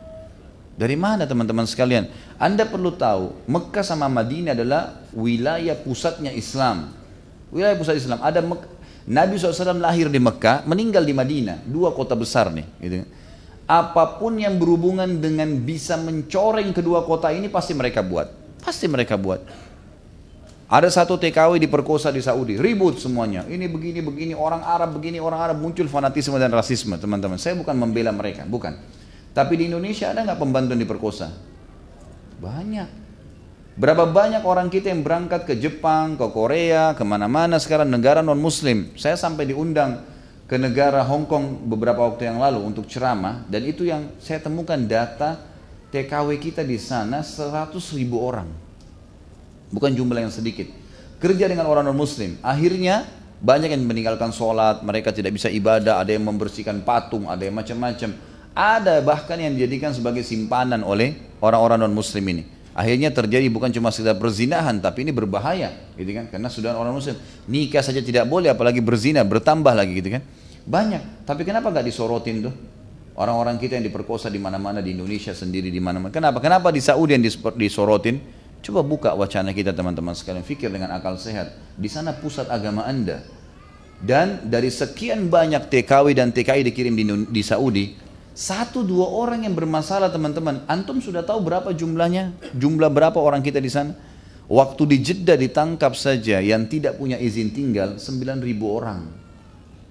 Dari mana teman-teman sekalian? Anda perlu tahu, Mekah sama Madinah adalah wilayah pusatnya Islam. Wilayah pusat Islam. Ada Mek Nabi SAW lahir di Mekah, meninggal di Madinah. Dua kota besar nih. Gitu. Apa pun yang berhubungan dengan bisa mencoreng kedua kota ini pasti mereka buat. Pasti mereka buat. Ada satu TKW diperkosa di Saudi, ribut semuanya. Ini begini, begini, orang Arab begini, orang Arab muncul fanatisme dan rasisme, teman-teman. Saya bukan membela mereka, bukan. Tapi di Indonesia ada nggak pembantu yang diperkosa? Banyak. Berapa banyak orang kita yang berangkat ke Jepang, ke Korea, ke mana-mana sekarang negara non-muslim. Saya sampai diundang ke negara Hong Kong beberapa waktu yang lalu untuk ceramah. Dan itu yang saya temukan data TKW kita di sana 100 ribu orang. Bukan jumlah yang sedikit. Kerja dengan orang non-muslim. Akhirnya banyak yang meninggalkan sholat, mereka tidak bisa ibadah, ada yang membersihkan patung, ada yang macam-macam. Ada bahkan yang dijadikan sebagai simpanan oleh orang-orang non-muslim ini. Akhirnya terjadi bukan cuma sekedar berzinahan, tapi ini berbahaya, gitu kan? Karena sudah orang muslim nikah saja tidak boleh, apalagi berzina bertambah lagi, gitu kan? Banyak. Tapi kenapa nggak disorotin tuh? Orang-orang kita yang diperkosa di mana-mana di Indonesia sendiri di mana-mana. Kenapa? Kenapa di Saudi yang disorotin? Coba buka wacana kita teman-teman sekalian, fikir dengan akal sehat. Di sana pusat agama anda. Dan dari sekian banyak TKW dan TKI dikirim di, di Saudi, satu dua orang yang bermasalah teman-teman. Antum sudah tahu berapa jumlahnya? Jumlah berapa orang kita di sana? Waktu di Jeddah ditangkap saja yang tidak punya izin tinggal 9 ribu orang.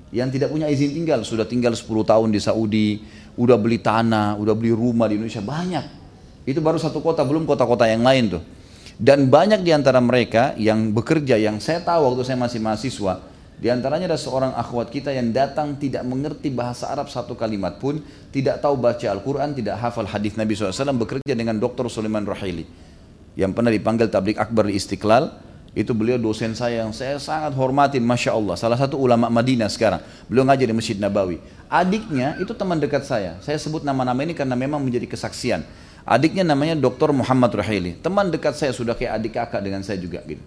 Yang tidak punya izin tinggal sudah tinggal 10 tahun di Saudi, udah beli tanah, udah beli rumah di Indonesia banyak. Itu baru satu kota, belum kota-kota yang lain tuh. Dan banyak di antara mereka yang bekerja, yang saya tahu waktu saya masih mahasiswa, di antaranya ada seorang akhwat kita yang datang tidak mengerti bahasa Arab satu kalimat pun, tidak tahu baca Al-Quran, tidak hafal hadis Nabi SAW, bekerja dengan Dr. Sulaiman Rahili. Yang pernah dipanggil tablik akbar di Istiqlal, itu beliau dosen saya yang saya sangat hormatin, Masya Allah. Salah satu ulama Madinah sekarang. Beliau ngajar di Masjid Nabawi. Adiknya itu teman dekat saya. Saya sebut nama-nama ini karena memang menjadi kesaksian. Adiknya namanya Dr. Muhammad Rahili. Teman dekat saya sudah kayak adik kakak dengan saya juga gitu.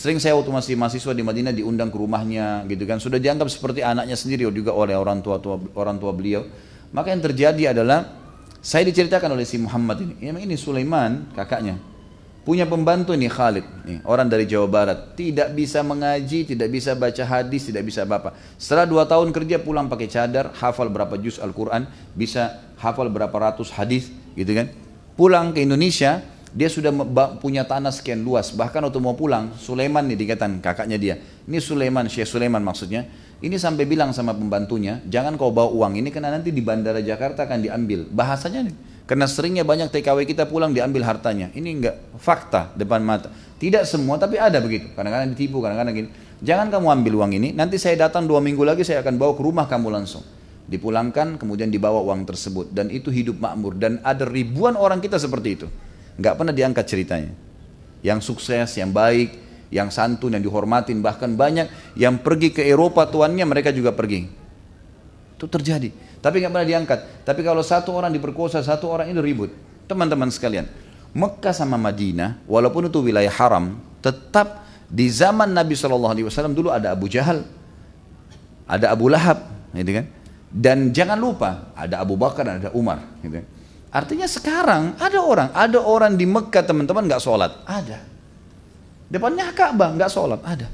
Sering saya waktu masih mahasiswa di Madinah diundang ke rumahnya gitu kan. Sudah dianggap seperti anaknya sendiri juga oleh orang tua, tua orang tua beliau. Maka yang terjadi adalah saya diceritakan oleh si Muhammad ini. Ini Sulaiman kakaknya. Punya pembantu nih Khalid, nih, orang dari Jawa Barat. Tidak bisa mengaji, tidak bisa baca hadis, tidak bisa apa. Setelah dua tahun kerja pulang pakai cadar, hafal berapa juz Al-Quran, bisa hafal berapa ratus hadis, gitu kan. Pulang ke Indonesia, dia sudah punya tanah sekian luas. Bahkan waktu mau pulang, Sulaiman nih dikatakan kakaknya dia. Ini Sulaiman, Syekh Sulaiman maksudnya. Ini sampai bilang sama pembantunya, jangan kau bawa uang ini karena nanti di bandara Jakarta akan diambil. Bahasanya nih, karena seringnya banyak TKW kita pulang diambil hartanya. Ini enggak fakta depan mata. Tidak semua tapi ada begitu. Kadang-kadang ditipu, kadang-kadang gini. Jangan kamu ambil uang ini, nanti saya datang dua minggu lagi saya akan bawa ke rumah kamu langsung. Dipulangkan kemudian dibawa uang tersebut. Dan itu hidup makmur. Dan ada ribuan orang kita seperti itu. Enggak pernah diangkat ceritanya. Yang sukses, yang baik, yang santun, yang dihormatin. Bahkan banyak yang pergi ke Eropa tuannya mereka juga pergi. Itu terjadi. Tapi nggak pernah diangkat. Tapi kalau satu orang diperkosa, satu orang itu ribut. Teman-teman sekalian, Mekah sama Madinah, walaupun itu wilayah haram, tetap di zaman Nabi Shallallahu Alaihi Wasallam dulu ada Abu Jahal, ada Abu Lahab, gitu kan? Dan jangan lupa ada Abu Bakar dan ada Umar. Gitu kan? Artinya sekarang ada orang, ada orang di Mekah teman-teman nggak sholat, ada. Depannya Ka'bah nggak sholat, ada.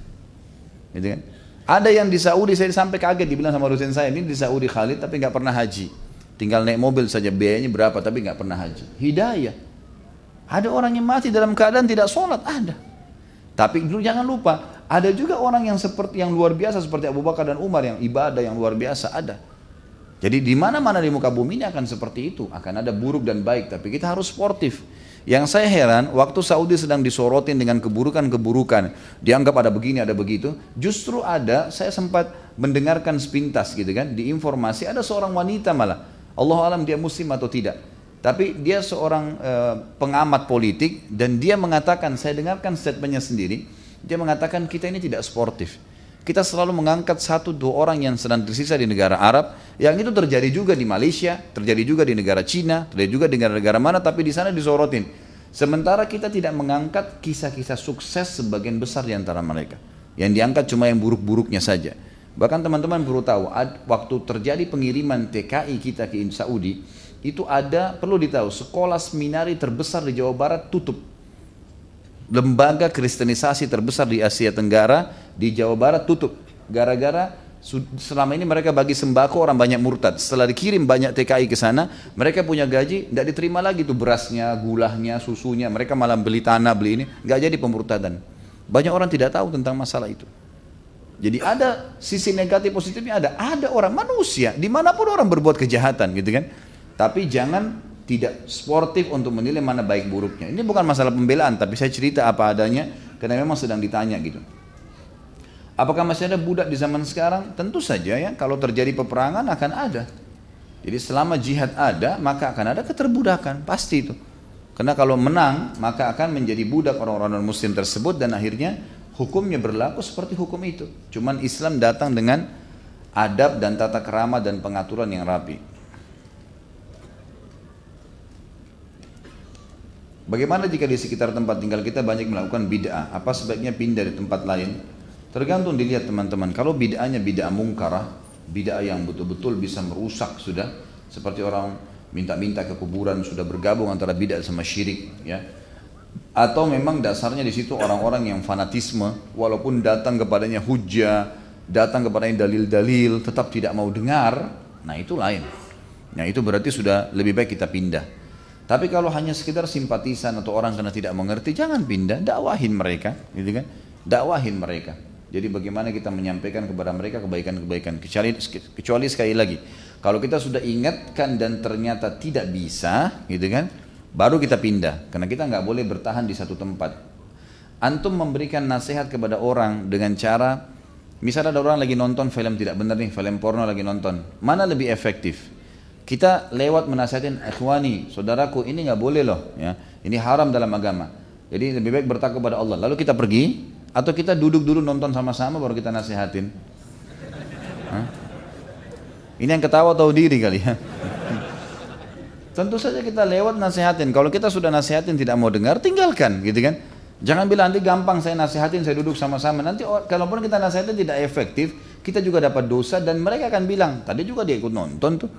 Gitu kan? Ada yang di Saudi saya sampai kaget dibilang sama dosen saya ini di Saudi Khalid tapi nggak pernah haji. Tinggal naik mobil saja biayanya berapa tapi nggak pernah haji. Hidayah. Ada orang yang mati dalam keadaan tidak sholat ada. Tapi dulu jangan lupa ada juga orang yang seperti yang luar biasa seperti Abu Bakar dan Umar yang ibadah yang luar biasa ada. Jadi di mana-mana di muka bumi ini akan seperti itu, akan ada buruk dan baik, tapi kita harus sportif. Yang saya heran, waktu Saudi sedang disorotin dengan keburukan-keburukan, dianggap ada begini, ada begitu, justru ada, saya sempat mendengarkan sepintas gitu kan, di informasi ada seorang wanita malah, Allah alam dia muslim atau tidak, tapi dia seorang e, pengamat politik dan dia mengatakan, saya dengarkan statementnya sendiri, dia mengatakan kita ini tidak sportif. Kita selalu mengangkat satu dua orang yang sedang tersisa di negara Arab, yang itu terjadi juga di Malaysia, terjadi juga di negara Cina, terjadi juga di negara-negara mana, tapi di sana disorotin. Sementara kita tidak mengangkat kisah-kisah sukses sebagian besar di antara mereka. Yang diangkat cuma yang buruk-buruknya saja. Bahkan teman-teman perlu tahu, waktu terjadi pengiriman TKI kita ke Saudi, itu ada, perlu ditahu, sekolah seminari terbesar di Jawa Barat tutup lembaga kristenisasi terbesar di Asia Tenggara di Jawa Barat tutup. Gara-gara selama ini mereka bagi sembako orang banyak murtad. Setelah dikirim banyak TKI ke sana mereka punya gaji tidak diterima lagi tuh berasnya gulahnya susunya. Mereka malah beli tanah beli ini nggak jadi pemurtadan. Banyak orang tidak tahu tentang masalah itu. Jadi ada sisi negatif positifnya ada. Ada orang manusia. Di mana pun orang berbuat kejahatan gitu kan. Tapi jangan tidak sportif untuk menilai mana baik buruknya. Ini bukan masalah pembelaan, tapi saya cerita apa adanya karena memang sedang ditanya gitu. Apakah masih ada budak di zaman sekarang? Tentu saja ya, kalau terjadi peperangan akan ada. Jadi selama jihad ada, maka akan ada keterbudakan, pasti itu. Karena kalau menang, maka akan menjadi budak orang-orang non-muslim tersebut dan akhirnya hukumnya berlaku seperti hukum itu. Cuman Islam datang dengan adab dan tata kerama dan pengaturan yang rapi. Bagaimana jika di sekitar tempat tinggal kita banyak melakukan bid'ah? Apa sebaiknya pindah di tempat lain? Tergantung dilihat teman-teman. Kalau bid'ahnya bid'ah mungkarah, bid'ah yang betul-betul bisa merusak sudah, seperti orang minta-minta ke kuburan sudah bergabung antara bid'ah sama syirik, ya. Atau memang dasarnya di situ orang-orang yang fanatisme, walaupun datang kepadanya hujah, datang kepadanya dalil-dalil, tetap tidak mau dengar, nah itu lain. Nah itu berarti sudah lebih baik kita pindah. Tapi kalau hanya sekedar simpatisan atau orang karena tidak mengerti, jangan pindah, dakwahin mereka, gitu kan? Dakwahin mereka. Jadi bagaimana kita menyampaikan kepada mereka kebaikan-kebaikan. Kecuali, kecuali sekali lagi, kalau kita sudah ingatkan dan ternyata tidak bisa, gitu kan? Baru kita pindah, karena kita nggak boleh bertahan di satu tempat. Antum memberikan nasihat kepada orang dengan cara, misalnya ada orang lagi nonton film tidak benar nih, film porno lagi nonton, mana lebih efektif? Kita lewat menasihatin ikhwani, saudaraku ini nggak boleh loh, ya. Ini haram dalam agama. Jadi lebih baik bertakwa kepada Allah. Lalu kita pergi atau kita duduk dulu nonton sama-sama baru kita nasihatin. Hah? Ini yang ketawa tahu diri kali ya. Tentu saja kita lewat nasihatin. Kalau kita sudah nasihatin tidak mau dengar, tinggalkan, gitu kan? Jangan bilang nanti gampang saya nasihatin, saya duduk sama-sama. Nanti kalaupun kita nasihatin tidak efektif, kita juga dapat dosa dan mereka akan bilang, tadi juga dia ikut nonton tuh.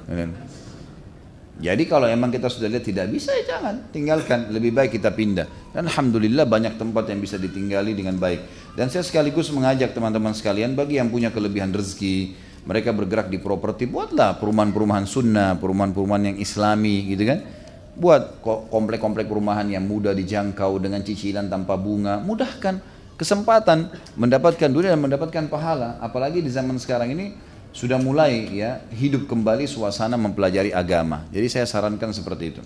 Jadi kalau emang kita sudah lihat tidak bisa ya jangan, tinggalkan. Lebih baik kita pindah. Dan Alhamdulillah banyak tempat yang bisa ditinggali dengan baik. Dan saya sekaligus mengajak teman-teman sekalian bagi yang punya kelebihan rezeki, mereka bergerak di properti, buatlah perumahan-perumahan sunnah, perumahan-perumahan yang islami gitu kan Buat komplek-komplek perumahan yang mudah dijangkau dengan cicilan tanpa bunga, mudahkan kesempatan mendapatkan dunia dan mendapatkan pahala. Apalagi di zaman sekarang ini sudah mulai ya hidup kembali suasana mempelajari agama. Jadi saya sarankan seperti itu.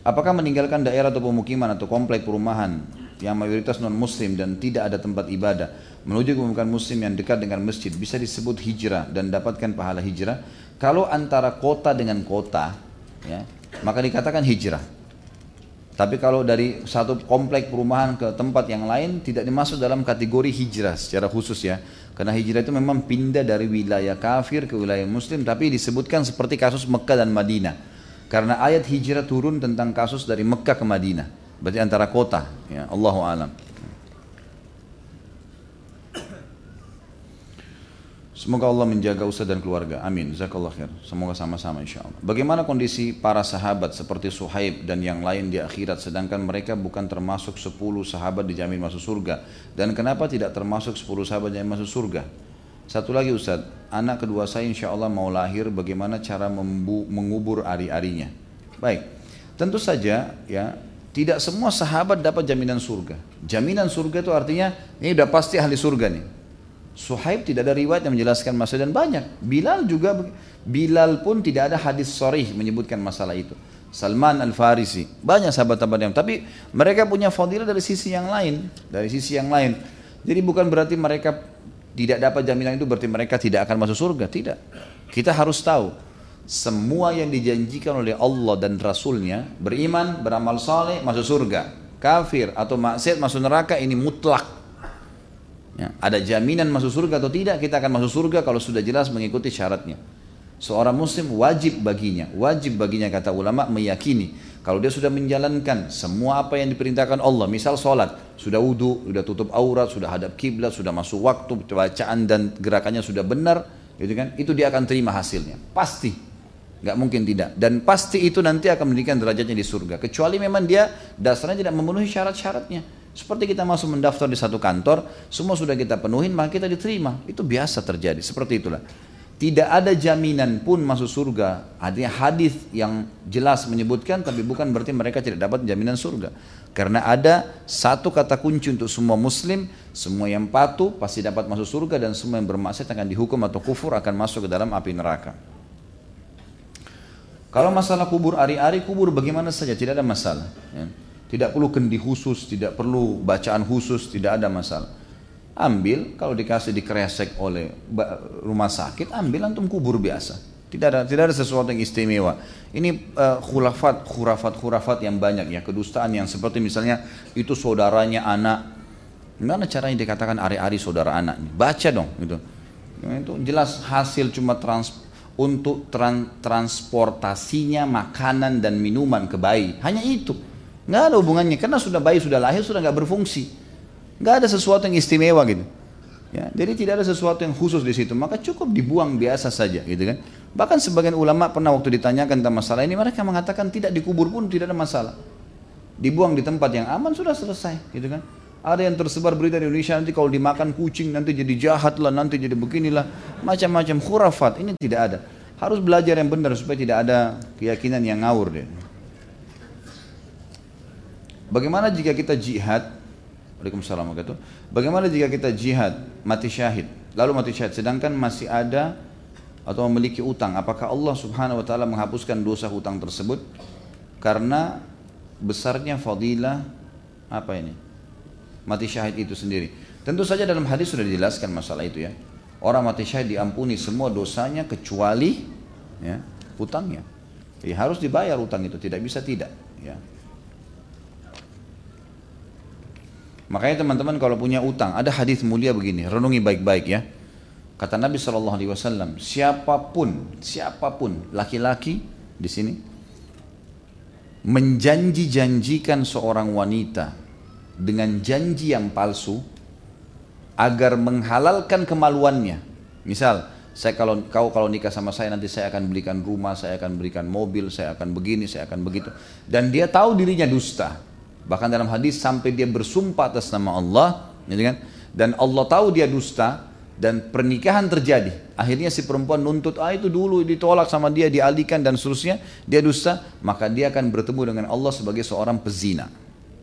Apakah meninggalkan daerah atau pemukiman atau komplek perumahan yang mayoritas non muslim dan tidak ada tempat ibadah menuju ke pemukiman muslim yang dekat dengan masjid bisa disebut hijrah dan dapatkan pahala hijrah kalau antara kota dengan kota, ya, maka dikatakan hijrah. Tapi kalau dari satu komplek perumahan ke tempat yang lain tidak dimasuk dalam kategori hijrah secara khusus ya. Karena hijrah itu memang pindah dari wilayah kafir ke wilayah muslim tapi disebutkan seperti kasus Mekah dan Madinah. Karena ayat hijrah turun tentang kasus dari Mekah ke Madinah. Berarti antara kota ya. Allahu alam. Semoga Allah menjaga Ustaz dan keluarga. Amin. Jazakallah khair. Semoga sama-sama insya Allah. Bagaimana kondisi para sahabat seperti Suhaib dan yang lain di akhirat sedangkan mereka bukan termasuk 10 sahabat dijamin masuk surga. Dan kenapa tidak termasuk 10 sahabat yang masuk surga? Satu lagi Ustaz, anak kedua saya insya Allah mau lahir bagaimana cara mengubur ari-arinya. Baik, tentu saja ya tidak semua sahabat dapat jaminan surga. Jaminan surga itu artinya ini udah pasti ahli surga nih. Suhaib tidak ada riwayat yang menjelaskan masalah dan banyak. Bilal juga Bilal pun tidak ada hadis sorih menyebutkan masalah itu. Salman Al Farisi banyak sahabat-sahabat yang tapi mereka punya fadilah dari sisi yang lain, dari sisi yang lain. Jadi bukan berarti mereka tidak dapat jaminan itu berarti mereka tidak akan masuk surga, tidak. Kita harus tahu semua yang dijanjikan oleh Allah dan Rasulnya beriman, beramal saleh masuk surga. Kafir atau maksiat masuk neraka ini mutlak Ya, ada jaminan masuk surga atau tidak, kita akan masuk surga kalau sudah jelas mengikuti syaratnya. Seorang muslim wajib baginya, wajib baginya kata ulama meyakini kalau dia sudah menjalankan semua apa yang diperintahkan Allah, misal sholat, sudah wudhu, sudah tutup aurat, sudah hadap kiblat, sudah masuk waktu, bacaan dan gerakannya sudah benar, gitu kan? Itu dia akan terima hasilnya, pasti, nggak mungkin tidak. Dan pasti itu nanti akan mendidikan derajatnya di surga, kecuali memang dia dasarnya tidak memenuhi syarat-syaratnya. Seperti kita masuk mendaftar di satu kantor, semua sudah kita penuhin, maka kita diterima. Itu biasa terjadi, seperti itulah. Tidak ada jaminan pun masuk surga. Artinya hadis yang jelas menyebutkan, tapi bukan berarti mereka tidak dapat jaminan surga. Karena ada satu kata kunci untuk semua muslim, semua yang patuh pasti dapat masuk surga dan semua yang bermaksiat akan dihukum atau kufur akan masuk ke dalam api neraka. Kalau masalah kubur ari-ari, kubur bagaimana saja, tidak ada masalah. Ya. Tidak perlu kendi khusus, tidak perlu bacaan khusus, tidak ada masalah. Ambil, kalau dikasih dikresek oleh rumah sakit, ambil antum kubur biasa. Tidak ada tidak ada sesuatu yang istimewa. Ini uh, khurafat, khurafat, khurafat yang banyak ya, kedustaan yang seperti misalnya itu saudaranya anak. Gimana caranya dikatakan ari-ari saudara anak? Baca dong gitu. Itu jelas hasil cuma trans, untuk tran, transportasinya makanan dan minuman ke bayi. Hanya itu. Nggak ada hubungannya karena sudah bayi sudah lahir sudah nggak berfungsi. Nggak ada sesuatu yang istimewa gitu. Ya, jadi tidak ada sesuatu yang khusus di situ, maka cukup dibuang biasa saja, gitu kan? Bahkan sebagian ulama pernah waktu ditanyakan tentang masalah ini, mereka mengatakan tidak dikubur pun tidak ada masalah. Dibuang di tempat yang aman sudah selesai, gitu kan? Ada yang tersebar berita di Indonesia nanti kalau dimakan kucing nanti jadi jahat lah, nanti jadi beginilah, macam-macam khurafat. Ini tidak ada. Harus belajar yang benar supaya tidak ada keyakinan yang ngawur deh. Bagaimana jika kita jihad? Waalaikumsalam Bagaimana jika kita jihad mati syahid, lalu mati syahid sedangkan masih ada atau memiliki utang, apakah Allah Subhanahu wa taala menghapuskan dosa hutang tersebut? Karena besarnya fadilah apa ini? Mati syahid itu sendiri. Tentu saja dalam hadis sudah dijelaskan masalah itu ya. Orang mati syahid diampuni semua dosanya kecuali ya, hutangnya. Jadi harus dibayar utang itu, tidak bisa tidak, ya. Makanya teman-teman kalau punya utang, ada hadis mulia begini, renungi baik-baik ya. Kata Nabi Shallallahu Alaihi Wasallam, siapa pun, siapa pun laki-laki di sini, menjanji-janjikan seorang wanita dengan janji yang palsu agar menghalalkan kemaluannya. Misal, saya kalau kau kalau nikah sama saya nanti saya akan belikan rumah, saya akan berikan mobil, saya akan begini, saya akan begitu. Dan dia tahu dirinya dusta. Bahkan dalam hadis sampai dia bersumpah atas nama Allah, gitu kan? Dan Allah tahu dia dusta dan pernikahan terjadi. Akhirnya si perempuan nuntut, ah itu dulu ditolak sama dia, dialihkan dan seterusnya, dia dusta, maka dia akan bertemu dengan Allah sebagai seorang pezina.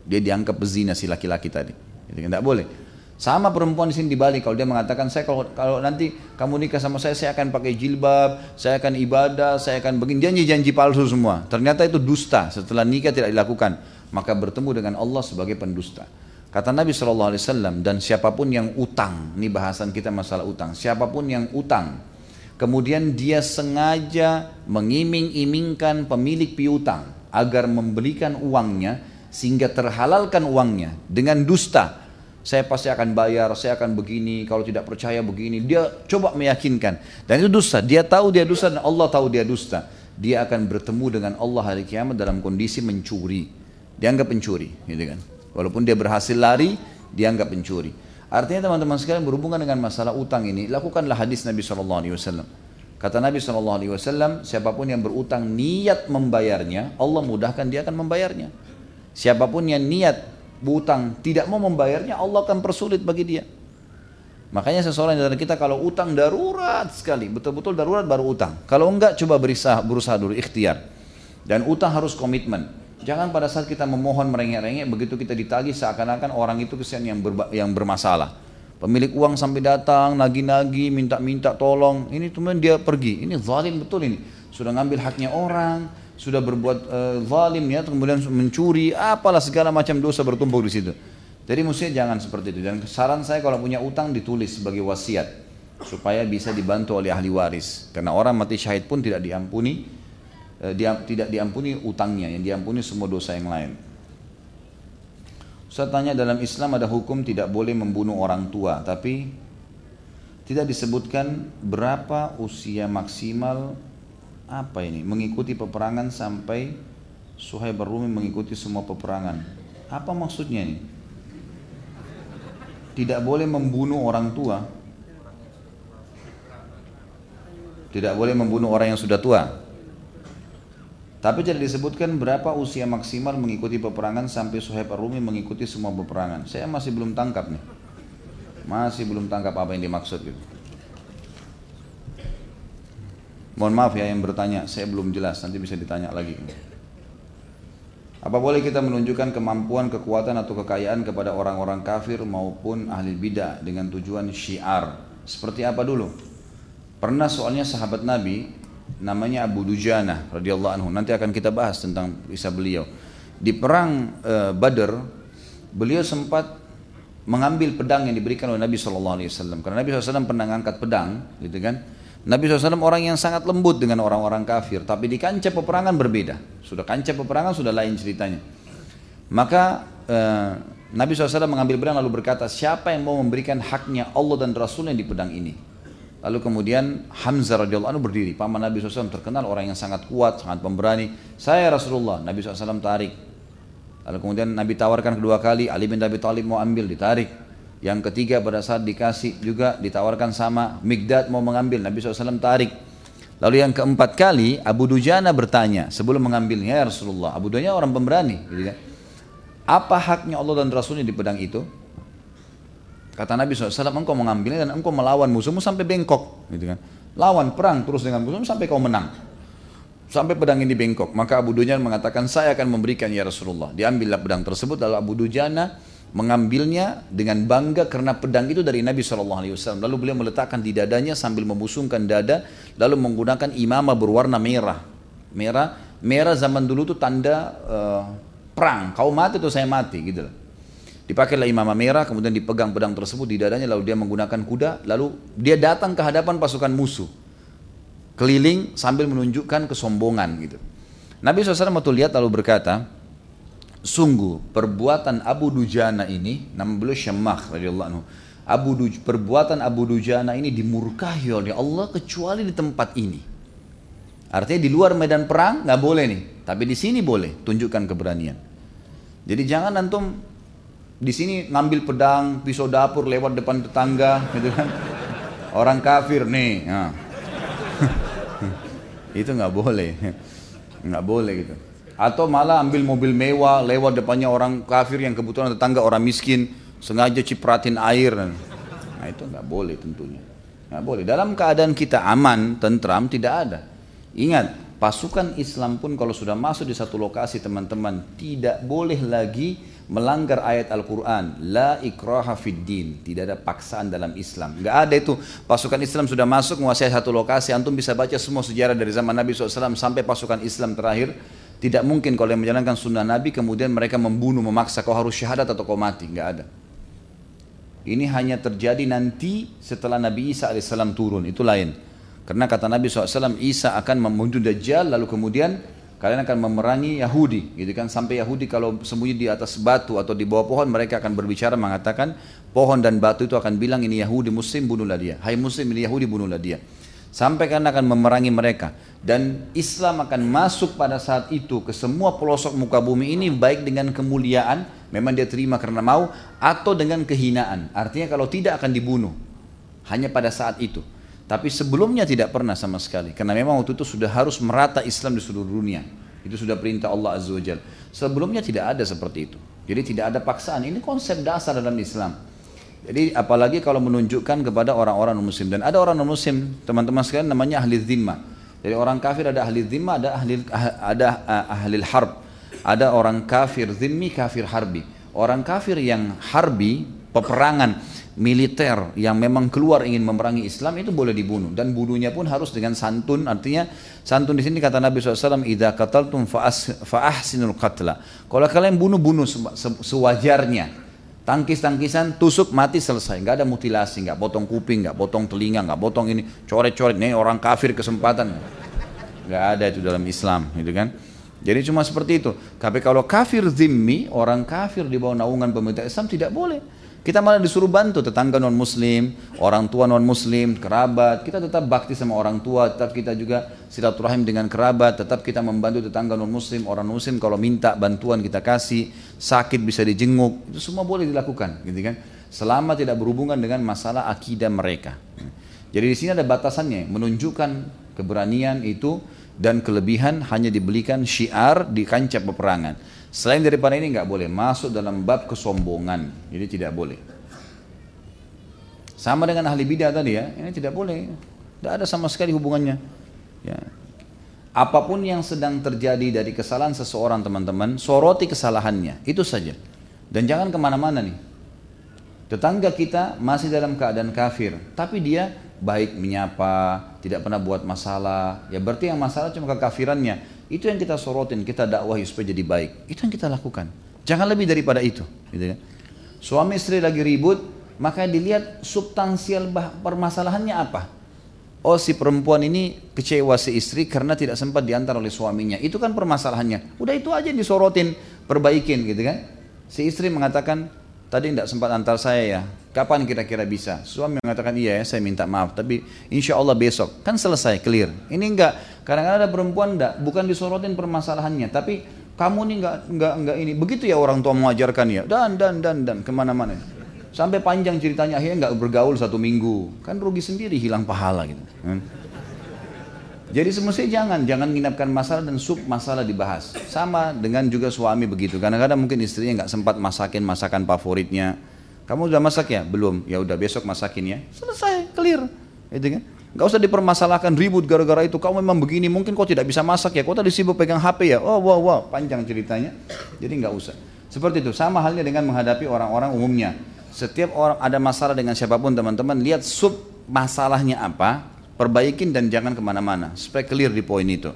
Dia dianggap pezina si laki-laki tadi. Gitu kan? Tidak boleh. Sama perempuan di sini dibalik kalau dia mengatakan saya kalau kalau nanti kamu nikah sama saya saya akan pakai jilbab, saya akan ibadah, saya akan begini janji-janji palsu semua. Ternyata itu dusta. Setelah nikah tidak dilakukan, maka bertemu dengan Allah sebagai pendusta. Kata Nabi Shallallahu Alaihi Wasallam dan siapa pun yang utang, ini bahasan kita masalah utang. Siapa pun yang utang, kemudian dia sengaja mengiming-imingkan pemilik piutang agar memberikan uangnya sehingga terhalalkan uangnya dengan dusta saya pasti akan bayar, saya akan begini, kalau tidak percaya begini. Dia coba meyakinkan. Dan itu dusta. Dia tahu dia dusta dan Allah tahu dia dusta. Dia akan bertemu dengan Allah hari kiamat dalam kondisi mencuri. Dianggap pencuri, gitu kan. Walaupun dia berhasil lari, dianggap pencuri. Artinya teman-teman sekalian berhubungan dengan masalah utang ini, lakukanlah hadis Nabi SAW. Kata Nabi SAW, siapa pun yang berutang niat membayarnya, Allah mudahkan dia akan membayarnya. Siapa pun yang niat utang tidak mau membayarnya Allah akan persulit bagi dia makanya seseorang dari kita kalau utang darurat sekali betul-betul darurat baru utang kalau enggak coba berusaha, berusaha dulu ikhtiar dan utang harus komitmen jangan pada saat kita memohon merengek-rengek begitu kita ditagih seakan-akan orang itu kesian yang, berba, yang bermasalah. Pemilik uang sampai datang nagi-nagi minta-minta tolong. Ini kemudian dia pergi. Ini zalim betul ini. Sudah ngambil haknya orang sudah berbuat uh, zalim ya kemudian mencuri apalah segala macam dosa bertumpuk di situ. Jadi mestinya jangan seperti itu. Dan saran saya kalau punya utang ditulis sebagai wasiat supaya bisa dibantu oleh ahli waris. Karena orang mati syahid pun tidak diampuni dia, tidak diampuni utangnya yang diampuni semua dosa yang lain saya tanya dalam Islam ada hukum tidak boleh membunuh orang tua tapi tidak disebutkan berapa usia maksimal apa ini? Mengikuti peperangan sampai Suhaib Rumi mengikuti semua peperangan. Apa maksudnya ini? Tidak boleh membunuh orang tua. Tidak boleh membunuh orang yang sudah tua. Tapi tidak disebutkan berapa usia maksimal mengikuti peperangan sampai Suhaib Rumi mengikuti semua peperangan. Saya masih belum tangkap nih. Masih belum tangkap apa yang dimaksud gitu. Mohon maaf ya yang bertanya, saya belum jelas, nanti bisa ditanya lagi. Apa boleh kita menunjukkan kemampuan, kekuatan atau kekayaan kepada orang-orang kafir maupun ahli bidah dengan tujuan syiar? Seperti apa dulu? Pernah soalnya sahabat Nabi namanya Abu Dujana radhiyallahu anhu. Nanti akan kita bahas tentang kisah beliau. Di perang e, Badr, beliau sempat mengambil pedang yang diberikan oleh Nabi SAW. Karena Nabi SAW pernah mengangkat pedang, gitu kan? Nabi SAW orang yang sangat lembut dengan orang-orang kafir, tapi di kancah peperangan berbeda. Sudah kancah peperangan sudah lain ceritanya. Maka eh, Nabi SAW mengambil pedang lalu berkata, siapa yang mau memberikan haknya Allah dan Rasulnya di pedang ini? Lalu kemudian Hamzah radhiyallahu anhu berdiri. Paman Nabi SAW terkenal orang yang sangat kuat, sangat pemberani. Saya Rasulullah. Nabi SAW tarik. Lalu kemudian Nabi tawarkan kedua kali. Ali bin Abi Thalib mau ambil, ditarik. Yang ketiga pada saat dikasih juga ditawarkan sama Migdad mau mengambil Nabi SAW tarik. Lalu yang keempat kali Abu Dujana bertanya sebelum mengambilnya ya Rasulullah. Abu Dujana orang pemberani. Gitu kan. Apa haknya Allah dan Rasulnya di pedang itu? Kata Nabi SAW, engkau mengambilnya dan engkau melawan musuhmu sampai bengkok. Gitu kan. Lawan perang terus dengan musuhmu sampai kau menang. Sampai pedang ini bengkok. Maka Abu Dujana mengatakan, saya akan memberikan ya Rasulullah. Diambillah pedang tersebut. Lalu Abu Dujana mengambilnya dengan bangga karena pedang itu dari Nabi SAW. Lalu beliau meletakkan di dadanya sambil membusungkan dada, lalu menggunakan imamah berwarna merah. Merah, merah zaman dulu itu tanda uh, perang. Kau mati atau saya mati gitu Dipakailah imamah merah, kemudian dipegang pedang tersebut di dadanya, lalu dia menggunakan kuda, lalu dia datang ke hadapan pasukan musuh. Keliling sambil menunjukkan kesombongan gitu. Nabi SAW waktu lihat lalu berkata, sungguh perbuatan Abu Dujana ini nama beliau Syamah radhiyallahu anhu Abu Duj, perbuatan Abu Dujana ini dimurkahi oleh Allah kecuali di tempat ini Artinya di luar medan perang nggak boleh nih, tapi di sini boleh tunjukkan keberanian. Jadi jangan antum di sini ngambil pedang, pisau dapur lewat depan tetangga, gitu kan? Orang kafir nih, nah. itu nggak boleh, nggak boleh gitu. Atau malah ambil mobil mewah lewat depannya orang kafir yang kebetulan tetangga orang miskin, sengaja cipratin air. Nah itu nggak boleh tentunya, nggak boleh. Dalam keadaan kita aman, tentram, tidak ada. Ingat, pasukan Islam pun kalau sudah masuk di satu lokasi teman-teman tidak boleh lagi melanggar ayat Al-Quran la ikraha fid din. Tidak ada paksaan dalam Islam. Nggak ada itu. Pasukan Islam sudah masuk menguasai satu lokasi. Antum bisa baca semua sejarah dari zaman Nabi SAW sampai pasukan Islam terakhir. Tidak mungkin kalau yang menjalankan sunnah Nabi kemudian mereka membunuh memaksa kau harus syahadat atau kau mati. Nggak ada. Ini hanya terjadi nanti setelah Nabi Isa alaihissalam turun. Itu lain. Karena kata Nabi SAW, Isa akan membunuh Dajjal, lalu kemudian kalian akan memerangi Yahudi. Gitu kan, sampai Yahudi kalau sembunyi di atas batu atau di bawah pohon, mereka akan berbicara mengatakan, pohon dan batu itu akan bilang, ini Yahudi Muslim, bunuhlah dia. Hai Muslim, ini Yahudi, bunuhlah dia. Sampai kalian akan memerangi mereka. Dan Islam akan masuk pada saat itu ke semua pelosok muka bumi ini, baik dengan kemuliaan, memang dia terima karena mau, atau dengan kehinaan. Artinya kalau tidak akan dibunuh. Hanya pada saat itu. Tapi sebelumnya tidak pernah sama sekali. Karena memang waktu itu sudah harus merata Islam di seluruh dunia. Itu sudah perintah Allah Azza wa Jal. Sebelumnya tidak ada seperti itu. Jadi tidak ada paksaan. Ini konsep dasar dalam Islam. Jadi apalagi kalau menunjukkan kepada orang-orang muslim. Dan ada orang muslim, teman-teman sekalian namanya ahli zimma. Jadi orang kafir ada ahli zimma, ada ahli, ada ahli harb. Ada orang kafir zimmi, kafir harbi. Orang kafir yang harbi, peperangan militer yang memang keluar ingin memerangi Islam itu boleh dibunuh. Dan bunuhnya pun harus dengan santun. Artinya santun di sini kata Nabi SAW idza qataltum fa ahsinul qatla. Kalau kalian bunuh bunuh sewajarnya. Tangkis-tangkisan tusuk mati selesai. Nggak ada mutilasi nggak potong kuping nggak potong telinga nggak potong ini coret-coret. Nih orang kafir kesempatan. Nggak ada itu dalam Islam gitu kan? Jadi cuma seperti itu. Tapi kalau kafir zimmi orang kafir di bawah naungan pemerintah Islam tidak boleh kita malah disuruh bantu tetangga non muslim, orang tua non muslim, kerabat. Kita tetap bakti sama orang tua, tetap kita juga silaturahim dengan kerabat, tetap kita membantu tetangga non muslim, orang muslim kalau minta bantuan kita kasih, sakit bisa dijenguk, itu semua boleh dilakukan, gitu kan? Selama tidak berhubungan dengan masalah akidah mereka. Jadi di sini ada batasannya, menunjukkan keberanian itu dan kelebihan hanya dibelikan syiar di kancah peperangan. Selain daripada ini nggak boleh masuk dalam bab kesombongan. Jadi tidak boleh. Sama dengan ahli bidah tadi ya, ini tidak boleh. Tidak ada sama sekali hubungannya. Ya. Apa pun yang sedang terjadi dari kesalahan seseorang teman-teman, soroti kesalahannya. Itu saja. Dan jangan ke mana-mana nih. Tetangga kita masih dalam keadaan kafir, tapi dia baik menyapa, tidak pernah buat masalah. Ya berarti yang masalah cuma kekafirannya. Itu yang kita sorotin, kita dakwahi supaya jadi baik. Itu yang kita lakukan. Jangan lebih daripada itu. Gitu kan? Suami istri lagi ribut, maka dilihat substansial permasalahannya apa. Oh si perempuan ini kecewa si istri karena tidak sempat diantar oleh suaminya. Itu kan permasalahannya. Udah itu aja disorotin, perbaikin gitu kan. Si istri mengatakan, tadi tidak sempat antar saya ya. Kapan kira-kira bisa? Suami mengatakan iya ya, saya minta maaf. Tapi insya Allah besok. Kan selesai, clear. Ini enggak Kadang-kadang ada perempuan enggak, bukan disorotin permasalahannya, tapi kamu nih enggak enggak enggak ini. Begitu ya orang tua mengajarkan ya, dan dan dan dan ke mana-mana. Sampai panjang ceritanya akhirnya enggak bergaul satu minggu, kan rugi sendiri hilang pahala gitu. Kan? Jadi semestinya jangan, jangan menginapkan masalah dan sub masalah dibahas. Sama dengan juga suami begitu. Kadang-kadang mungkin istrinya nggak sempat masakin masakan favoritnya. Kamu udah masak ya? Belum. Ya udah besok masakin ya. Selesai, clear. Itu kan? Gak usah dipermasalahkan ribut gara-gara itu. Kau memang begini, mungkin kau tidak bisa masak ya. Kau tadi sibuk pegang HP ya. Oh wow wow, panjang ceritanya. Jadi nggak usah. Seperti itu. Sama halnya dengan menghadapi orang-orang umumnya. Setiap orang ada masalah dengan siapa pun teman-teman, lihat sub masalahnya apa, perbaikin dan jangan ke mana-mana. Supaya clear di poin itu.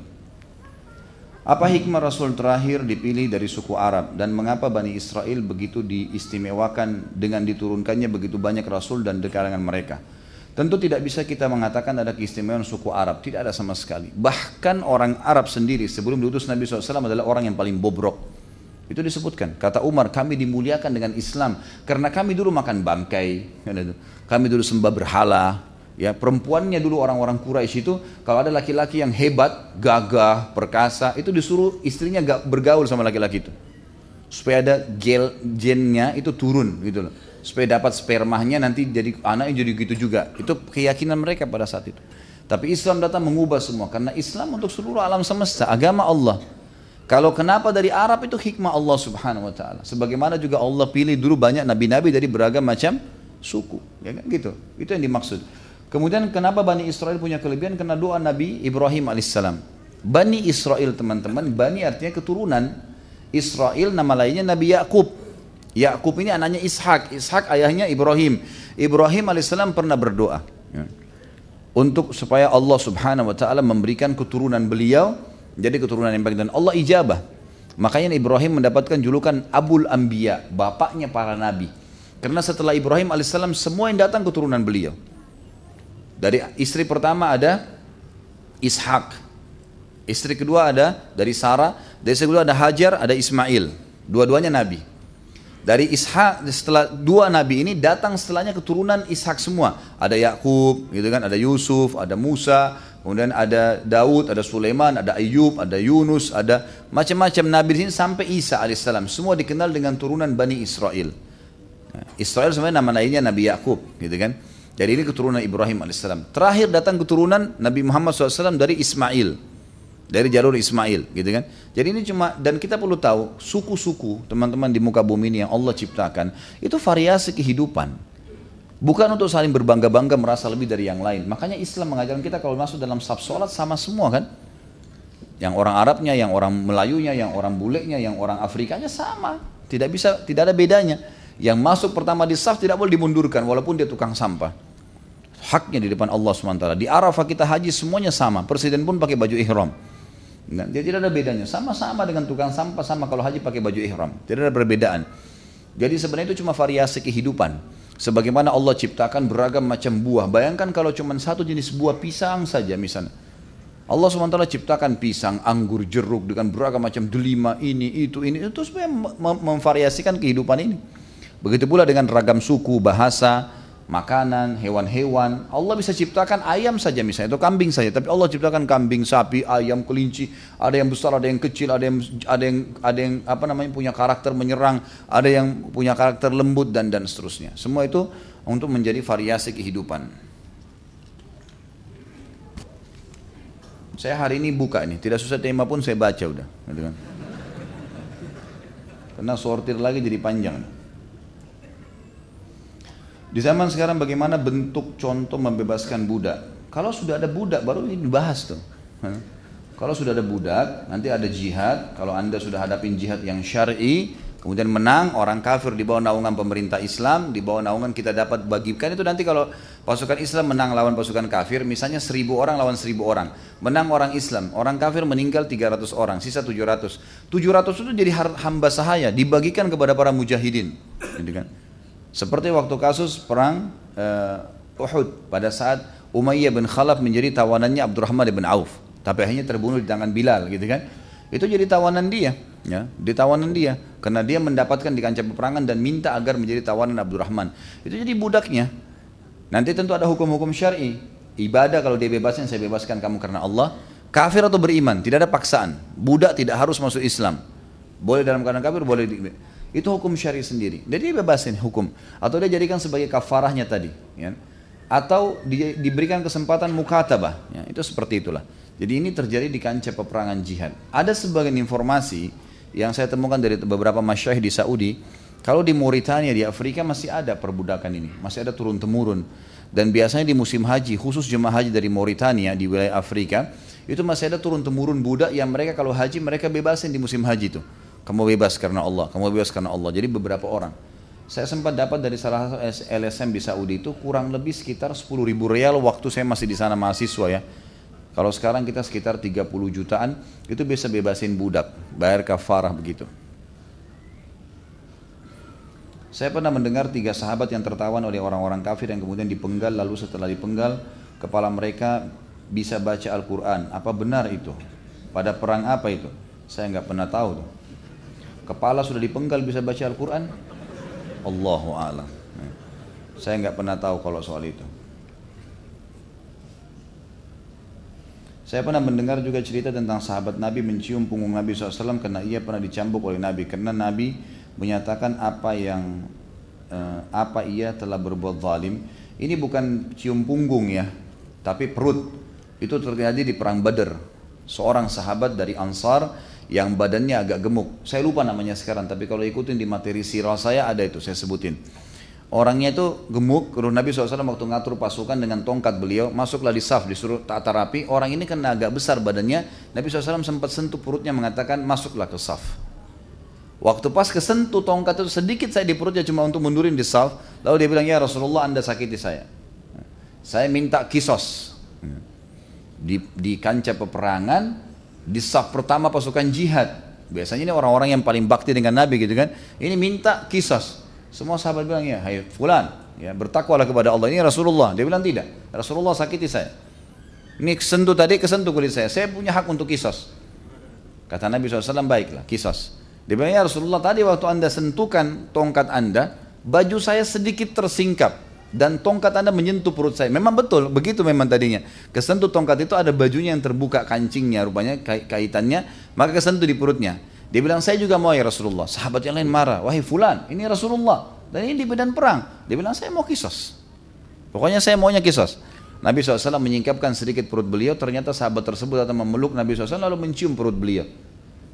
Apa hikmah Rasul terakhir dipilih dari suku Arab dan mengapa Bani Israel begitu diistimewakan dengan diturunkannya begitu banyak Rasul dan di kalangan mereka? Tentu tidak bisa kita mengatakan ada keistimewaan suku Arab, tidak ada sama sekali. Bahkan orang Arab sendiri sebelum diutus Nabi SAW adalah orang yang paling bobrok. Itu disebutkan. Kata Umar, kami dimuliakan dengan Islam karena kami dulu makan bangkai, kami dulu sembah berhala, Ya, perempuannya dulu orang-orang Quraisy itu kalau ada laki-laki yang hebat, gagah, perkasa, itu disuruh istrinya gak bergaul sama laki-laki itu. Supaya ada gel gennya itu turun gitu loh. Supaya dapat spermanya nanti jadi anaknya jadi gitu juga. Itu keyakinan mereka pada saat itu. Tapi Islam datang mengubah semua karena Islam untuk seluruh alam semesta, agama Allah. Kalau kenapa dari Arab itu hikmah Allah Subhanahu wa taala. Sebagaimana juga Allah pilih dulu banyak nabi-nabi dari beragam macam suku, ya kan gitu. Itu yang dimaksud. Kemudian kenapa Bani Israel punya kelebihan? Karena doa Nabi Ibrahim alaihissalam. Bani Israel teman-teman, Bani artinya keturunan. Israel nama lainnya Nabi Yakub. Yakub ini anaknya Ishak. Ishak ayahnya Ibrahim. Ibrahim alaihissalam pernah berdoa. Ya. Untuk supaya Allah subhanahu wa ta'ala memberikan keturunan beliau. Jadi keturunan yang baik. Dan Allah ijabah. Makanya Ibrahim mendapatkan julukan Abul Ambiya. Bapaknya para nabi. Karena setelah Ibrahim alaihissalam semua yang datang keturunan beliau. Dari istri pertama ada Ishak. Istri kedua ada dari Sarah. Dari istri kedua ada Hajar, ada Ismail. Dua-duanya nabi. Dari Ishak setelah dua nabi ini datang setelahnya keturunan Ishak semua. Ada Yakub, gitu kan, ada Yusuf, ada Musa, kemudian ada Daud, ada Sulaiman, ada Ayub, ada Yunus, ada macam-macam nabi di sini sampai Isa alaihissalam. Semua dikenal dengan turunan Bani Israel. Nah, Israel sebenarnya nama lainnya Nabi Yakub, gitu kan. Jadi ini keturunan Ibrahim alaihissalam. Terakhir datang keturunan Nabi Muhammad SAW dari Ismail, dari jalur Ismail, gitu kan? Jadi ini cuma dan kita perlu tahu suku-suku teman-teman di muka bumi ini yang Allah ciptakan itu variasi kehidupan. Bukan untuk saling berbangga-bangga merasa lebih dari yang lain. Makanya Islam mengajarkan kita kalau masuk dalam saf sholat sama semua kan. Yang orang Arabnya, yang orang Melayunya, yang orang bulenya, yang orang Afrikanya sama. Tidak bisa, tidak ada bedanya. Yang masuk pertama di saf tidak boleh dimundurkan walaupun dia tukang sampah. Haknya di depan Allah SWT. Di Arafah kita haji semuanya sama. Presiden pun pakai baju ihram. Nah, dia tidak ada bedanya. Sama-sama dengan tukang sampah sama kalau haji pakai baju ihram. Tidak ada perbedaan. Jadi sebenarnya itu cuma variasi kehidupan. Sebagaimana Allah ciptakan beragam macam buah. Bayangkan kalau cuma satu jenis buah pisang saja misalnya. Allah SWT ciptakan pisang, anggur, jeruk dengan beragam macam delima, ini, itu, ini. Itu supaya memvariasikan kehidupan ini. Begitu pula dengan ragam suku, bahasa, makanan, hewan-hewan. Allah bisa ciptakan ayam saja misalnya, atau kambing saja. Tapi Allah ciptakan kambing, sapi, ayam, kelinci. Ada yang besar, ada yang kecil, ada yang ada yang ada yang apa namanya punya karakter menyerang, ada yang punya karakter lembut dan dan seterusnya. Semua itu untuk menjadi variasi kehidupan. Saya hari ini buka ini, tidak susah tema pun saya baca udah, gitu kan. Karena sortir lagi jadi panjang. Di zaman sekarang bagaimana bentuk contoh membebaskan budak? Kalau sudah ada budak baru ini dibahas tuh. Kalau sudah ada budak, nanti ada jihad. Kalau anda sudah hadapin jihad yang syar'i, kemudian menang, orang kafir di bawah naungan pemerintah Islam, di bawah naungan kita dapat bagikan itu nanti kalau pasukan Islam menang lawan pasukan kafir, misalnya seribu orang lawan seribu orang, menang orang Islam, orang kafir meninggal 300 orang, sisa 700. 700 itu jadi hamba sahaya, dibagikan kepada para mujahidin. Gitu kan? Seperti waktu kasus perang uh, Uhud pada saat Umayyah bin Khalaf menjadi tawanannya Abdurrahman bin Auf, tapi akhirnya terbunuh di tangan Bilal gitu kan. Itu jadi tawanan dia, ya, di tawanan dia karena dia mendapatkan di kancah peperangan dan minta agar menjadi tawanan Abdurrahman. Itu jadi budaknya. Nanti tentu ada hukum-hukum syar'i. Ibadah kalau dia bebaskan saya bebaskan kamu karena Allah. Kafir atau beriman, tidak ada paksaan. Budak tidak harus masuk Islam. Boleh dalam keadaan kafir, boleh di, itu hukum syari sendiri. Jadi bebasin hukum. Atau dia jadikan sebagai kafarahnya tadi. Ya. Atau di, diberikan kesempatan mukatabah. Ya. Itu seperti itulah. Jadi ini terjadi di kancah peperangan jihad. Ada sebagian informasi yang saya temukan dari beberapa masyayikh di Saudi. Kalau di Mauritania, di Afrika masih ada perbudakan ini. Masih ada turun-temurun. Dan biasanya di musim haji, khusus jemaah haji dari Mauritania di wilayah Afrika, itu masih ada turun-temurun budak yang mereka kalau haji mereka bebasin di musim haji itu. Kamu bebas karena Allah, kamu bebas karena Allah. Jadi beberapa orang. Saya sempat dapat dari salah satu LSM di Saudi itu kurang lebih sekitar 10 ribu real waktu saya masih di sana mahasiswa ya. Kalau sekarang kita sekitar 30 jutaan, itu bisa bebasin budak, bayar kafarah begitu. Saya pernah mendengar tiga sahabat yang tertawan oleh orang-orang kafir yang kemudian dipenggal, lalu setelah dipenggal, kepala mereka bisa baca Al-Quran. Apa benar itu? Pada perang apa itu? Saya nggak pernah tahu tuh. Kepala sudah dipenggal bisa baca Al-Quran? Allahu a'lam. Saya nggak pernah tahu kalau soal itu. Saya pernah mendengar juga cerita tentang sahabat Nabi mencium punggung Nabi SAW karena ia pernah dicambuk oleh Nabi. Karena Nabi menyatakan apa yang uh, apa ia telah berbuat zalim. Ini bukan cium punggung ya, tapi perut. Itu terjadi di perang Badar. Seorang sahabat dari Ansar yang badannya agak gemuk. Saya lupa namanya sekarang, tapi kalau ikutin di materi sirah saya ada itu, saya sebutin. Orangnya itu gemuk, lalu Nabi SAW waktu ngatur pasukan dengan tongkat beliau, masuklah di saf, disuruh tata rapi. Orang ini kena agak besar badannya, Nabi SAW sempat sentuh perutnya mengatakan, masuklah ke saf. Waktu pas kesentuh tongkat itu sedikit saya di perutnya cuma untuk mundurin di saf, lalu dia bilang, ya Rasulullah anda sakiti saya. Saya minta kisos. Di, di kancah peperangan, di saf pertama pasukan jihad. Biasanya ini orang-orang yang paling bakti dengan Nabi gitu kan. Ini minta kisos. Semua sahabat bilang ya, hai fulan, ya bertakwalah kepada Allah. Ini Rasulullah. Dia bilang tidak. Rasulullah sakiti saya. Ini kesentuh tadi kesentuh kulit saya. Saya punya hak untuk kisos. Kata Nabi SAW, baiklah, kisos. Dia bilang, ya Rasulullah tadi waktu anda sentuhkan tongkat anda, baju saya sedikit tersingkap dan tongkat anda menyentuh perut saya. Memang betul, begitu memang tadinya. Kesentuh tongkat itu ada bajunya yang terbuka kancingnya, rupanya kaitannya, maka kesentuh di perutnya. Dia bilang, saya juga mau ya Rasulullah. Sahabat yang lain marah, wahai fulan, ini Rasulullah. Dan ini di medan perang. Dia bilang, saya mau kisos. Pokoknya saya maunya kisos. Nabi SAW menyingkapkan sedikit perut beliau, ternyata sahabat tersebut datang memeluk Nabi SAW lalu mencium perut beliau.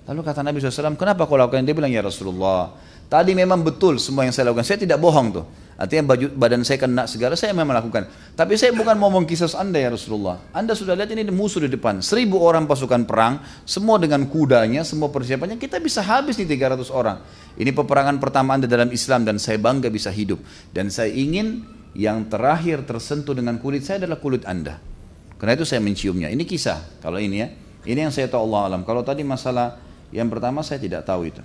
Lalu kata Nabi SAW, kenapa kau lakukan? Dia bilang, ya Rasulullah, tadi memang betul semua yang saya lakukan. Saya tidak bohong tuh. Artinya baju, badan saya kena segala, saya memang melakukan. Tapi saya bukan mau mengkisas anda ya Rasulullah. Anda sudah lihat ini musuh di depan. Seribu orang pasukan perang, semua dengan kudanya, semua persiapannya. Kita bisa habis nih 300 orang. Ini peperangan pertama anda dalam Islam dan saya bangga bisa hidup. Dan saya ingin yang terakhir tersentuh dengan kulit saya adalah kulit anda. Karena itu saya menciumnya. Ini kisah. Kalau ini ya. Ini yang saya tahu Allah alam. Kalau tadi masalah yang pertama saya tidak tahu itu.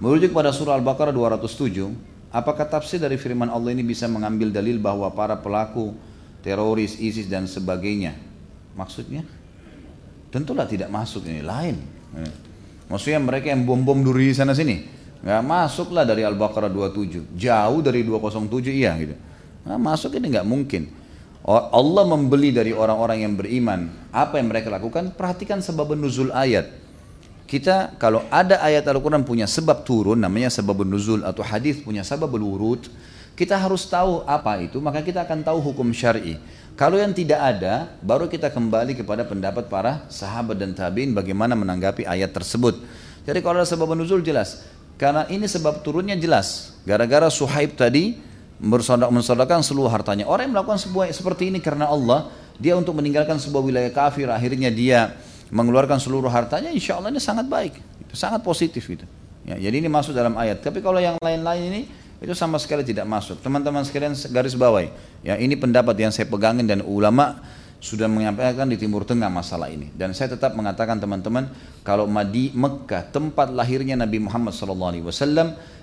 Merujuk pada surah Al-Baqarah 207, Apakah tafsir dari firman Allah ini bisa mengambil dalil bahwa para pelaku teroris, ISIS dan sebagainya? Maksudnya? Tentulah tidak masuk ini lain. Maksudnya mereka yang bom-bom duri sana sini. Nggak masuklah dari Al-Baqarah 27. Jauh dari 207 iya gitu. Nah, masuk ini nggak mungkin. Allah membeli dari orang-orang yang beriman. Apa yang mereka lakukan? Perhatikan sebab nuzul ayat. Kita kalau ada ayat Al-Quran punya sebab turun, namanya sebab nuzul atau hadis punya sebab wurud, kita harus tahu apa itu, maka kita akan tahu hukum syari. Kalau yang tidak ada, baru kita kembali kepada pendapat para sahabat dan tabiin bagaimana menanggapi ayat tersebut. Jadi kalau ada sebab nuzul jelas. Karena ini sebab turunnya jelas. Gara-gara Suhaib tadi mensodakan seluruh hartanya. Orang yang melakukan sebuah seperti ini karena Allah, dia untuk meninggalkan sebuah wilayah kafir, akhirnya dia mengeluarkan seluruh hartanya, insya Allah ini sangat baik, itu sangat positif itu. Ya, jadi ini masuk dalam ayat. Tapi kalau yang lain-lain ini itu sama sekali tidak masuk. Teman-teman sekalian garis bawahi. Ya, ini pendapat yang saya pegangin dan ulama sudah menyampaikan di Timur Tengah masalah ini. Dan saya tetap mengatakan teman-teman, kalau Madi Mekah tempat lahirnya Nabi Muhammad SAW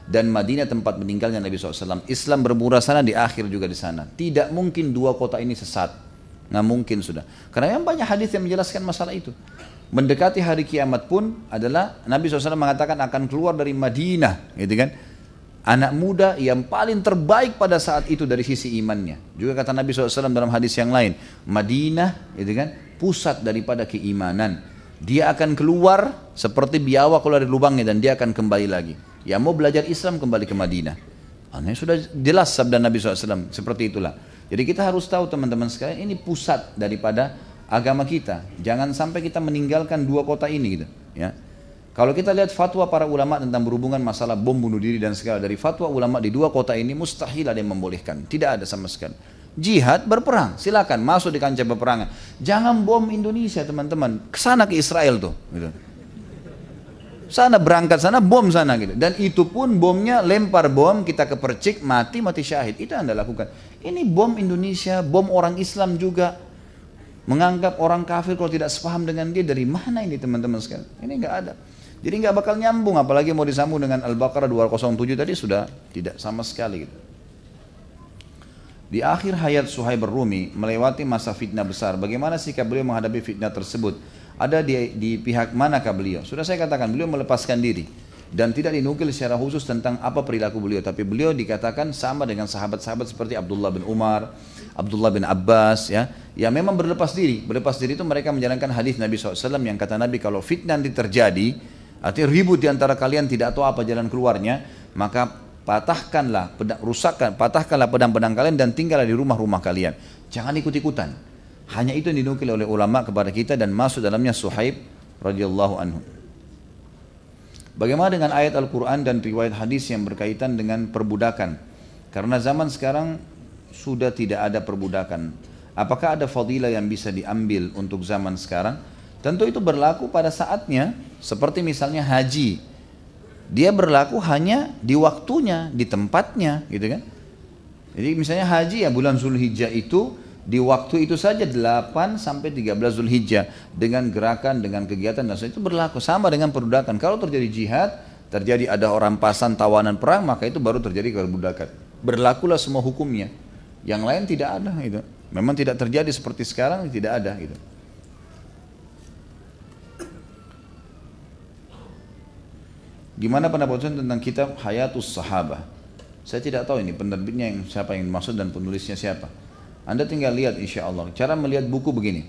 dan Madinah tempat meninggalnya Nabi SAW. Islam bermurah sana di akhir juga di sana. Tidak mungkin dua kota ini sesat. Nggak mungkin sudah. Karena yang banyak hadis yang menjelaskan masalah itu. Mendekati hari kiamat pun adalah Nabi SAW mengatakan akan keluar dari Madinah, gitu kan? Anak muda yang paling terbaik pada saat itu dari sisi imannya. Juga kata Nabi SAW dalam hadis yang lain, Madinah, gitu kan? Pusat daripada keimanan. Dia akan keluar seperti biawak keluar dari lubangnya dan dia akan kembali lagi. Yang mau belajar Islam kembali ke Madinah. Ini sudah jelas sabda Nabi SAW seperti itulah. Jadi kita harus tahu teman-teman sekalian ini pusat daripada agama kita. Jangan sampai kita meninggalkan dua kota ini gitu. Ya. Kalau kita lihat fatwa para ulama tentang berhubungan masalah bom bunuh diri dan segala dari fatwa ulama di dua kota ini mustahil ada yang membolehkan. Tidak ada sama sekali. Jihad berperang, silakan masuk di kancah peperangan. Jangan bom Indonesia teman-teman. Ke sana ke Israel tuh. Gitu. Sana berangkat sana bom sana gitu. Dan itu pun bomnya lempar bom kita kepercik mati mati syahid. Itu anda lakukan. Ini bom Indonesia, bom orang Islam juga. Menganggap orang kafir kalau tidak sepaham dengan dia dari mana ini teman-teman sekalian? Ini nggak ada. Jadi nggak bakal nyambung apalagi mau disambung dengan Al-Baqarah 207 tadi sudah tidak sama sekali gitu. Di akhir hayat Suhaib Rumi melewati masa fitnah besar. Bagaimana sikap beliau menghadapi fitnah tersebut? Ada di, di pihak manakah beliau? Sudah saya katakan beliau melepaskan diri. dan tidak dinukil secara khusus tentang apa perilaku beliau. Tapi beliau dikatakan sama dengan sahabat-sahabat seperti Abdullah bin Umar, Abdullah bin Abbas ya. Yang memang berlepas diri. Berlepas diri itu mereka menjalankan hadis Nabi SAW yang kata Nabi kalau fitnah nanti terjadi artinya ribut di antara kalian tidak tahu apa jalan keluarnya maka patahkanlah pedang, rusakkan patahkanlah pedang-pedang kalian dan tinggallah di rumah-rumah kalian. Jangan ikut-ikutan hanya itu yang dinukil oleh ulama kepada kita dan masuk dalamnya Suhaib radhiyallahu anhu Bagaimana dengan ayat Al-Quran dan riwayat hadis yang berkaitan dengan perbudakan? Karena zaman sekarang sudah tidak ada perbudakan. Apakah ada fadilah yang bisa diambil untuk zaman sekarang? Tentu itu berlaku pada saatnya, seperti misalnya haji. Dia berlaku hanya di waktunya, di tempatnya, gitu kan? Jadi misalnya haji ya bulan Zulhijjah itu di waktu itu saja 8 sampai 13 Zulhijjah dengan gerakan dengan kegiatan dan itu berlaku sama dengan perbudakan. Kalau terjadi jihad, terjadi ada orang pasan tawanan perang, maka itu baru terjadi perbudakan. Berlakulah semua hukumnya. Yang lain tidak ada itu. Memang tidak terjadi seperti sekarang tidak ada itu. Gimana pendapat tentang kitab Hayatus Sahabah? Saya tidak tahu ini penerbitnya yang siapa yang maksud dan penulisnya siapa. Anda tinggal lihat insya Allah. Cara melihat buku begini.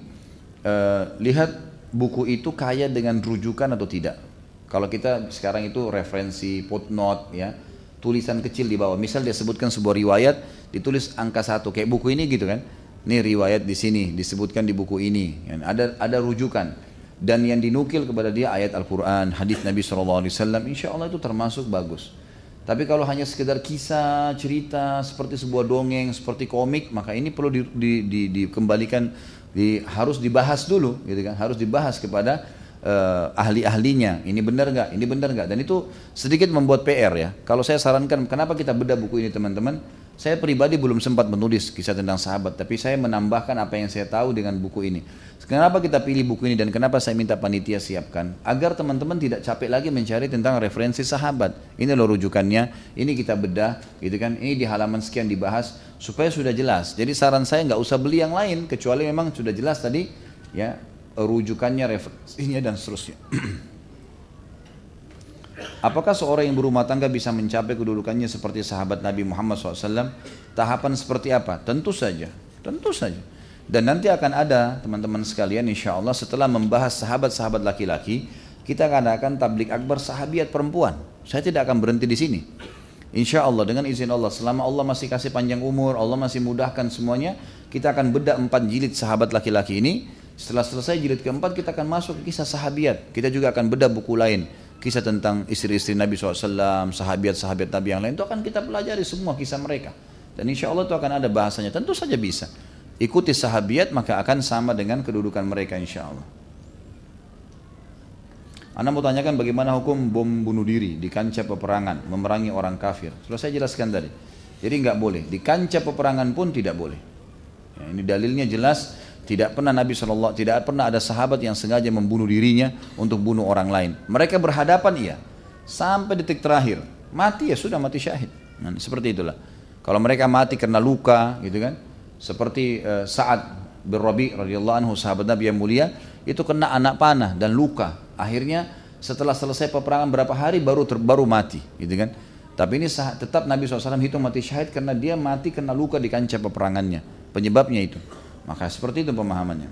Uh, lihat buku itu kaya dengan rujukan atau tidak. Kalau kita sekarang itu referensi footnote ya, tulisan kecil di bawah. Misal dia sebutkan sebuah riwayat, ditulis angka satu kayak buku ini gitu kan. Ini riwayat di sini disebutkan di buku ini. Ada ada rujukan dan yang dinukil kepada dia ayat Al-Quran, hadis Nabi SAW, insya Allah itu termasuk bagus. Tapi kalau hanya sekedar kisah, cerita seperti sebuah dongeng, seperti komik, maka ini perlu di, di, di, dikembalikan, di, harus dibahas dulu, gitu kan? Harus dibahas kepada uh, ahli-ahlinya. Ini benar nggak? Ini benar nggak? Dan itu sedikit membuat PR ya. Kalau saya sarankan, kenapa kita bedah buku ini teman-teman? Saya pribadi belum sempat menulis kisah tentang sahabat, tapi saya menambahkan apa yang saya tahu dengan buku ini. Kenapa kita pilih buku ini dan kenapa saya minta panitia siapkan? Agar teman-teman tidak capek lagi mencari tentang referensi sahabat. Ini loh rujukannya, ini kita bedah, gitu kan? Ini di halaman sekian dibahas supaya sudah jelas. Jadi saran saya nggak usah beli yang lain kecuali memang sudah jelas tadi ya rujukannya, referensinya dan seterusnya. Apakah seorang yang berumah tangga bisa mencapai kedudukannya seperti sahabat Nabi Muhammad SAW? Tahapan seperti apa? Tentu saja, tentu saja. Dan nanti akan ada teman-teman sekalian insya Allah setelah membahas sahabat-sahabat laki-laki, kita akan akan tablik akbar sahabiat perempuan. Saya tidak akan berhenti di sini. Insya Allah dengan izin Allah, selama Allah masih kasih panjang umur, Allah masih mudahkan semuanya, kita akan bedah empat jilid sahabat laki-laki ini. Setelah selesai jilid keempat, kita akan masuk ke kisah sahabiat. Kita juga akan bedah buku lain kisah tentang istri-istri Nabi SAW, sahabat-sahabat Nabi yang lain itu akan kita pelajari semua kisah mereka. Dan insya Allah itu akan ada bahasanya. Tentu saja bisa. Ikuti sahabiat maka akan sama dengan kedudukan mereka insya Allah. Anda mau tanyakan bagaimana hukum bom bunuh diri di kancah peperangan, memerangi orang kafir. Sudah saya jelaskan tadi. Jadi nggak boleh. Di kancah peperangan pun tidak boleh. Ya, ini dalilnya jelas tidak pernah Nabi SAW, tidak pernah ada sahabat yang sengaja membunuh dirinya untuk bunuh orang lain. Mereka berhadapan iya, sampai detik terakhir. Mati ya sudah mati syahid. Nah, seperti itulah. Kalau mereka mati karena luka, gitu kan? Seperti uh, Sa'ad bin Rabi radhiyallahu anhu sahabat Nabi yang mulia, itu kena anak panah dan luka. Akhirnya setelah selesai peperangan berapa hari baru ter, baru mati, gitu kan? Tapi ini tetap Nabi SAW hitung mati syahid karena dia mati kena luka di kancah peperangannya. Penyebabnya itu. Maka seperti itu pemahamannya.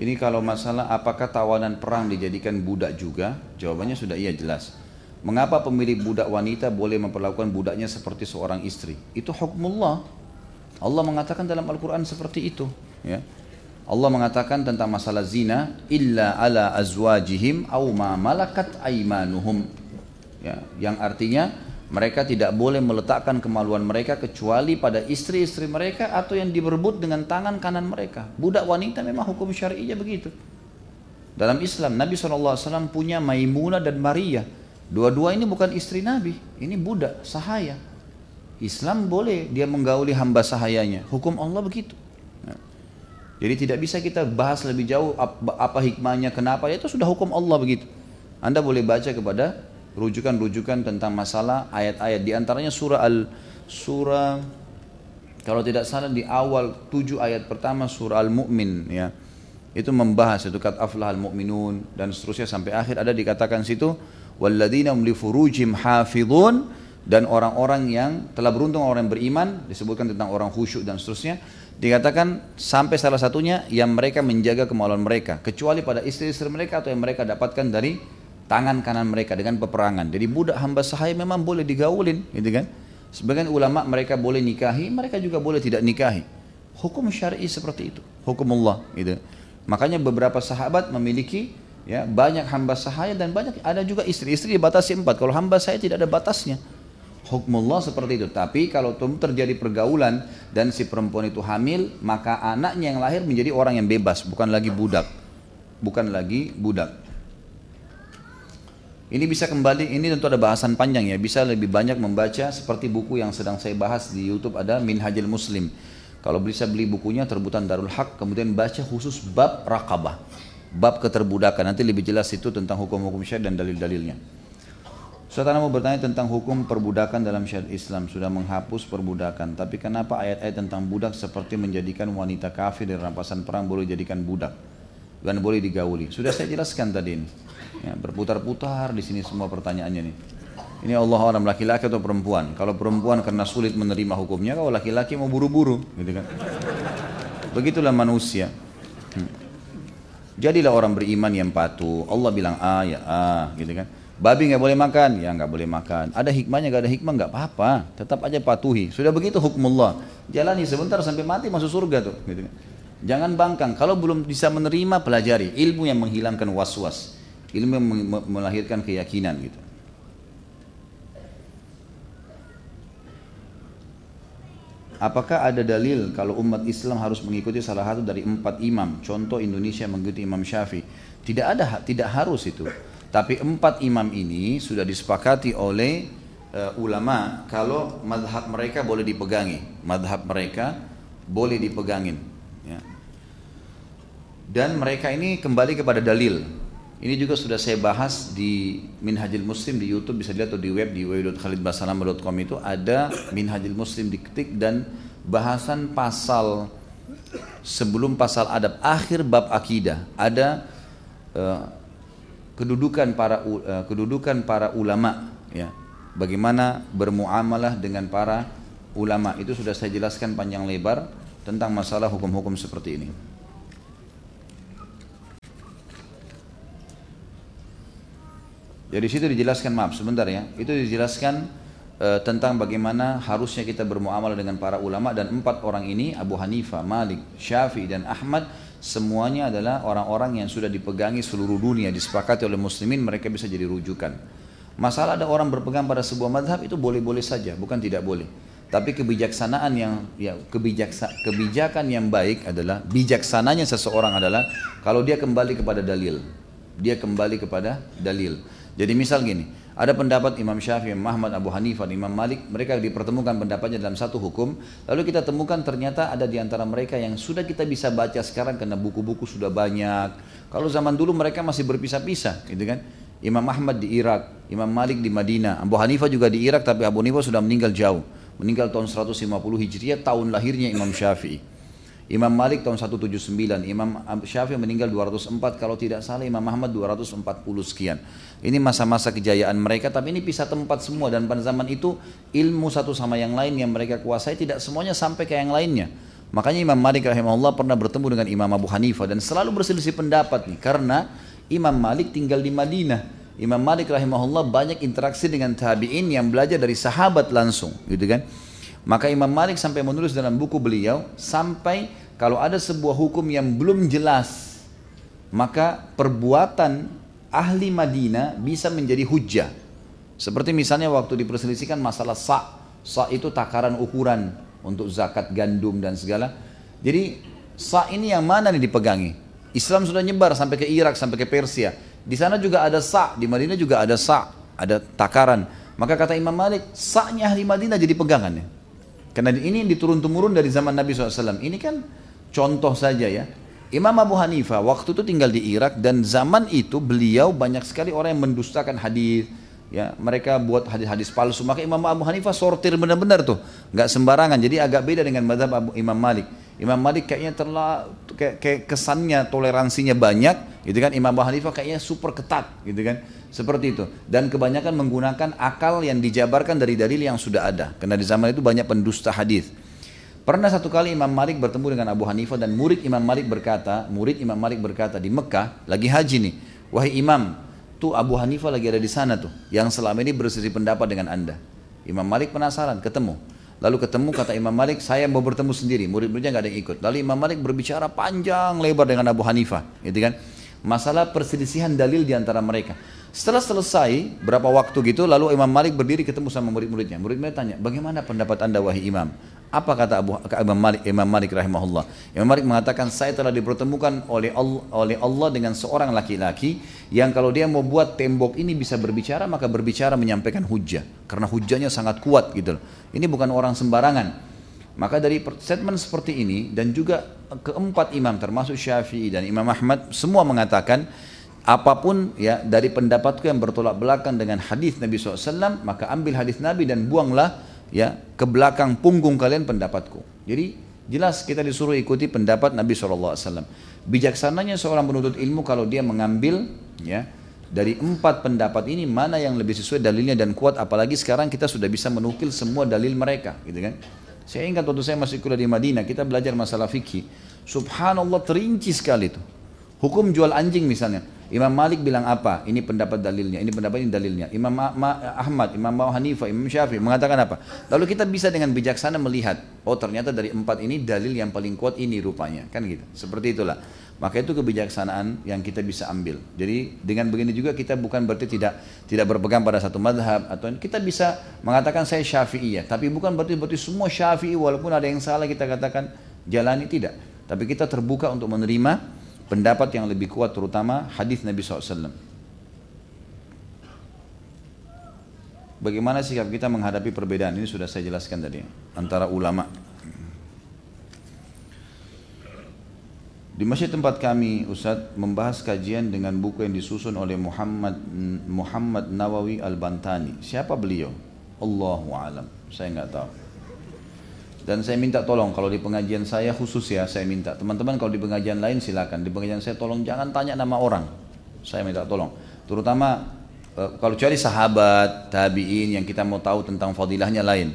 Ini kalau masalah apakah tawanan perang dijadikan budak juga? Jawabannya sudah iya jelas. Mengapa pemilik budak wanita boleh memperlakukan budaknya seperti seorang istri? Itu hukmullah. Allah mengatakan dalam Al-Quran seperti itu. Ya. Allah mengatakan tentang masalah zina, illa ala azwajihim au ma malakat aimanuhum. Ya, yang artinya mereka tidak boleh meletakkan kemaluan mereka kecuali pada istri-istri mereka atau yang diberebut dengan tangan kanan mereka. Budak wanita memang hukum syar'inya begitu. Dalam Islam Nabi SAW punya Maimunah dan Maria. Dua-dua ini bukan istri Nabi, ini budak sahaya. Islam boleh dia menggauli hamba sahayanya. Hukum Allah begitu. Nah, jadi tidak bisa kita bahas lebih jauh apa hikmahnya, kenapa, itu sudah hukum Allah begitu. Anda boleh baca kepada rujukan-rujukan tentang masalah ayat-ayat. Di antaranya surah al surah kalau tidak salah di awal tujuh ayat pertama surah al mukmin ya. Itu membahas itu kat aflahal mu'minun dan seterusnya sampai akhir. Ada dikatakan situ walladzina furujim hafizun dan orang-orang yang telah beruntung orang yang beriman disebutkan tentang orang khusyuk dan seterusnya dikatakan sampai salah satunya yang mereka menjaga kemaluan mereka kecuali pada istri-istri mereka atau yang mereka dapatkan dari tangan kanan mereka dengan peperangan jadi budak hamba sahaya memang boleh digaulin gitu kan sebagian ulama mereka boleh nikahi mereka juga boleh tidak nikahi hukum syar'i seperti itu hukum Allah gitu Makanya beberapa sahabat memiliki ya banyak hamba sahaya dan banyak ada juga istri-istri dibatasi empat. Kalau hamba saya tidak ada batasnya. Hukmullah seperti itu. Tapi kalau terjadi pergaulan dan si perempuan itu hamil, maka anaknya yang lahir menjadi orang yang bebas, bukan lagi budak. Bukan lagi budak. Ini bisa kembali, ini tentu ada bahasan panjang ya, bisa lebih banyak membaca seperti buku yang sedang saya bahas di YouTube ada Minhajul Muslim. Kalau bisa beli bukunya terbutan Darul Haq, kemudian baca khusus bab rakabah, bab keterbudakan. Nanti lebih jelas itu tentang hukum-hukum syariat dan dalil-dalilnya. Saudara mau bertanya tentang hukum perbudakan dalam syariat Islam sudah menghapus perbudakan, tapi kenapa ayat-ayat tentang budak seperti menjadikan wanita kafir dari rampasan perang boleh dijadikan budak dan boleh digauli? Sudah saya jelaskan tadi ini. Ya, berputar-putar di sini semua pertanyaannya nih. Ini Allah orang laki-laki atau perempuan. Kalau perempuan karena sulit menerima hukumnya, kalau laki-laki mau buru-buru, gitu kan? Begitulah manusia. Hmm. Jadilah orang beriman yang patuh. Allah bilang ah ya ah, gitu kan? Babi nggak boleh makan, ya nggak boleh makan. Ada hikmahnya, nggak ada hikmah nggak apa-apa. Tetap aja patuhi. Sudah begitu hukum Allah. Jalani sebentar sampai mati masuk surga tuh. Gitu kan? Jangan bangkang. Kalau belum bisa menerima, pelajari ilmu yang menghilangkan was-was, ilmu yang melahirkan keyakinan gitu. Apakah ada dalil kalau umat Islam harus mengikuti salah satu dari empat imam? Contoh Indonesia mengikuti Imam Syafi'i. Tidak ada, tidak harus itu. Tapi empat imam ini sudah disepakati oleh uh, ulama kalau madhab mereka boleh dipegangi. Madhab mereka boleh dipegangin. Ya. Dan mereka ini kembali kepada dalil. Ini juga sudah saya bahas di Minhajil Muslim di YouTube bisa dilihat atau di web di www.khalidbasalam.com itu ada Minhajil Muslim diketik dan bahasan pasal sebelum pasal adab akhir bab akidah ada uh, kedudukan para uh, kedudukan para ulama ya bagaimana bermuamalah dengan para ulama itu sudah saya jelaskan panjang lebar tentang masalah hukum-hukum seperti ini. Jadi situ dijelaskan maaf sebentar ya. Itu dijelaskan e, tentang bagaimana harusnya kita bermuamalah dengan para ulama dan empat orang ini Abu Hanifah, Malik, Syafi'i dan Ahmad semuanya adalah orang-orang yang sudah dipegangi seluruh dunia disepakati oleh muslimin mereka bisa jadi rujukan. Masalah ada orang berpegang pada sebuah madhab itu boleh-boleh saja, bukan tidak boleh. Tapi kebijaksanaan yang ya kebijaksa, kebijakan yang baik adalah bijaksananya seseorang adalah kalau dia kembali kepada dalil. Dia kembali kepada dalil. Jadi misal gini, ada pendapat Imam Syafi'i, Imam Ahmad, Abu Hanifah, Imam Malik, mereka dipertemukan pendapatnya dalam satu hukum, lalu kita temukan ternyata ada di antara mereka yang sudah kita bisa baca sekarang karena buku-buku sudah banyak. Kalau zaman dulu mereka masih berpisah-pisah, gitu kan? Imam Ahmad di Irak, Imam Malik di Madinah, Abu Hanifah juga di Irak tapi Abu Hanifah sudah meninggal jauh. Meninggal tahun 150 Hijriah, tahun lahirnya Imam Syafi'i. Imam Malik tahun 179, Imam Syafi'i meninggal 204, kalau tidak salah Imam Ahmad 240 sekian. Ini masa-masa kejayaan mereka, tapi ini pisah tempat semua dan pada zaman itu ilmu satu sama yang lain yang mereka kuasai tidak semuanya sampai ke yang lainnya. Makanya Imam Malik rahimahullah pernah bertemu dengan Imam Abu Hanifah dan selalu berselisih pendapat nih karena Imam Malik tinggal di Madinah. Imam Malik rahimahullah banyak interaksi dengan tabi'in yang belajar dari sahabat langsung, gitu kan? Maka Imam Malik sampai menulis dalam buku beliau sampai kalau ada sebuah hukum yang belum jelas maka perbuatan ahli Madinah bisa menjadi hujah. Seperti misalnya waktu diperselisihkan masalah sa. Sa itu takaran ukuran untuk zakat gandum dan segala. Jadi sa ini yang mana nih dipegangi? Islam sudah nyebar sampai ke Irak, sampai ke Persia. Di sana juga ada sa, di Madinah juga ada sa, ada takaran. Maka kata Imam Malik, sa-nya ahli Madinah jadi pegangannya. Karena ini diturun-temurun dari zaman Nabi SAW. Ini kan contoh saja ya. Imam Abu Hanifah waktu itu tinggal di Irak dan zaman itu beliau banyak sekali orang yang mendustakan hadis. Ya, mereka buat hadis-hadis palsu. Maka Imam Abu Hanifah sortir benar-benar tuh, nggak sembarangan. Jadi agak beda dengan madhab Imam Malik. Imam Malik kayaknya terlalu kayak, kayak kesannya toleransinya banyak, gitu kan? Imam Abu Hanifah kayaknya super ketat, gitu kan? Seperti itu. Dan kebanyakan menggunakan akal yang dijabarkan dari dalil yang sudah ada. Karena di zaman itu banyak pendusta hadis. Pernah satu kali Imam Malik bertemu dengan Abu Hanifah dan murid Imam Malik berkata, murid Imam Malik berkata di Mekah, lagi haji nih, wahai Imam, tuh Abu Hanifah lagi ada di sana tuh, yang selama ini berselisih pendapat dengan anda. Imam Malik penasaran, ketemu. Lalu ketemu kata Imam Malik, saya mau bertemu sendiri, murid-muridnya nggak ada yang ikut. Lalu Imam Malik berbicara panjang lebar dengan Abu Hanifah, gitu kan? Masalah perselisihan dalil di antara mereka. Setelah selesai, berapa waktu gitu, lalu Imam Malik berdiri ketemu sama murid-muridnya. Murid-murid tanya, bagaimana pendapat anda wahai imam? Apa kata Abu Imam Malik, Imam Malik rahimahullah? Imam Malik mengatakan, saya telah dipertemukan oleh Allah, oleh Allah dengan seorang laki-laki yang kalau dia mau buat tembok ini bisa berbicara, maka berbicara menyampaikan hujah. Karena hujahnya sangat kuat gitu Ini bukan orang sembarangan. Maka dari statement seperti ini dan juga keempat imam termasuk Syafi'i dan Imam Ahmad semua mengatakan apa pun ya dari pendapatku yang bertolak belakang dengan hadis Nabi SAW maka ambil hadis Nabi dan buanglah ya ke belakang punggung kalian pendapatku. Jadi jelas kita disuruh ikuti pendapat Nabi SAW. Bijaksananya seorang penuntut ilmu kalau dia mengambil ya dari empat pendapat ini mana yang lebih sesuai dalilnya dan kuat apalagi sekarang kita sudah bisa menukil semua dalil mereka gitu kan. Saya ingat waktu saya masih kuliah di Madinah kita belajar masalah fikih. Subhanallah terinci sekali itu. Hukum jual anjing misalnya Imam Malik bilang apa? Ini pendapat dalilnya, ini pendapat ini dalilnya. Imam Ahmad, Imam Abu Hanifah, Imam Syafi'i mengatakan apa? Lalu kita bisa dengan bijaksana melihat, oh ternyata dari empat ini dalil yang paling kuat ini rupanya, kan gitu. Seperti itulah. Maka itu kebijaksanaan yang kita bisa ambil. Jadi dengan begini juga kita bukan berarti tidak tidak berpegang pada satu madhab atau kita bisa mengatakan saya syafi'i ya, tapi bukan berarti berarti semua syafi'i walaupun ada yang salah kita katakan jalani tidak. Tapi kita terbuka untuk menerima pendapat yang lebih kuat terutama hadis Nabi SAW. Bagaimana sikap kita menghadapi perbedaan ini sudah saya jelaskan tadi antara ulama. Di masjid tempat kami Ustaz membahas kajian dengan buku yang disusun oleh Muhammad Muhammad Nawawi Al-Bantani. Siapa beliau? Allahu alam. Saya nggak tahu. Dan saya minta tolong kalau di pengajian saya khusus ya saya minta teman-teman kalau di pengajian lain silakan di pengajian saya tolong jangan tanya nama orang. Saya minta tolong. Terutama eh, kalau cari sahabat, tabiin yang kita mau tahu tentang fadilahnya lain.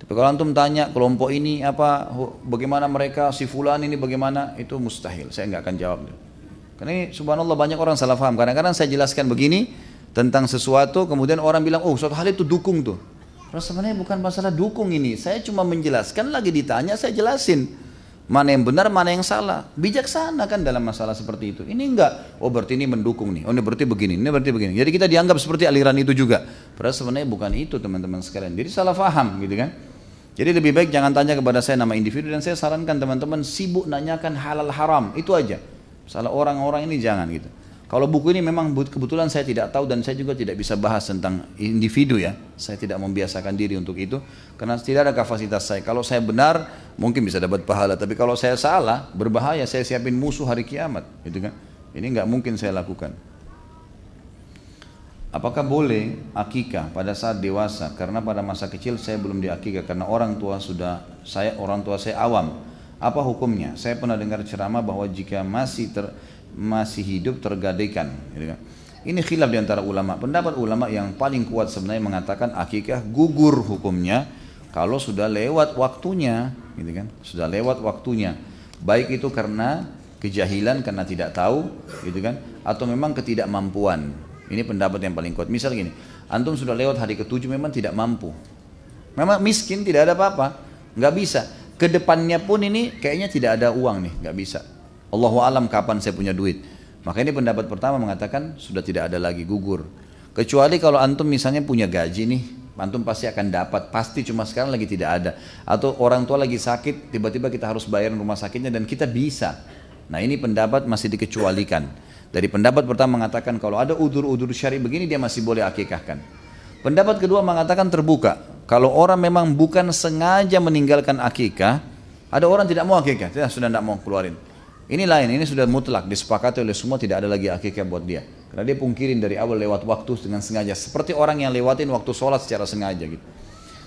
Tapi kalau antum tanya kelompok ini apa, bagaimana mereka, si fulan ini bagaimana, itu mustahil. Saya nggak akan jawab. Karena ini subhanallah banyak orang salah paham. Kadang-kadang saya jelaskan begini tentang sesuatu, kemudian orang bilang, oh suatu hal itu dukung tuh. Sebenarnya bukan masalah dukung ini. Saya cuma menjelaskan, lagi ditanya saya jelasin. Mana yang benar, mana yang salah. Bijaksana kan dalam masalah seperti itu. Ini enggak, oh berarti ini mendukung nih. Oh ini berarti begini, ini berarti begini. Jadi kita dianggap seperti aliran itu juga. Padahal sebenarnya bukan itu teman-teman sekalian. Jadi salah faham gitu kan. Jadi lebih baik jangan tanya kepada saya nama individu dan saya sarankan teman-teman sibuk nanyakan halal haram. Itu aja. Salah orang-orang ini jangan gitu. Kalau buku ini memang kebetulan saya tidak tahu dan saya juga tidak bisa bahas tentang individu ya. Saya tidak membiasakan diri untuk itu karena tidak ada kapasitas saya. Kalau saya benar mungkin bisa dapat pahala, tapi kalau saya salah berbahaya. Saya siapin musuh hari kiamat, gitu kan? Ini nggak mungkin saya lakukan. Apakah boleh akikah pada saat dewasa? Karena pada masa kecil saya belum diakikah karena orang tua sudah saya orang tua saya awam. Apa hukumnya? Saya pernah dengar ceramah bahwa jika masih ter, masih hidup tergadaikan. Gitu kan. Ini khilaf di antara ulama. Pendapat ulama yang paling kuat sebenarnya mengatakan akikah gugur hukumnya kalau sudah lewat waktunya, gitu kan? Sudah lewat waktunya. Baik itu karena kejahilan karena tidak tahu, gitu kan? Atau memang ketidakmampuan. Ini pendapat yang paling kuat. Misal gini, antum sudah lewat hari ketujuh memang tidak mampu. Memang miskin tidak ada apa-apa, nggak bisa. Ke depannya pun ini kayaknya tidak ada uang nih, nggak bisa. Allahu alam kapan saya punya duit. Maka ini pendapat pertama mengatakan sudah tidak ada lagi gugur. Kecuali kalau antum misalnya punya gaji nih, antum pasti akan dapat. Pasti cuma sekarang lagi tidak ada. Atau orang tua lagi sakit, tiba-tiba kita harus bayar rumah sakitnya dan kita bisa. Nah ini pendapat masih dikecualikan. Dari pendapat pertama mengatakan kalau ada udur-udur syari begini dia masih boleh akikahkan. Pendapat kedua mengatakan terbuka. Kalau orang memang bukan sengaja meninggalkan akikah, ada orang tidak mau akikah, sudah tidak mau keluarin. Ini lain, ini sudah mutlak, disepakati oleh semua tidak ada lagi akikah buat dia. Karena dia pungkirin dari awal lewat waktu dengan sengaja. Seperti orang yang lewatin waktu sholat secara sengaja gitu.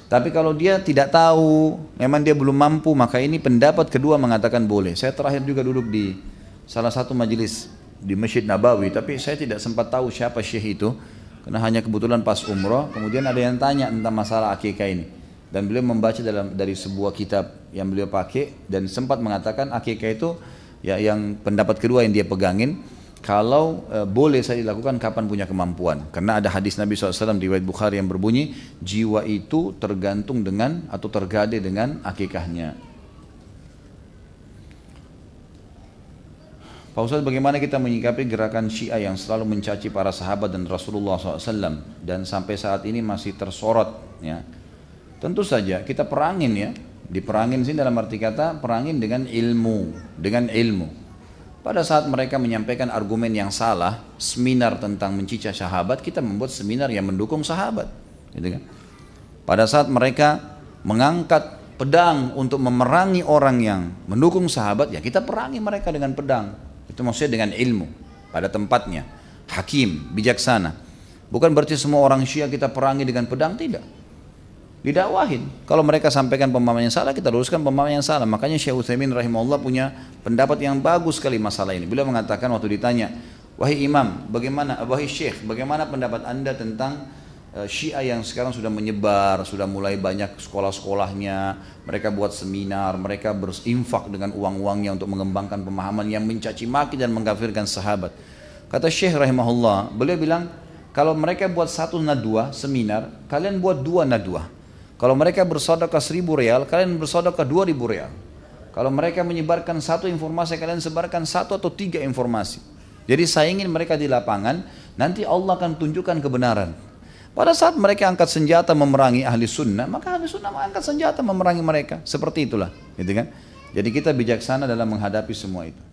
Tapi kalau dia tidak tahu, memang dia belum mampu, maka ini pendapat kedua mengatakan boleh. Saya terakhir juga duduk di salah satu majelis di Masjid Nabawi, tapi saya tidak sempat tahu siapa syekh itu, karena hanya kebetulan pas umroh, kemudian ada yang tanya tentang masalah akikah ini. Dan beliau membaca dalam dari sebuah kitab yang beliau pakai dan sempat mengatakan akikah itu ya yang pendapat kedua yang dia pegangin kalau e, boleh saya dilakukan kapan punya kemampuan. Karena ada hadis Nabi SAW di riwayat Bukhari yang berbunyi, jiwa itu tergantung dengan atau tergade dengan akikahnya. Pak Ustaz bagaimana kita menyikapi gerakan Syiah yang selalu mencaci para sahabat dan Rasulullah SAW dan sampai saat ini masih tersorot ya. Tentu saja kita perangin ya. Diperangin sini dalam arti kata perangin dengan ilmu, dengan ilmu. Pada saat mereka menyampaikan argumen yang salah, seminar tentang mencicah sahabat, kita membuat seminar yang mendukung sahabat. Gitu kan? Pada saat mereka mengangkat pedang untuk memerangi orang yang mendukung sahabat, ya kita perangi mereka dengan pedang. Itu maksudnya dengan ilmu pada tempatnya. Hakim, bijaksana. Bukan berarti semua orang Syiah kita perangi dengan pedang, tidak didakwahin. Kalau mereka sampaikan pemahaman yang salah, kita luruskan pemahaman yang salah. Makanya Syekh Utsaimin rahimahullah punya pendapat yang bagus sekali masalah ini. Beliau mengatakan waktu ditanya, "Wahai imam, bagaimana wahai syekh, bagaimana pendapat Anda tentang uh, Syiah yang sekarang sudah menyebar, sudah mulai banyak sekolah-sekolahnya, mereka buat seminar, mereka berinfak dengan uang-uangnya untuk mengembangkan pemahaman yang mencaci maki dan mengkafirkan sahabat." Kata Syekh rahimahullah, beliau bilang, kalau mereka buat satu nadwa seminar, kalian buat dua nadwa. Kalau mereka bersodokah seribu real, kalian bersodokah dua ribu real. Kalau mereka menyebarkan satu informasi, kalian sebarkan satu atau tiga informasi. Jadi saya ingin mereka di lapangan, nanti Allah akan tunjukkan kebenaran. Pada saat mereka angkat senjata memerangi ahli sunnah, maka ahli sunnah mengangkat senjata memerangi mereka. Seperti itulah, gitu kan? Jadi kita bijaksana dalam menghadapi semua itu.